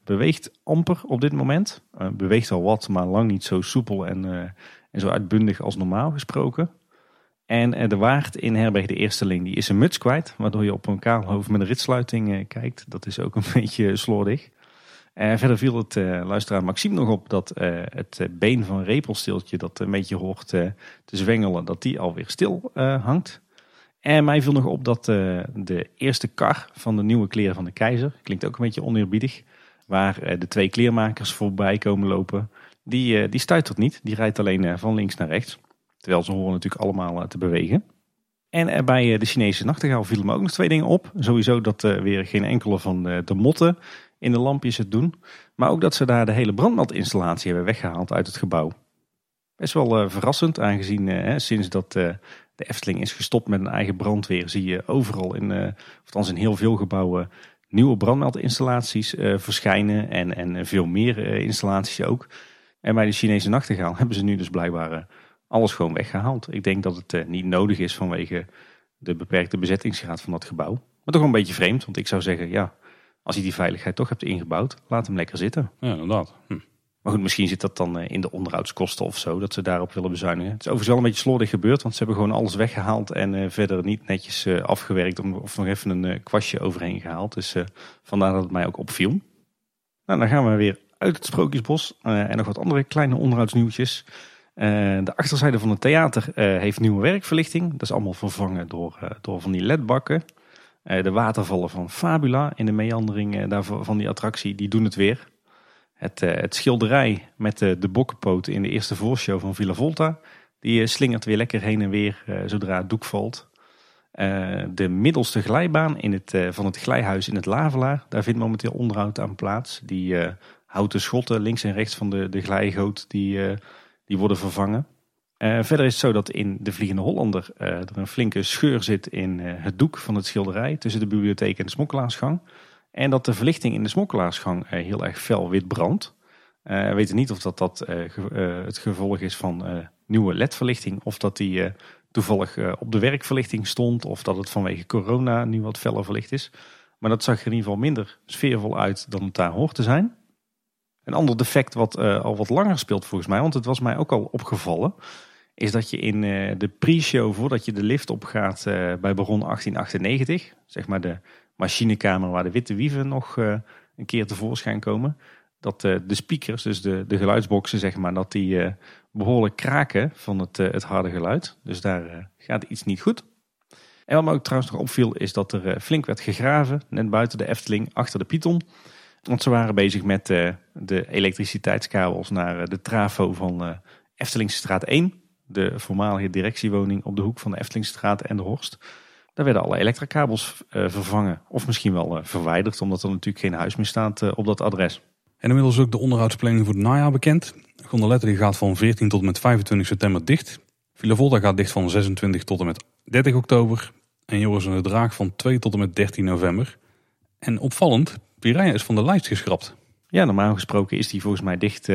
beweegt amper op dit moment. Beweegt al wat, maar lang niet zo soepel en, en zo uitbundig als normaal gesproken. En de waard in Herberg de Eersteling die is een muts kwijt. Waardoor je op een kaal hoofd met een ritsluiting kijkt. Dat is ook een beetje slordig. verder viel het luisteraar Maxime nog op dat het been van Repelsteeltje dat een beetje hoort te zwengelen. Dat die alweer stil hangt. En mij viel nog op dat de eerste kar van de nieuwe kleren van de keizer, klinkt ook een beetje oneerbiedig, waar de twee kleermakers voorbij komen lopen, die, die stuitert niet. Die rijdt alleen van links naar rechts. Terwijl ze horen natuurlijk allemaal te bewegen. En bij de Chinese nachtegaal vielen me ook nog twee dingen op. Sowieso dat weer geen enkele van de, motten in de lampjes het doen. Maar ook dat ze daar de hele brandmeldinstallatie hebben weggehaald uit het gebouw. Best wel verrassend, aangezien sinds dat de Efteling is gestopt met een eigen brandweer. Zie je overal, in, uh, althans in heel veel gebouwen, nieuwe brandmeldinstallaties verschijnen. En, en veel meer installaties ook. En bij de Chinese nachtegaal hebben ze nu dus blijkbaar alles gewoon weggehaald. Ik denk dat het niet nodig is vanwege de beperkte bezettingsgraad van dat gebouw. Maar toch een beetje vreemd, want ik zou zeggen, ja, als je die veiligheid toch hebt ingebouwd, laat hem lekker zitten. Ja, inderdaad. Hm. Maar goed, misschien zit dat dan eh, in de onderhoudskosten of zo, dat ze daarop willen bezuinigen. Het is overigens wel een beetje slordig gebeurd, want ze hebben gewoon alles weggehaald en uh, verder niet netjes afgewerkt of nog even een kwastje overheen gehaald. Dus vandaar dat het mij ook opviel. Nou, dan gaan we weer uit het Sprookjesbos en nog wat andere kleine onderhoudsnieuwtjes. De achterzijde van het theater heeft nieuwe werkverlichting. Dat is allemaal vervangen door, door van die ledbakken. de watervallen van Fabula in de meandering van die attractie, die doen het weer. Het, het schilderij met de, bokkenpoot in de eerste voorshow van Villa Volta. Die slingert weer lekker heen en weer zodra het doek valt. de middelste glijbaan in het, van het glijhuis in het Lavelaar. Daar vindt momenteel onderhoud aan plaats. Die houten schotten links en rechts van de, de glijgoot die, die worden vervangen. verder is het zo dat in de Vliegende Hollander er een flinke scheur zit in het doek van het schilderij. Tussen de bibliotheek en de smokkelaarsgang. En dat de verlichting in de smokkelaarsgang eh, heel erg fel wit brandt. Eh, we weten niet of dat, dat eh, het gevolg is van nieuwe ledverlichting. Of dat die toevallig op de werkverlichting stond. Of dat het vanwege corona nu wat feller verlicht is. Maar dat zag er in ieder geval minder sfeervol uit dan het daar hoort te zijn. Een ander defect wat al wat langer speelt volgens mij. Want het was mij ook al opgevallen. Is dat je in de pre-show voordat je de lift opgaat bij Baron 1898. Zeg maar de machinekamer waar de witte wieven nog een keer tevoorschijn komen. Dat de speakers, dus de, de geluidsboxen zeg maar, dat die behoorlijk kraken van het, het harde geluid. Dus daar gaat iets niet goed. En wat me ook trouwens nog opviel is dat er flink werd gegraven, net buiten de Efteling, achter de Python. Want ze waren bezig met de elektriciteitskabels naar de trafo van Eftelingstraat 1. De voormalige directiewoning op de hoek van de Eftelingstraat en de Horst. Daar werden alle elektrakabels vervangen. Of misschien wel verwijderd, omdat er natuurlijk geen huis meer staat op dat adres. En inmiddels ook de onderhoudsplanning voor het najaar bekend. Gondolette die gaat van 14 tot en met 25 september dicht. Villa Volta gaat dicht van 26 tot en met 30 oktober. En Joris en de Draag van 2 tot en met 13 november. En opvallend, Piranha is van de lijst geschrapt. Ja, normaal gesproken is die volgens mij dicht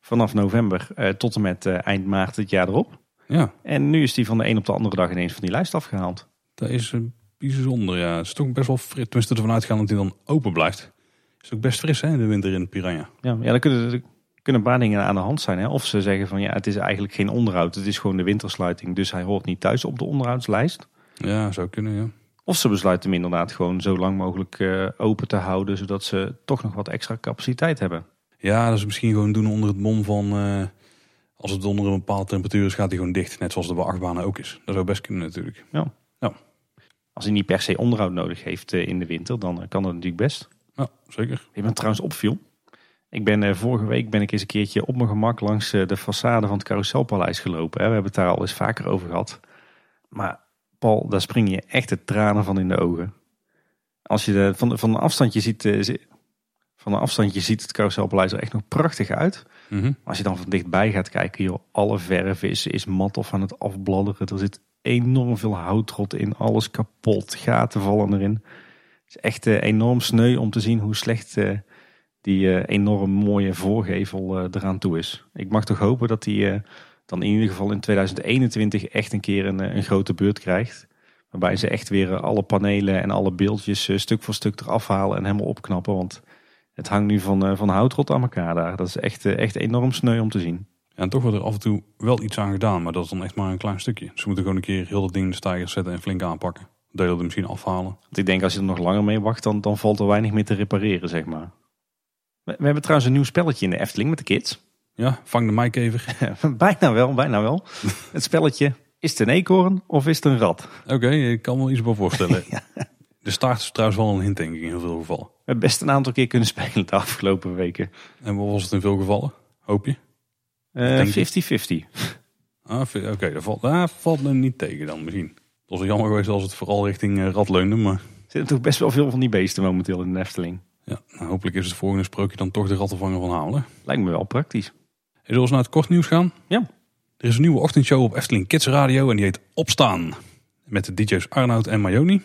vanaf november tot en met eind maart het jaar erop. Ja. En nu is die van de een op de andere dag ineens van die lijst afgehaald. Dat is bijzonder, ja. Het is toch best wel fris. Tenminste, ervan uitgaan dat hij dan open blijft. Is ook best fris, hè, in de winter in Piranha. Ja, ja dan kunnen, er kunnen een paar dingen aan de hand zijn. Hè. Of ze zeggen van, ja, het is eigenlijk geen onderhoud. Het is gewoon de wintersluiting, dus hij hoort niet thuis op de onderhoudslijst. Ja, zou kunnen, ja. Of ze besluiten hem inderdaad gewoon zo lang mogelijk uh, open te houden, zodat ze toch nog wat extra capaciteit hebben. Ja, dat is misschien gewoon doen onder het mom van... Uh, als het onder een bepaalde temperatuur is, gaat hij gewoon dicht. Net zoals de achtbanen ook is. Dat zou best kunnen natuurlijk. Ja. ja. Als hij niet per se onderhoud nodig heeft eh, in de winter, dan eh, kan dat natuurlijk best. Ja, zeker. Ik ben trouwens opviel. Ik ben eh, vorige week ben ik eens een keertje op mijn gemak langs de façade van het Carouselpaleis gelopen. We hebben het daar al eens vaker over gehad. Maar Paul, daar spring je echt de tranen van in de ogen. Als je de, van, van een afstandje ziet, Van een afstandje ziet het carouselpaleis er echt nog prachtig uit. Maar als je dan van dichtbij gaat kijken, joh, alle verf is, is mat of aan het afbladderen. Er zit enorm veel houtrot in, alles kapot, gaten vallen erin. Het is echt eh, enorm sneu om te zien hoe slecht eh, die eh, enorm mooie voorgevel eraan toe is. Ik mag toch hopen dat die dan in ieder geval in 2021 echt een keer een, eh, een grote beurt krijgt. Waarbij ze echt weer eh, alle panelen en alle beeldjes eh, stuk voor stuk eraf halen en helemaal opknappen. Want het hangt nu van, van houtrot aan elkaar daar. Dat is echt, echt enorm sneu om te zien. Ja, en toch wordt er af en toe wel iets aan gedaan, maar dat is dan echt maar een klein stukje. Ze moeten gewoon een keer heel dat ding in de stijgers zetten en flink aanpakken. Delen er misschien afhalen. Want ik denk als je er nog langer mee wacht, dan, dan valt er weinig meer te repareren, zeg maar. We, we hebben trouwens een nieuw spelletje in de Efteling met de kids. Ja, vang de mijkever. bijna wel, bijna wel. Het spelletje, is het een eekhoorn of is het een rat? Oké, ik kan me wel iets bij voorstellen. De staart is trouwens wel een hint, denk ik, in heel veel gevallen. We hebben best een aantal keer kunnen spelen de afgelopen weken. En wat was het in veel gevallen? Hoop je? Eh, Denk je? 50-50. Ah, vi- Oké, dat valt, ah, valt me niet tegen dan misschien. Het was jammer geweest als het vooral richting eh, rat leunde, maar Er zitten toch best wel veel van die beesten momenteel in de Efteling. ja, nou, hopelijk is het volgende sprookje dan toch de rattenvanger van Hamelen. Lijkt me wel praktisch. En zullen we naar het kort nieuws gaan? Ja. Er is een nieuwe ochtendshow op Efteling Kids Radio en die heet Opstaan. Met de DJ's Arnoud en Mayoni.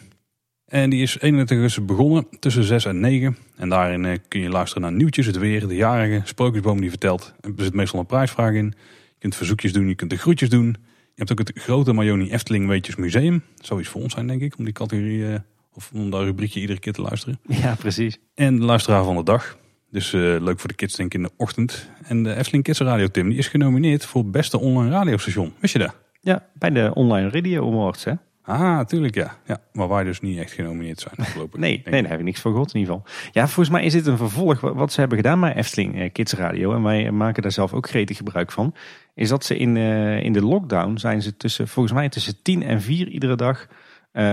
En die is 31 augustus begonnen tussen 6 en 9. En daarin eh, kun je luisteren naar nieuwtjes, het weer, de jarige, sprookjesboom die vertelt. Er zit meestal een prijsvraag in. Je kunt verzoekjes doen, je kunt de groetjes doen. Je hebt ook het grote Mayoni Efteling Weetjes Museum. Zoiets voor ons zijn denk ik, om die categorie, eh, of om dat rubriekje iedere keer te luisteren. Ja, precies. En de luisteraar van de dag. Dus eh, leuk voor de kids denk ik in de ochtend. En de Efteling Kids Radio Tim, die is genomineerd voor beste online radiostation. Wist je dat? Ja, bij de Online Radio Awards, hè? Ah, tuurlijk ja. ja. Maar wij dus niet echt genomineerd zijn afgelopen. Nee, nee, daar heb ik niks van gehoord in ieder geval. Ja, volgens mij is dit een vervolg wa- wat ze hebben gedaan bij Efteling eh, Kids Radio. En wij maken daar zelf ook gretig gebruik van. Is dat ze in, eh, in de lockdown zijn ze tussen, volgens mij tussen 10 en 4 iedere dag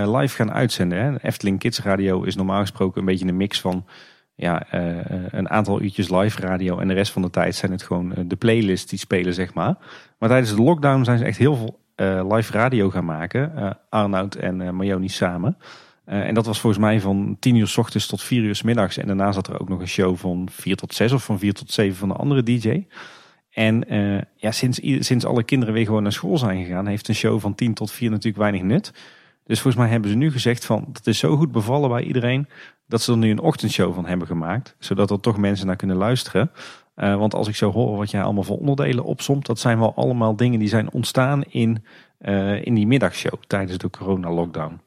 live gaan uitzenden. Hè. Efteling Kids Radio is normaal gesproken een beetje een mix van ja, eh, eh, een aantal uurtjes live radio. En de rest van de tijd zijn het gewoon eh, de playlists die spelen, zeg maar. Maar tijdens de lockdown zijn ze echt heel veel live radio gaan maken. Arnoud en Mayoni samen. En dat was volgens mij van 10 uur s ochtends tot 4 uur s middags. En daarna zat er ook nog een show van 4 tot 6 of van 4 tot 7 van een andere DJ. En ja, sinds, sinds alle kinderen weer gewoon naar school zijn gegaan, heeft een show van 10 tot 4 natuurlijk weinig nut. Dus volgens mij hebben ze nu gezegd van dat is zo goed bevallen bij iedereen dat ze er nu een ochtendshow van hebben gemaakt. Zodat er toch mensen naar kunnen luisteren. Eh, want als ik zo hoor wat jij allemaal voor onderdelen opsomt, dat zijn wel allemaal dingen die zijn ontstaan in, eh, in die middagshow tijdens de corona-lockdown.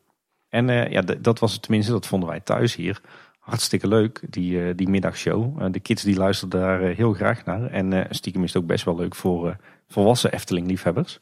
En eh, ja, dat was het tenminste, dat vonden wij thuis hier. Hartstikke leuk, die, die middagshow. De kids die luisterden daar heel graag naar. En stiekem is het ook best wel leuk voor volwassen Efteling-liefhebbers.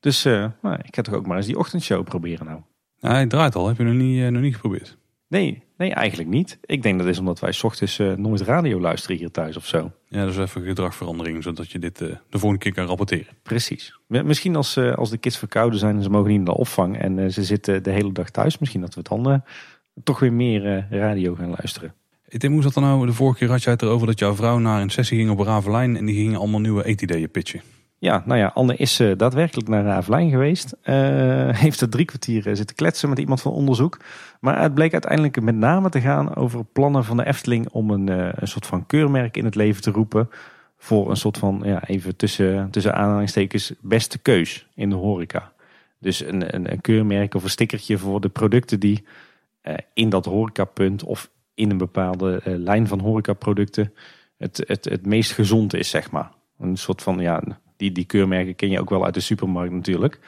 Dus nou, ik ga toch ook maar eens die ochtendshow proberen nou. Ja, hij draait al. Heb je nog niet, eh, nog niet geprobeerd? Nee, nee, eigenlijk niet. Ik denk dat is omdat wij ochtends eh, nooit radio luisteren hier thuis of zo. Ja, dus even gedragverandering, zodat je dit eh, de volgende keer kan rapporteren. Precies. Mi- Misschien als, als de kids verkouden zijn en ze mogen niet naar de opvang en ze zitten de hele dag thuis. Misschien dat we dan eh, toch weer meer radio gaan luisteren. Tim, hoe zat er nou? De vorige keer had jij het erover dat jouw vrouw naar een sessie ging op Ravelijn en die gingen allemaal nieuwe eetideeën pitchen. Ja, nou ja, Anne is eh, daadwerkelijk naar Ravelijn geweest. Eh, heeft er drie kwartier eh, zitten kletsen met iemand van onderzoek. Maar het bleek uiteindelijk met name te gaan over plannen van de Efteling om een, een soort van keurmerk in het leven te roepen. Voor een soort van, ja, even tussen, tussen aanhalingstekens, beste keus in de horeca. Dus een, een, een keurmerk of een stickertje voor de producten die in dat horecapunt of in een bepaalde lijn van horecaproducten het, het, het meest gezond is, zeg maar. Een soort van, ja, die, die keurmerken ken je ook wel uit de supermarkt natuurlijk.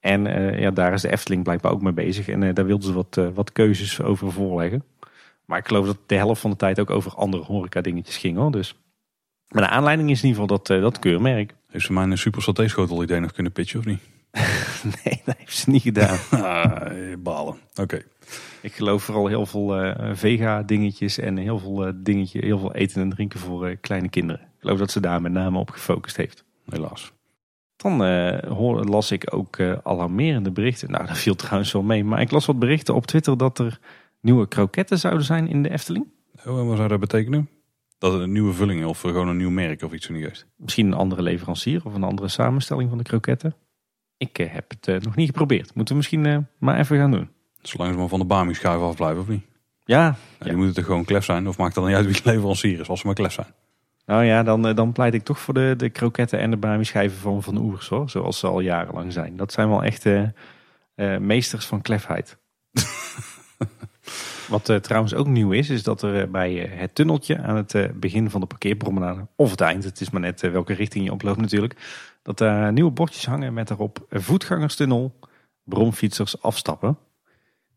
En eh, ja, daar is de Efteling blijkbaar ook mee bezig. En eh, daar wilden ze wat, eh, wat keuzes over voorleggen. Maar ik geloof dat de helft van de tijd ook over andere horeca dingetjes ging hoor. Dus. Maar de aanleiding is in ieder geval dat, dat keurmerk. Heeft ze mijn super saté-schotel idee nog kunnen pitchen of niet? Nee, dat heeft ze niet gedaan. Balen. Oké. ik geloof vooral heel veel vega dingetjes en heel veel, dingetje, heel veel eten en drinken voor kleine kinderen. Ik geloof dat ze daar met name op gefocust heeft. Helaas. Dan eh, hoor, las ik ook eh, alarmerende berichten. Nou, dat viel trouwens wel mee. Maar ik las wat berichten op Twitter dat er nieuwe kroketten zouden zijn in de Efteling. Oh, en wat zou dat betekenen? Dat het een nieuwe vulling of gewoon een nieuw merk of iets in die geest. Misschien een andere leverancier of een andere samenstelling van de kroketten. Ik eh, heb het nog niet geprobeerd. Moeten we misschien maar even gaan doen. Zolang ze maar van de Bami-schuif afblijven of niet? Ja, Nou, ja. Die moeten toch gewoon klef zijn. Of maakt dat niet uit wie leverancier is, als ze maar klef zijn. Nou ja, dan, eh, dan pleit ik toch voor de, de kroketten en de bami schijven van Van Oers hoor. Zoals ze al jarenlang zijn. Dat zijn wel echt eh, meesters van klefheid. Wat eh, trouwens ook nieuw is, is dat er bij het tunneltje aan het begin van de parkeerpromenade, of het eind, het is maar net welke richting je oploopt natuurlijk, dat daar nieuwe bordjes hangen met daarop voetgangerstunnel, bromfietsers afstappen.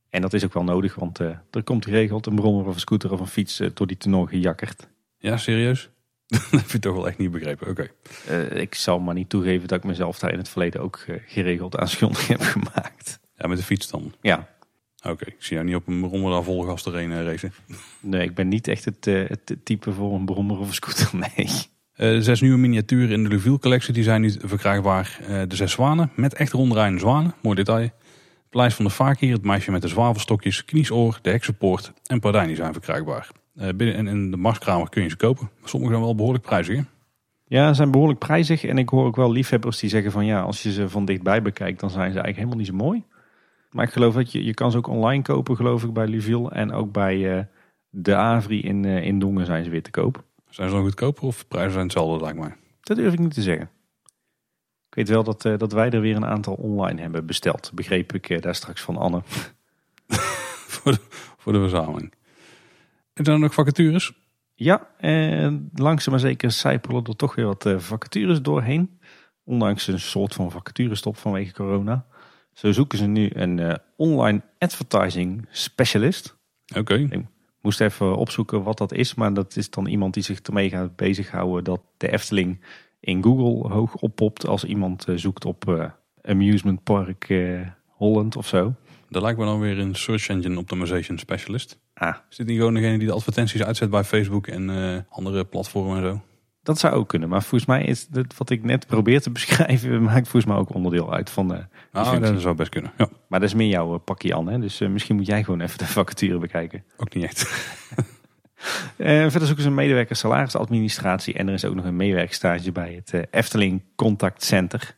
En dat is ook wel nodig, want er komt geregeld een brommer of een scooter of een fiets door die tunnel gejakkerd. Ja, serieus? dat heb je toch wel echt niet begrepen. Oké. Eh, ik zal maar niet toegeven dat ik mezelf daar in het verleden ook eh, geregeld aan schuldig heb gemaakt. Ja, met de fiets dan. Ja, Oké, ik zie jou niet op een rommel daar vol gas erheen eh, racen. nee, ik ben niet echt het, eh, het type voor een brommer of een scooter, nee. Eh, de zes nieuwe miniaturen in de Luville collectie die zijn nu verkrijgbaar. Eh, de zes zwanen met echt ronddraaiende zwanen. Mooi detail. Paleis van de Fakir, het meisje met de zwavelstokjes, kniesoor, de heksenpoort en Pardijn die zijn verkrijgbaar. Eh, binnen en in de marskramer kun je ze kopen. Sommige zijn wel behoorlijk prijzig. hè? Ja, ze zijn behoorlijk prijzig. En ik hoor ook wel liefhebbers die zeggen van ja, als je ze van dichtbij bekijkt, dan zijn ze eigenlijk helemaal niet zo mooi. Maar ik geloof dat je, je kan ze ook online kopen, geloof ik, bij Luville. En ook bij eh, de Avri in, eh, in Dongen zijn ze weer te koop. Zijn ze dan goedkoper of prijzen zijn hetzelfde lijkt mij? Dat durf ik niet te zeggen. Ik weet wel dat, dat wij er weer een aantal online hebben besteld. Begreep ik daar straks van Anne. voor, de, voor de verzameling. En er nog vacatures? Ja, eh, langzaam maar zeker zijpelen er toch weer wat eh, vacatures doorheen. Ondanks een soort van vacaturestop vanwege corona. Zo zoeken ze nu een eh, online advertising specialist. Oké. Moest even opzoeken wat dat is, maar dat is dan iemand die zich ermee gaat bezighouden dat de Efteling in Google hoog oppopt als iemand eh, zoekt op eh, Amusement Park Holland of zo. Dat lijkt me dan weer een Search Engine Optimization Specialist. Ah, Is dit niet gewoon degene die de advertenties uitzet bij Facebook en eh, andere platformen en zo? dat zou ook kunnen, maar volgens mij is het wat ik net probeer te beschrijven, maakt volgens mij ook onderdeel uit van de. Ah, dat zou best kunnen. Ja, Maar dat is meer jouw eh, pakje aan, hè? dus eh, misschien moet jij gewoon even de vacature bekijken. ook niet echt. Eh, verder zoeken ze een medewerker salarisadministratie en er is ook nog een meewerkstage bij het eh, Efteling Contact Center,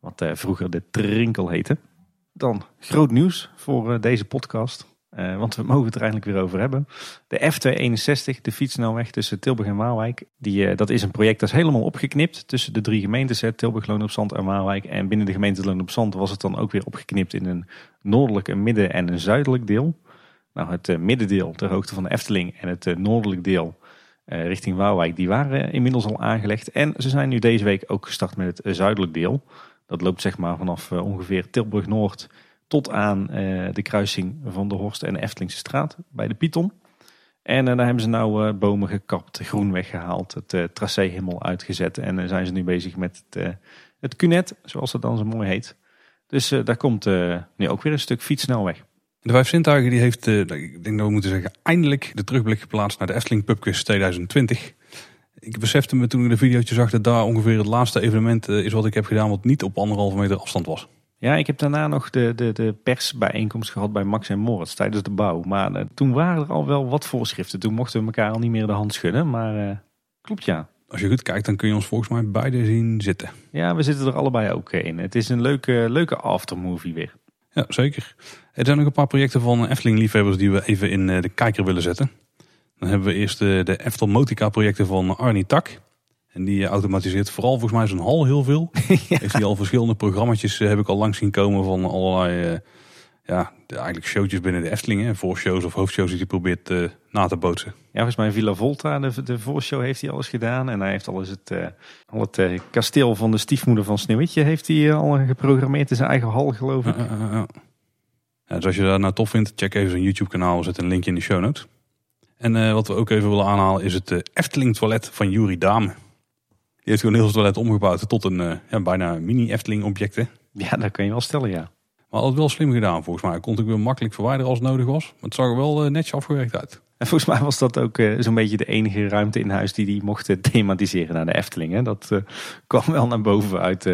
wat eh, vroeger de Trinkel heette. Dan groot nieuws voor eh, deze podcast, eh, want we mogen het er eindelijk weer over hebben. De F261, de fietsnelweg tussen Tilburg en Waalwijk, die, eh, dat is een project dat is helemaal opgeknipt tussen de drie gemeentes, Tilburg, Loon op Zand en Waalwijk. En binnen de gemeente Loon op Zand was het dan ook weer opgeknipt in een noordelijk, een midden en een zuidelijk deel. Nou, het eh, middendeel ter hoogte van de Efteling en het noordelijk deel richting Waalwijk, die waren inmiddels al aangelegd. En ze zijn nu deze week ook gestart met het zuidelijk deel. Dat loopt zeg maar vanaf ongeveer Tilburg Noord tot aan eh, de kruising van de Horst en de Eftelingse straat bij de Python. En eh, daar hebben ze nou eh, bomen gekapt, groen weggehaald, het tracé helemaal uitgezet. En zijn ze nu bezig met het, het Cunet, zoals het dan zo mooi heet. Dus daar komt nu ook weer een stuk fietsnelweg. De Vijf Zintuigen die heeft, eh, ik denk dat we moeten zeggen, eindelijk de terugblik geplaatst naar de Efteling Pubquiz 2020. Ik besefte me toen ik de videootje zag dat daar ongeveer het laatste evenement is wat ik heb gedaan wat niet op anderhalve meter afstand was. Ja, ik heb daarna nog de, de, de persbijeenkomst gehad bij Max en Moritz tijdens de bouw. Maar eh, toen waren er al wel wat voorschriften. Toen mochten we elkaar al niet meer de hand schudden. Maar eh, klopt ja. Als je goed kijkt, dan kun je ons volgens mij beide zien zitten. Ja, we zitten er allebei ook eh, in. Het is een leuke, leuke aftermovie weer. Ja, zeker. Er zijn nog een paar projecten van Efteling-liefhebbers die we even in de kijker willen zetten. Dan hebben we eerst de, de Eftel Motica projecten van Arnie Tak. En die eh, automatiseert vooral volgens mij zijn hal heel veel. Heeft hij al verschillende programma's heb ik al langs zien komen van allerlei eh, ja, de, eigenlijk showtjes binnen de Efteling. Hè, voorshows of hoofdshows die hij probeert eh, na te bootsen. Ja, volgens mij Villa Volta, de, de voorshow, heeft hij alles gedaan. En hij heeft alles het, eh, al het eh, kasteel van de stiefmoeder van Sneeuwwitje heeft hij eh, al geprogrammeerd in zijn eigen hal, geloof ik. Ja, ja, ja, ja. Ja, dus als je dat nou tof vindt, check even zijn YouTube kanaal. We zetten een linkje in de show notes. En eh, wat we ook even willen aanhalen is het eh, Efteling toilet van Juri Dame. Heeft gewoon heel het toilet omgebouwd tot een eh, ja, bijna mini Efteling objecten. Ja, dat kan je wel stellen, ja. Maar altijd wel slim gedaan volgens mij. Kon ik weer makkelijk verwijderen als het nodig was. Maar het zag er wel eh, netjes afgewerkt uit. En volgens mij was dat ook eh, zo'n beetje de enige ruimte in huis die die mochten thematiseren naar de Efteling. Hè? Dat kwam wel naar boven uit,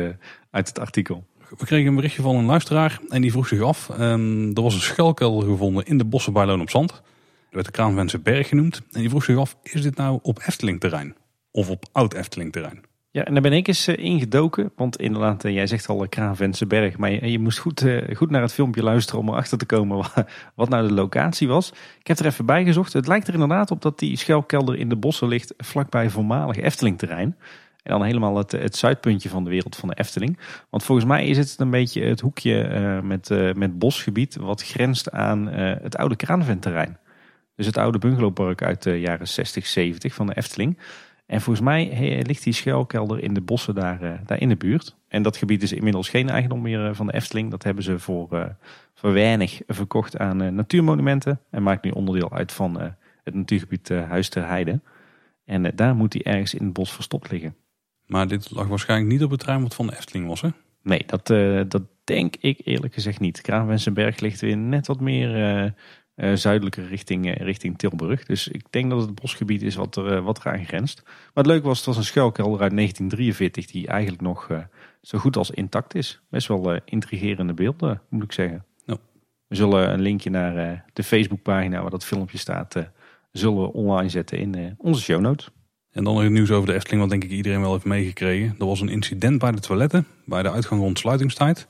uit het artikel. We kregen een berichtje van een luisteraar en die vroeg zich af. ehm, er was een schuilkelder gevonden in de bossen bij Loon op Zand. Dat werd de Kraanwense Berg genoemd. En die vroeg zich af, is dit nou op Efteling terrein? Of op oud Efteling terrein? Ja, en daar ben ik eens uh, ingedoken. Want inderdaad, uh, jij zegt al Kravense Berg. Maar je, je moest goed, uh, goed naar het filmpje luisteren om erachter te komen wat, nou de locatie was. Ik heb er even bij gezocht. Het lijkt er inderdaad op dat die schuilkelder in de bossen ligt vlakbij voormalig Efteling-terrein. En dan helemaal het, het zuidpuntje van de wereld van de Efteling. Want volgens mij is het een beetje het hoekje met, met bosgebied wat grenst aan het oude Kraanventterrein. Dus het oude bungalowpark uit de jaren 60, 70 van de Efteling. En volgens mij ligt die schuilkelder in de bossen daar, uh, daar in de buurt. En dat gebied is inmiddels geen eigendom meer eh, van de Efteling. Dat hebben ze voor, uh, voor weinig verkocht aan natuurmonumenten. En maakt nu onderdeel uit van het natuurgebied Huis ter Heide. En daar moet hij ergens in het bos verstopt liggen. Maar dit lag waarschijnlijk niet op het terrein wat van de Efteling was, hè? Nee, dat, dat denk ik eerlijk gezegd niet. Kraanwensenberg ligt weer net wat meer uh, zuidelijke richting, uh, richting Tilburg. Dus ik denk dat het bosgebied is wat er, uh, wat eraan grenst. Maar het leuke was, het was een schuilkelder uit 1943 die eigenlijk nog zo goed als intact is. Best wel intrigerende beelden, moet ik zeggen. Ja. We zullen een linkje naar de Facebookpagina waar dat filmpje staat, zullen we online zetten in onze show notes. En dan nog het nieuws over de Efteling, wat denk ik iedereen wel heeft meegekregen. Er was een incident bij de toiletten, bij de uitgang rond sluitingstijd.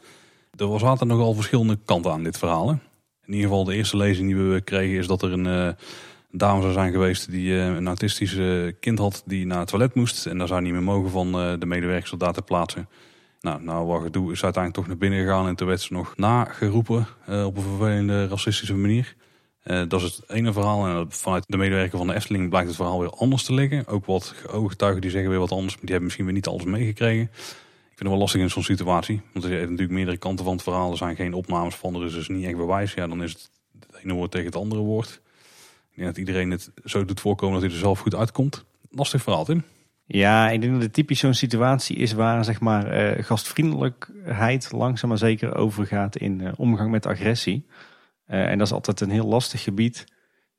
Er was altijd nogal verschillende kanten aan dit verhaal. Hè? In ieder geval de eerste lezing die we kregen is dat er een, uh, dame zou zijn geweest die uh, een autistisch kind had die naar het toilet moest. En daar zou niet meer mogen van uh, de medewerkers om daar te plaatsen. Nou, nou wat gedoe is uiteindelijk toch naar binnen gegaan en toen werd ze nog nageroepen op een vervelende racistische manier. dat is het ene verhaal. En vanuit de medewerker van de Efteling blijkt het verhaal weer anders te liggen. Ook wat ooggetuigen die zeggen weer wat anders, maar die hebben misschien weer niet alles meegekregen. Ik vind het wel lastig in zo'n situatie. Want er zijn natuurlijk meerdere kanten van het verhaal. Er zijn geen opnames van, er is dus niet echt bewijs. Ja, dan is het het ene woord tegen het andere woord. Ik dat iedereen het zo doet voorkomen dat hij er zelf goed uitkomt. Lastig verhaal, Tim. Ja, ik denk dat het typisch zo'n situatie is waar zeg maar, eh, gastvriendelijkheid langzaam maar zeker overgaat in uh, omgang met agressie. Uh, en dat is altijd een heel lastig gebied.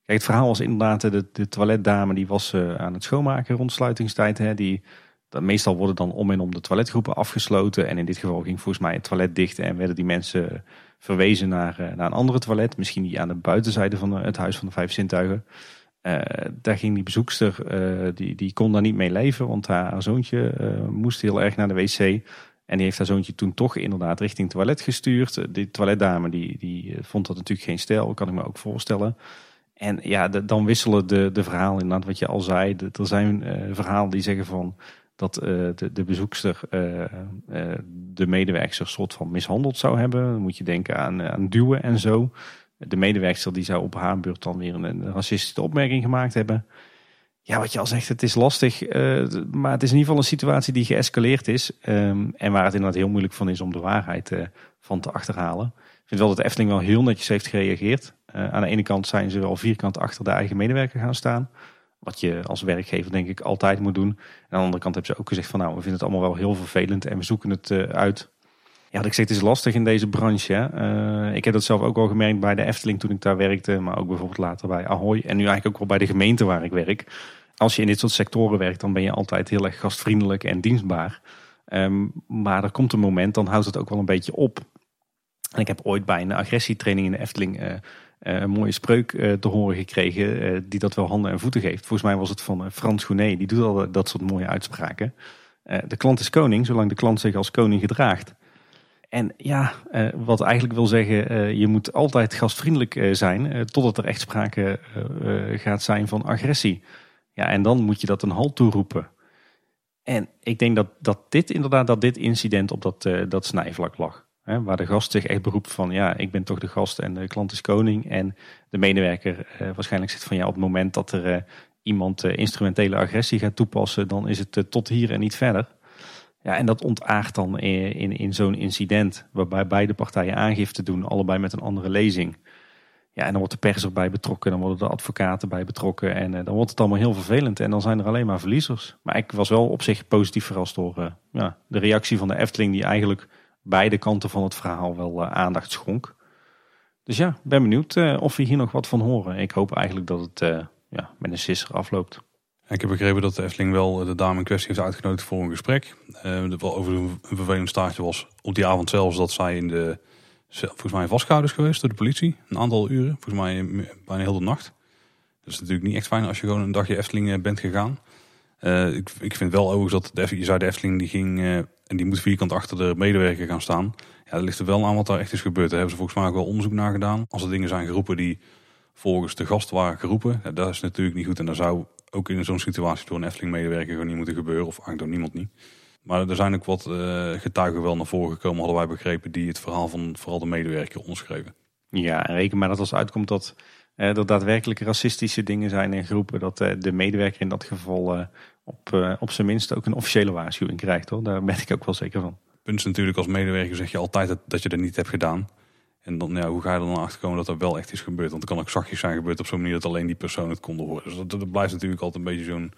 Kijk, het verhaal was inderdaad de, de toiletdame die was aan het schoonmaken rond sluitingstijd. Hè, die meestal worden dan om en om de toiletgroepen afgesloten. En in dit geval ging volgens mij het toilet dicht en werden die mensen verwezen naar, eh, naar een andere toilet. Misschien die aan de buitenzijde van het huis van de vijf zintuigen. Uh, daar ging die bezoekster, uh, die, die kon daar niet mee leven, want haar, zoontje moest heel erg naar de wc. En die heeft haar zoontje toen toch inderdaad richting het toilet gestuurd. Die toiletdame die, die vond dat natuurlijk geen stijl, kan ik me ook voorstellen. En ja, dan wisselen de, de verhalen inderdaad wat je al zei. Er zijn verhalen die zeggen van dat uh, de, bezoekster uh, uh, de medewerkster soort van mishandeld zou hebben. Dan moet je denken aan, duwen en zo. De medewerkster die zou op haar beurt dan weer een, een racistische opmerking gemaakt hebben. Ja, wat je al zegt, het is lastig. maar het is in ieder geval een situatie die geëscaleerd is. Um, en waar het inderdaad heel moeilijk van is om de waarheid van te achterhalen. Ik vind wel dat de Efteling wel heel netjes heeft gereageerd. aan de ene kant zijn ze wel vierkant achter de eigen medewerker gaan staan. Wat je als werkgever denk ik altijd moet doen. En aan de andere kant hebben ze ook gezegd van nou, we vinden het allemaal wel heel vervelend en we zoeken het uh, uit. Ja, wat ik zeg, het is lastig in deze branche. Uh, ik heb dat zelf ook wel gemerkt bij de Efteling toen ik daar werkte. Maar ook bijvoorbeeld later bij Ahoy. En nu eigenlijk ook wel bij de gemeente waar ik werk. Als je in dit soort sectoren werkt, dan ben je altijd heel erg gastvriendelijk en dienstbaar. Um, maar er komt een moment, dan houdt het ook wel een beetje op. En ik heb ooit bij een agressietraining in de Efteling... Uh, eh, een mooie spreuk eh, te horen gekregen eh, die dat wel handen en voeten geeft. Volgens mij was het van Frans Gounet, die doet al dat soort mooie uitspraken. de klant is koning, zolang de klant zich als koning gedraagt. En ja, wat eigenlijk wil zeggen, je moet altijd gastvriendelijk zijn totdat er echt sprake gaat zijn van agressie. Ja, en dan moet je dat een halt toeroepen. En ik denk dat, dat dit inderdaad, dat dit incident op dat, dat snijvlak lag. Waar de gast zich echt beroept van ja, ik ben toch de gast en de klant is koning. En de medewerker eh, waarschijnlijk zegt van ja, op het moment dat er eh, iemand eh, instrumentele agressie gaat toepassen, dan is het tot hier en niet verder. Ja, en dat ontaart dan in, in, in zo'n incident waarbij beide partijen aangifte doen, allebei met een andere lezing. Ja, en dan wordt de pers erbij betrokken, dan worden de advocaten bij betrokken en dan wordt het allemaal heel vervelend en dan zijn er alleen maar verliezers. Maar ik was wel op zich positief verrast door ja, de reactie van de Efteling die eigenlijk beide kanten van het verhaal wel uh, aandacht schonk. Dus ja, ben benieuwd uh, of we hier nog wat van horen. Ik hoop eigenlijk dat het uh, ja, met een sisser afloopt. Ik heb begrepen dat de Efteling wel de dame in kwestie heeft uitgenodigd voor een gesprek. Uh, wel over een vervelend staartje was op die avond zelfs dat zij in de, volgens mij vastgehouden is geweest door de politie. Een aantal uren, volgens mij bijna heel de nacht. Dat is natuurlijk niet echt fijn als je gewoon een dagje Efteling bent gegaan. Uh, ik, ik vind wel overigens dat de, je zei de Efteling die ging uh, en die moet vierkant achter de medewerker gaan staan. Ja, er ligt er wel aan wat daar echt is gebeurd. Daar hebben ze volgens mij ook wel onderzoek naar gedaan. Als er dingen zijn geroepen die volgens de gast waren geroepen, dat is natuurlijk niet goed. En dat zou ook in zo'n situatie door een Efteling medewerker gewoon niet moeten gebeuren. Of eigenlijk door niemand niet. Maar er zijn ook wat uh, getuigen wel naar voren gekomen, hadden wij begrepen, die het verhaal van vooral de medewerker onderschreven. Ja, en reken maar dat als uitkomt dat uh, er daadwerkelijk racistische dingen zijn in groepen, dat de medewerker in dat geval op, op zijn minst ook een officiële waarschuwing krijgt. Hoor. Daar ben ik ook wel zeker van. Punt is natuurlijk, als medewerker zeg je altijd dat, dat je dat niet hebt gedaan. En dan, ja, hoe ga je er dan achter komen dat er wel echt is gebeurd? Want het kan ook zachtjes zijn gebeurd op zo'n manier dat alleen die persoon het kon horen. Dus dat, dat blijft natuurlijk altijd een beetje zo'n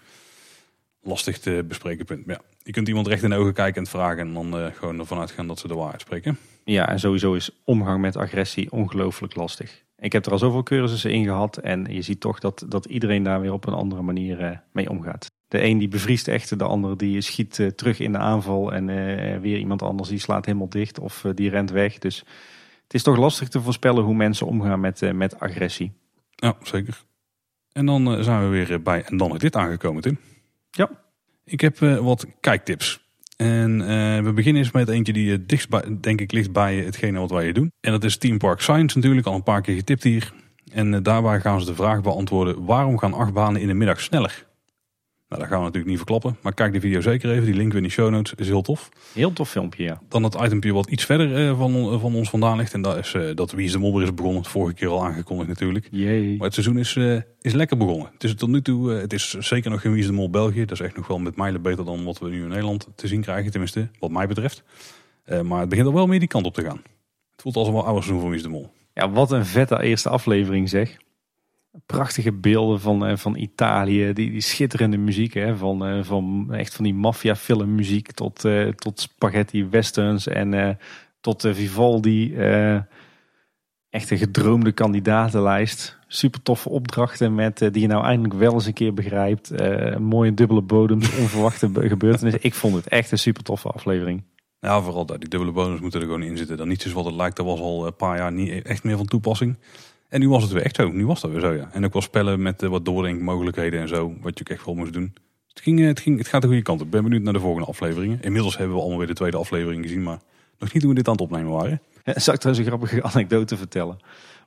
lastig te bespreken punt. Maar ja, je kunt iemand recht in de ogen kijken en het vragen en dan uh, gewoon ervan uitgaan dat ze de waarheid spreken. Ja, en sowieso is omgang met agressie ongelooflijk lastig. Ik heb er al zoveel cursussen in gehad en je ziet toch dat, dat iedereen daar weer op een andere manier uh, mee omgaat. De een die bevriest echt, de ander die schiet uh, terug in de aanval en weer iemand anders die slaat helemaal dicht of die rent weg. Dus het is toch lastig te voorspellen hoe mensen omgaan met, met agressie. Ja, zeker. En dan zijn we weer bij en dan is dit aangekomen, Tim. Ja. Ik heb wat kijktips. En we beginnen eens met eentje die dichtst bij, denk ik ligt bij hetgene wat wij hier doen. En dat is Team Park Science natuurlijk, al een paar keer getipt hier. En daarbij gaan ze de vraag beantwoorden, waarom gaan achtbanen in de middag sneller? Nou, dat gaan we natuurlijk niet verklappen. Maar kijk de video zeker even. Die link in de show notes is heel tof. Heel tof filmpje, ja. Dan het itempje wat iets verder van, van ons vandaan ligt. En dat is dat Wie is de Modder is begonnen. Vorige keer al aangekondigd natuurlijk. Jee. Maar het seizoen is, is lekker begonnen. Het is tot nu toe, het is zeker nog geen Wie is de Mol België. Dat is echt nog wel met mijlen beter dan wat we nu in Nederland te zien krijgen. Tenminste, wat mij betreft. maar het begint al wel meer die kant op te gaan. Het voelt als een wel oude seizoen van Wie is de Mol. Ja, wat een vette eerste aflevering zeg prachtige beelden van, eh, van Italië. Die, die schitterende muziek. Hè, van, eh, van echt van die maffia filmmuziek tot, uh, tot spaghetti westerns. En tot uh, Vivaldi. echt een gedroomde kandidatenlijst. Super toffe opdrachten met, die je nou eindelijk wel eens een keer begrijpt. mooie dubbele bodems, onverwachte gebeurtenissen. Ik vond het echt een super toffe aflevering. Ja, vooral. Die dubbele bodems moeten er gewoon in zitten. Dan niet zoals wat het lijkt. Dat was al een paar jaar niet echt meer van toepassing. En nu was het weer echt zo. Nu was dat weer zo, ja. En ook wel spellen met uh, wat doordenkmogelijkheden en zo. Wat je ook echt wel moest doen. Het, ging, het, ging, het gaat de goede kant op. Ik ben benieuwd naar de volgende afleveringen. Inmiddels hebben we allemaal weer de tweede aflevering gezien. Maar nog niet hoe we dit aan het opnemen waren. Zal ik trouwens een grappige anekdote vertellen?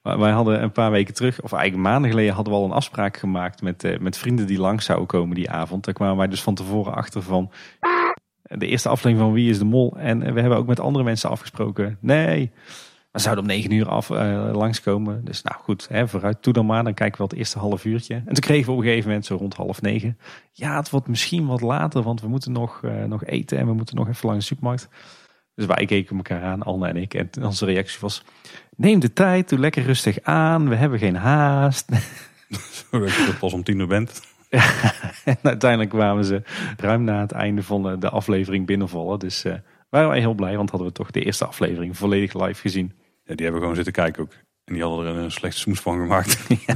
Wij hadden een paar weken terug, of eigenlijk maanden geleden, hadden we al een afspraak gemaakt met, uh, met vrienden die langs zouden komen die avond. Daar kwamen wij dus van tevoren achter van de eerste aflevering van Wie is de Mol. En we hebben ook met andere mensen afgesproken. Nee, we zouden om negen uur af uh, langskomen. Dus nou goed, hè, vooruit, toe dan maar. Dan kijken we wel het eerste half uurtje. En toen kregen we op een gegeven moment zo rond half negen. Ja, het wordt misschien wat later, want we moeten nog, uh, nog eten en we moeten nog even langs de supermarkt. Dus wij keken elkaar aan, Anne en ik. En onze reactie was, neem de tijd, doe lekker rustig aan. We hebben geen haast. Zodat je pas om tien uur bent. en uiteindelijk kwamen ze ruim na het einde van de aflevering binnenvallen. Dus uh, waren wij heel blij, want hadden we toch de eerste aflevering volledig live gezien. Ja, die hebben gewoon zitten kijken ook. En die hadden er een slechte smoes van gemaakt. ja,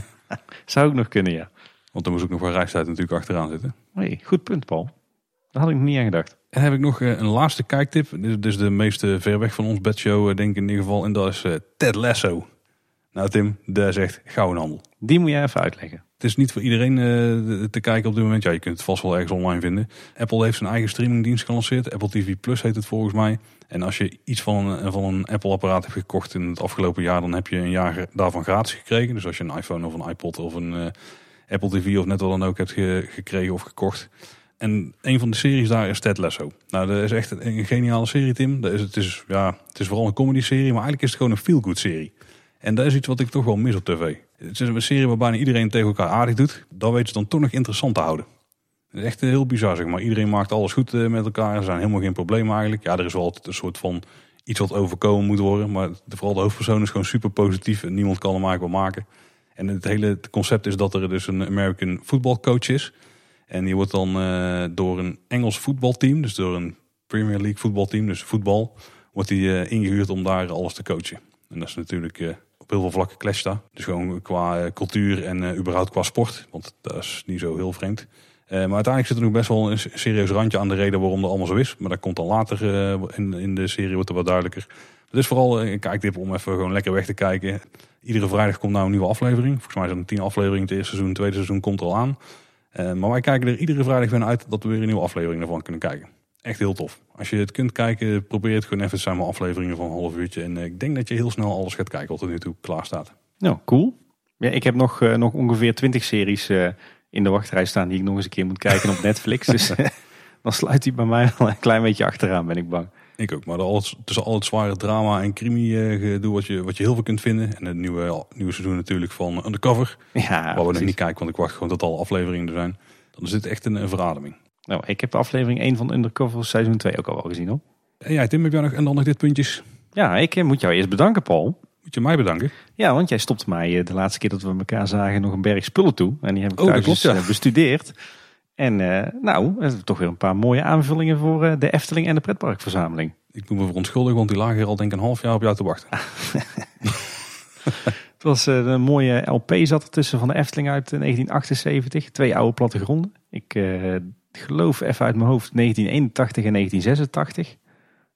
zou ook nog kunnen, ja. Want dan moest ook nog wel reistijd natuurlijk achteraan zitten. Nee, goed punt, Paul. Daar had ik niet aan gedacht. En heb ik nog eh, een laatste kijktip. Dit is de meeste ver weg van ons bedshow, eh, denk ik in ieder geval. En dat is uh, Ted Lasso. Nou Tim, daar zegt gouden handel. Die moet jij even uitleggen. Het is niet voor iedereen uh, te kijken op dit moment. Ja, je kunt het vast wel ergens online vinden. Apple heeft zijn eigen streamingdienst gelanceerd. Apple TV Plus heet het volgens mij. En als je iets van een, van een Apple-apparaat hebt gekocht in het afgelopen jaar, dan heb je een jaar daarvan gratis gekregen. Dus als je een iPhone of een iPod of een uh, Apple TV of net wat dan ook hebt gekregen of gekocht. En een van de series daar is Ted Lasso. Nou, dat is echt een, geniale serie, Tim. Dat is, het, is, ja, het is vooral een comedy-serie, maar eigenlijk is het gewoon een feel-good serie. En dat is iets wat ik toch wel mis op tv. Het is een serie waar bijna iedereen tegen elkaar aardig doet. Dat weet ze dan toch nog interessant te houden. Het is echt heel bizar, zeg maar. Iedereen maakt alles goed eh, met elkaar. Er zijn helemaal geen problemen eigenlijk. Ja, er is wel altijd een soort van iets wat overkomen moet worden. Maar vooral de hoofdpersoon is gewoon super positief. En niemand kan hem eigenlijk wel maken. En het hele concept is dat er dus een American voetbalcoach is. En die wordt dan uh, door een Engels voetbalteam, dus door een Premier League voetbalteam, dus voetbal, wordt hij uh, ingehuurd om daar alles te coachen. En dat is natuurlijk op heel veel vlakken clash daar. Dus gewoon qua cultuur en überhaupt qua sport, want dat is niet zo heel vreemd. Uh, maar uiteindelijk zit er nog best wel een serieus randje aan de reden waarom dat allemaal zo is. Maar dat komt dan later uh, in, in de serie wordt wat duidelijker. Het is vooral een kijktip om even gewoon lekker weg te kijken. Iedere vrijdag komt nou een nieuwe aflevering. Volgens mij zijn er tien afleveringen. Het eerste seizoen, het tweede seizoen komt al aan. Eh, maar wij kijken er iedere vrijdag weer uit dat we weer een nieuwe aflevering ervan kunnen kijken. Echt heel tof. Als je het kunt kijken, probeer het gewoon even. Maar afleveringen van een half uurtje. En eh, ik denk dat je heel snel alles gaat kijken wat er nu toe klaar staat. Nou, cool. Ja, ik heb nog, eh, nog ongeveer 20 series eh, in de wachtrij staan die ik nog eens een keer moet kijken op Netflix. Dus eh, dan sluit hij bij mij wel een klein beetje achteraan, ben ik bang. Ik ook, maar alles, tussen al het zware drama en crimi eh, gedoe wat je, wat je heel veel kunt vinden. En het nieuwe, nieuwe seizoen natuurlijk van Undercover. Ja, waar we nog niet kijken, want ik wacht gewoon tot alle afleveringen er zijn. Dan is dit echt een, een verademing. Nou, ik heb de aflevering 1 van Undercover seizoen 2 ook al wel gezien hoor. En ja, Tim, heb jij nog, en dan nog dit puntjes. Ja, ik eh, moet jou eerst bedanken, Paul. Moet je mij bedanken. Ja, want jij stopte mij eh, de laatste keer dat we elkaar zagen nog een berg spullen toe. En die heb ik Oh, thuis klopt, ja. eh, bestudeerd. En eh, nou, we hebben toch weer een paar mooie aanvullingen voor de Efteling en de pretparkverzameling. Ik moet me verontschuldigen, want die lagen hier al denk ik een half jaar op jou te wachten. Het was een mooie LP zat ertussen van de Efteling uit eh, 1978. Twee oude plattegronden. Ik geloof even uit mijn hoofd 1981 en 1986.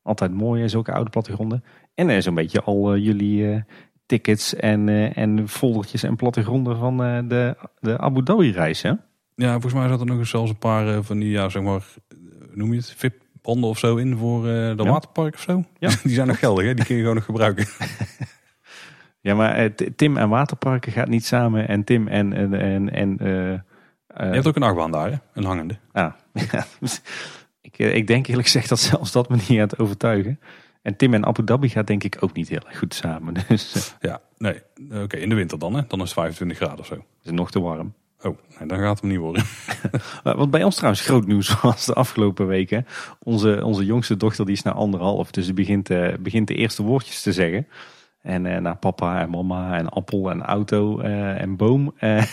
Altijd mooie, zulke oude plattegronden. En eh, zo'n beetje al eh, jullie eh, tickets en, en foldertjes en plattegronden van de, de Abu Dhabi reis. Hè? Ja, volgens mij zat er nog eens zelfs een paar van die, ja, zeg maar, noem je het, VIP-banden of zo in voor de Ja. waterpark of zo. Ja. Die zijn nog geldig, hè? die kun je gewoon nog gebruiken. Ja, maar Tim en waterparken gaat niet samen. En Tim en... en, en, en je hebt ook een achtbaan daar, hè? een hangende. Ah, ja. ik, ik denk eerlijk gezegd dat zelfs dat me niet gaat overtuigen. En Tim en Abu Dhabi gaat denk ik ook niet heel erg goed samen. Dus eh, Ja, nee, oké, in de winter dan, hè? dan is het 25 graden of zo. het is nog te warm. Oh, nee, dan gaat het hem niet worden. Eh, Wat bij ons trouwens groot nieuws was de afgelopen weken. Onze, onze jongste dochter die is naar anderhalf. Dus die begint, eh, begint de eerste woordjes te zeggen. En eh, naar papa en mama en appel en auto eh, en boom. eh,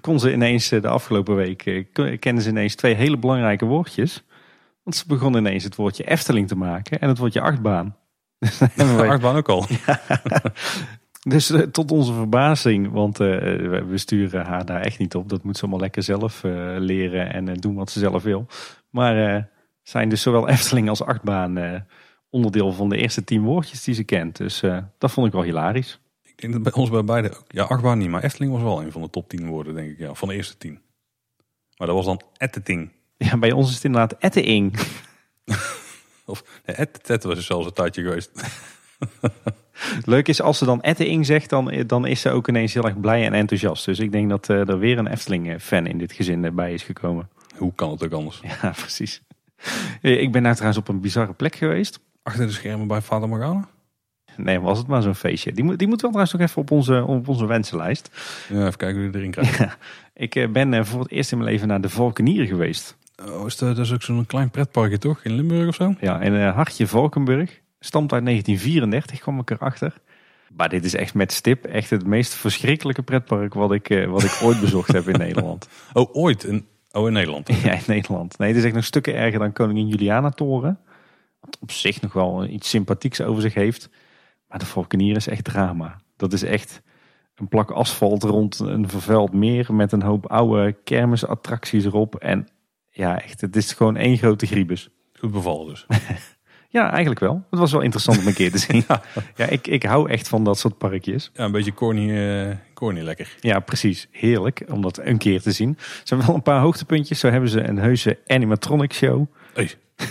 kon ze ineens eh, de afgelopen week, eh, kennen ze ineens twee hele belangrijke woordjes. Want ze begon ineens het woordje Efteling te maken en het woordje achtbaan. Wij- Achtbaan ook al. Dus eh, tot onze verbazing, want eh, we sturen haar daar echt niet op. Dat moet ze allemaal lekker zelf eh, leren en doen wat ze zelf wil. Maar zijn dus zowel Efteling als achtbaan onderdeel van de eerste tien woordjes die ze kent. Dus dat vond ik wel hilarisch. Ik denk dat bij ons bij beide ook. Ja, achtbaan niet, maar Efteling was wel een van de top 10 woorden, denk ik. Ja, van de eerste 10. Maar dat was dan etteting. Ja, bij ons is het inderdaad Etteing. Of nee, ettet was dus zelfs een tijdje geweest. Leuk is, als ze dan Etteing zegt, dan, dan is ze ook ineens heel erg blij en enthousiast. Dus ik denk dat eh, er weer een Efteling-fan in dit gezin eh, bij is gekomen. Hoe kan het ook anders? Ja, precies. Eh, Ik ben nou trouwens op een bizarre plek geweest. Achter de schermen bij Vader Morgana? Nee, was het maar zo'n feestje. Die moet, die moet wel trouwens nog even op onze, op onze wensenlijst. Ja, even kijken hoe je erin krijgt. Ja, ik eh, ben eh, voor het eerst in mijn leven naar de Valkenier geweest. Oh, is dat, is ook zo'n klein pretparkje toch? In Limburg of zo? Ja, in eh, Hartje Valkenburg. Stamt uit 1934, kwam ik erachter. Maar dit is echt met stip echt het meest verschrikkelijke pretpark wat ik, eh, wat ik ooit bezocht heb in Nederland. Oh, ooit. In, oh, in Nederland. Ja, in Nederland. Nee, het is echt nog stukken erger dan Koningin Juliana Toren. Wat op zich nog wel iets sympathieks over zich heeft. Maar de Valkenier is echt drama. Dat is echt een plak asfalt rond een vervuild meer met een hoop oude kermisattracties erop. En ja, echt, het is gewoon één grote griebus. Goed bevallen dus. Ja, eigenlijk wel. Het was wel interessant om een keer te zien. Ja, ik, ik hou echt van dat soort parkjes. Ja, een beetje corny, eh, corny lekker. Ja, precies. Heerlijk om dat een keer te zien. Zijn wel een paar hoogtepuntjes. Zo hebben ze een heuse animatronic show. Hey,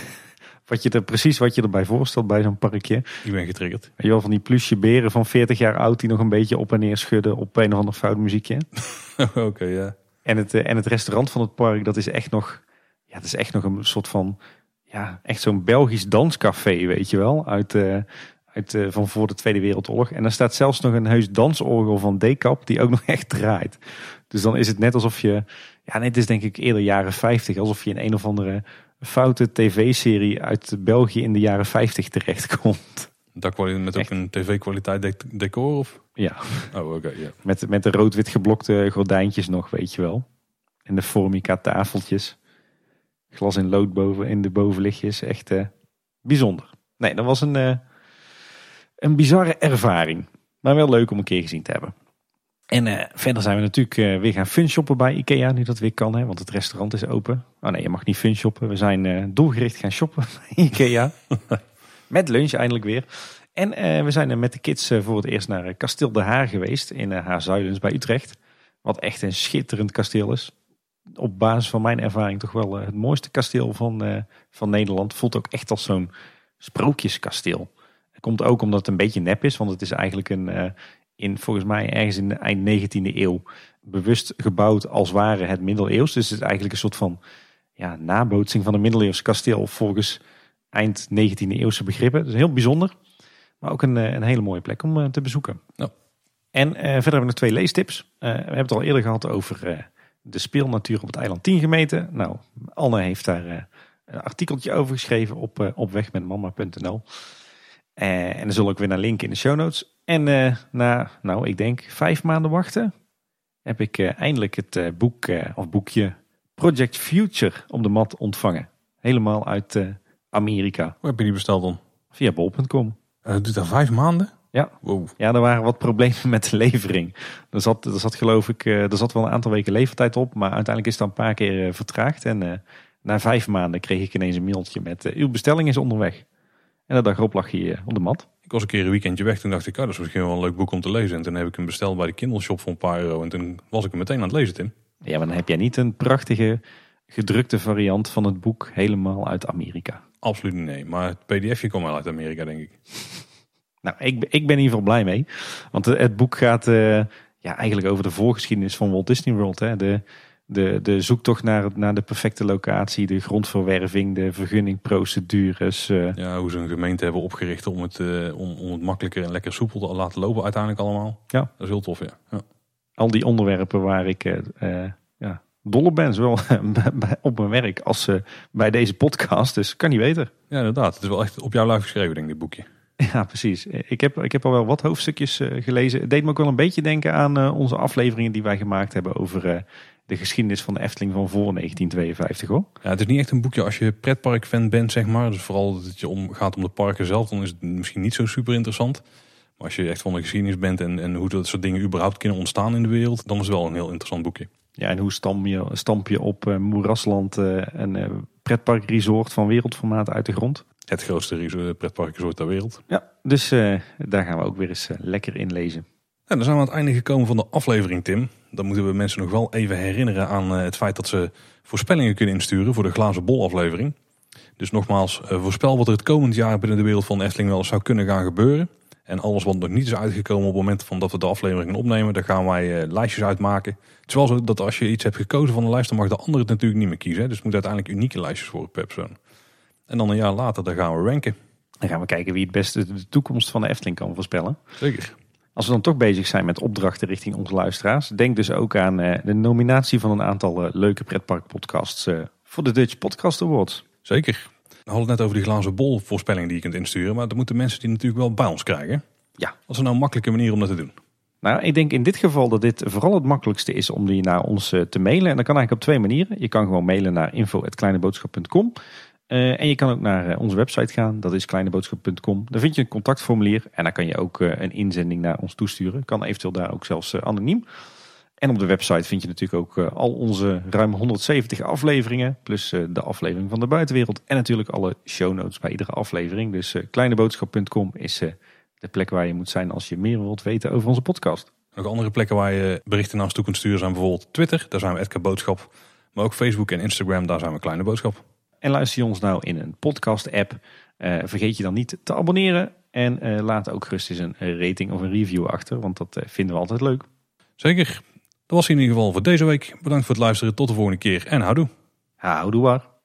Wat je er precies wat je erbij voorstelt bij zo'n parkje. ik ben getriggerd. Weet je wel, van die plusje beren van 40 jaar oud die nog een beetje op en neer schudden op een of ander fout muziekje. Oké, ja. En het, eh, en het restaurant van het park, dat is echt nog, ja, dat is echt nog een soort van, ja, echt zo'n Belgisch danscafé, weet je wel, uit, eh, uit eh, van voor de Tweede Wereldoorlog. En daar staat zelfs nog een heus dansorgel van Decap die ook nog echt draait. Dus dan is het net alsof je, ja, nee, het is denk ik eerder jaren 50, alsof je in een of andere foute tv-serie uit België in de jaren 50 terechtkomt. Dakkwaliteit met ook een tv-kwaliteit dec- decor of? Ja, Oh, oké, met, met de rood-wit geblokte gordijntjes nog, weet je wel. En de formica tafeltjes. Glas in lood boven in de bovenlichtjes. Echt eh, bijzonder. Nee, dat was een, eh, een bizarre ervaring. Maar wel leuk om een keer gezien te hebben. En eh, verder zijn we natuurlijk weer gaan funshoppen bij Ikea. Nu dat weer kan, hè, want het restaurant is open. Oh nee, je mag niet funshoppen. We zijn doelgericht gaan shoppen bij Ikea. Met lunch eindelijk weer. En we zijn met de kids voor het eerst naar Kasteel de Haar geweest. In uh, Haarzuilens bij Utrecht. Wat echt een schitterend kasteel is. Op basis van mijn ervaring toch wel het mooiste kasteel van, van Nederland. Voelt ook echt als zo'n sprookjeskasteel. Het komt ook omdat het een beetje nep is, want het is eigenlijk een, in volgens mij ergens in de eind 19e eeuw bewust gebouwd als ware het middeleeuws. Dus het is eigenlijk een soort van ja, nabootsing van een middeleeuws kasteel volgens eind 19e eeuwse begrippen. Dus heel bijzonder. Maar ook een, een hele mooie plek om te bezoeken. En uh, verder hebben we nog twee leestips. Uh, we hebben het al eerder gehad over de speelnatuur op het eiland 10 gemeten. Nou, Anne heeft daar een artikeltje over geschreven op, op wegmetmama.nl. en daar zullen ook weer naar linken in de show notes. En na, nou, ik denk vijf maanden wachten, heb ik eindelijk het boek of boekje Project Future op de mat ontvangen. Helemaal uit Amerika. Hoe heb je die besteld dan? Via bol.com. het duurt al vijf maanden? Ja. ja, er waren wat problemen met de levering. Er zat, er zat geloof ik, eh, er zat wel een aantal weken levertijd op. Maar uiteindelijk is het een paar keer eh, vertraagd. En uh, na vijf maanden kreeg ik ineens een mailtje met uw bestelling is onderweg. En dat dag erop lag hij op de mat. Ik was een keer een weekendje weg. Toen dacht ik, oh, dat is misschien wel een leuk boek om te lezen. En toen heb ik hem besteld bij de Kindle Shop voor een paar euro. En toen was ik hem meteen aan het lezen, Tim. Ja, maar dan heb jij niet een prachtige gedrukte variant van het boek helemaal uit Amerika. Absoluut niet, nee. Maar het pdfje komt wel uit Amerika, denk ik. Nou, ik, ik ben in ieder geval blij mee. Want het boek gaat uh, ja, eigenlijk over de voorgeschiedenis van Walt Disney World. Hè. De, de, de zoektocht naar, naar de perfecte locatie, de grondverwerving, de vergunningprocedures. Uh. Ja, hoe ze een gemeente hebben opgericht om het, uh, om, om het makkelijker en lekker soepel te laten lopen uiteindelijk allemaal. Ja. Dat is heel tof, ja. ja. Al die onderwerpen waar ik ja, dol op ben, zowel op mijn werk als bij deze podcast. Dus kan niet weten. Ja, inderdaad. Het is wel echt op jouw lijf geschreven, denk ik, dit boekje. Ja, precies. Ik heb, ik heb al wel wat hoofdstukjes uh, gelezen. Het deed me ook wel een beetje denken aan uh, onze afleveringen die wij gemaakt hebben over uh, de geschiedenis van de Efteling van voor 1952 hoor. Ja, het is niet echt een boekje als je pretparkfan bent, zeg maar. Dus vooral dat het je om, gaat om de parken zelf, dan is het misschien niet zo super interessant. Maar als je echt van de geschiedenis bent en, en hoe dat soort dingen überhaupt kunnen ontstaan in de wereld, dan is het wel een heel interessant boekje. Ja, en hoe stamp je, stamp je op Moerasland een pretparkresort van wereldformaat uit de grond? Het grootste pretparkresort ter wereld. Ja, dus uh, daar gaan we ook weer eens uh, lekker in lezen. En dan zijn we aan het einde gekomen van de aflevering, Tim. Dan moeten we mensen nog wel even herinneren aan uh, het feit dat ze voorspellingen kunnen insturen voor de glazen bol aflevering. Dus nogmaals, voorspel wat er het komend jaar binnen de wereld van Efteling wel zou kunnen gaan gebeuren. En alles wat nog niet is uitgekomen op het moment van dat we de afleveringen opnemen, daar gaan wij lijstjes uitmaken. Het is wel zo dat als je iets hebt gekozen van de lijst, dan mag de andere het natuurlijk niet meer kiezen. Dus het moet uiteindelijk unieke lijstjes worden per persoon. En dan een jaar later, dan gaan we ranken. Dan gaan we kijken wie het beste de toekomst van de Efteling kan voorspellen. Zeker. Als we dan toch bezig zijn met opdrachten richting onze luisteraars, denk dus ook aan uh, de nominatie van een aantal uh, leuke pretparkpodcasts uh, voor de Dutch Podcast Awards. Zeker. We hadden het net over die glazen bol voorspelling die je kunt insturen, maar dan moeten mensen die natuurlijk wel bij ons krijgen. Ja. Wat is nou een makkelijke manier om dat te doen? Nou, ik denk in dit geval dat dit vooral het makkelijkste is om die naar ons te mailen. En dat kan eigenlijk op twee manieren. Je kan gewoon mailen naar info.kleineboodschap.com. Uh, en je kan ook naar uh, onze website gaan, dat is kleineboodschap.com. Daar vind je een contactformulier en daar kan je ook uh, een inzending naar ons toesturen. Kan eventueel daar ook zelfs anoniem. En op de website vind je natuurlijk ook al onze ruim 170 afleveringen, plus de aflevering van de buitenwereld. En natuurlijk alle show notes bij iedere aflevering. Dus kleineboodschap.com is de plek waar je moet zijn als je meer wilt weten over onze podcast. Nog andere plekken waar je berichten naar ons toe kunt sturen zijn bijvoorbeeld Twitter, daar zijn we Edka Boodschap. Maar ook Facebook en Instagram, daar zijn we Kleine Boodschap. En luister je ons nou in een podcast-app, uh, vergeet je dan niet te abonneren. En uh, laat ook gerust eens een rating of een review achter, want dat uh, vinden we altijd leuk. Zeker. Dat was in ieder geval voor deze week. Bedankt voor het luisteren. Tot de volgende keer en houdoe. Houdoe waar.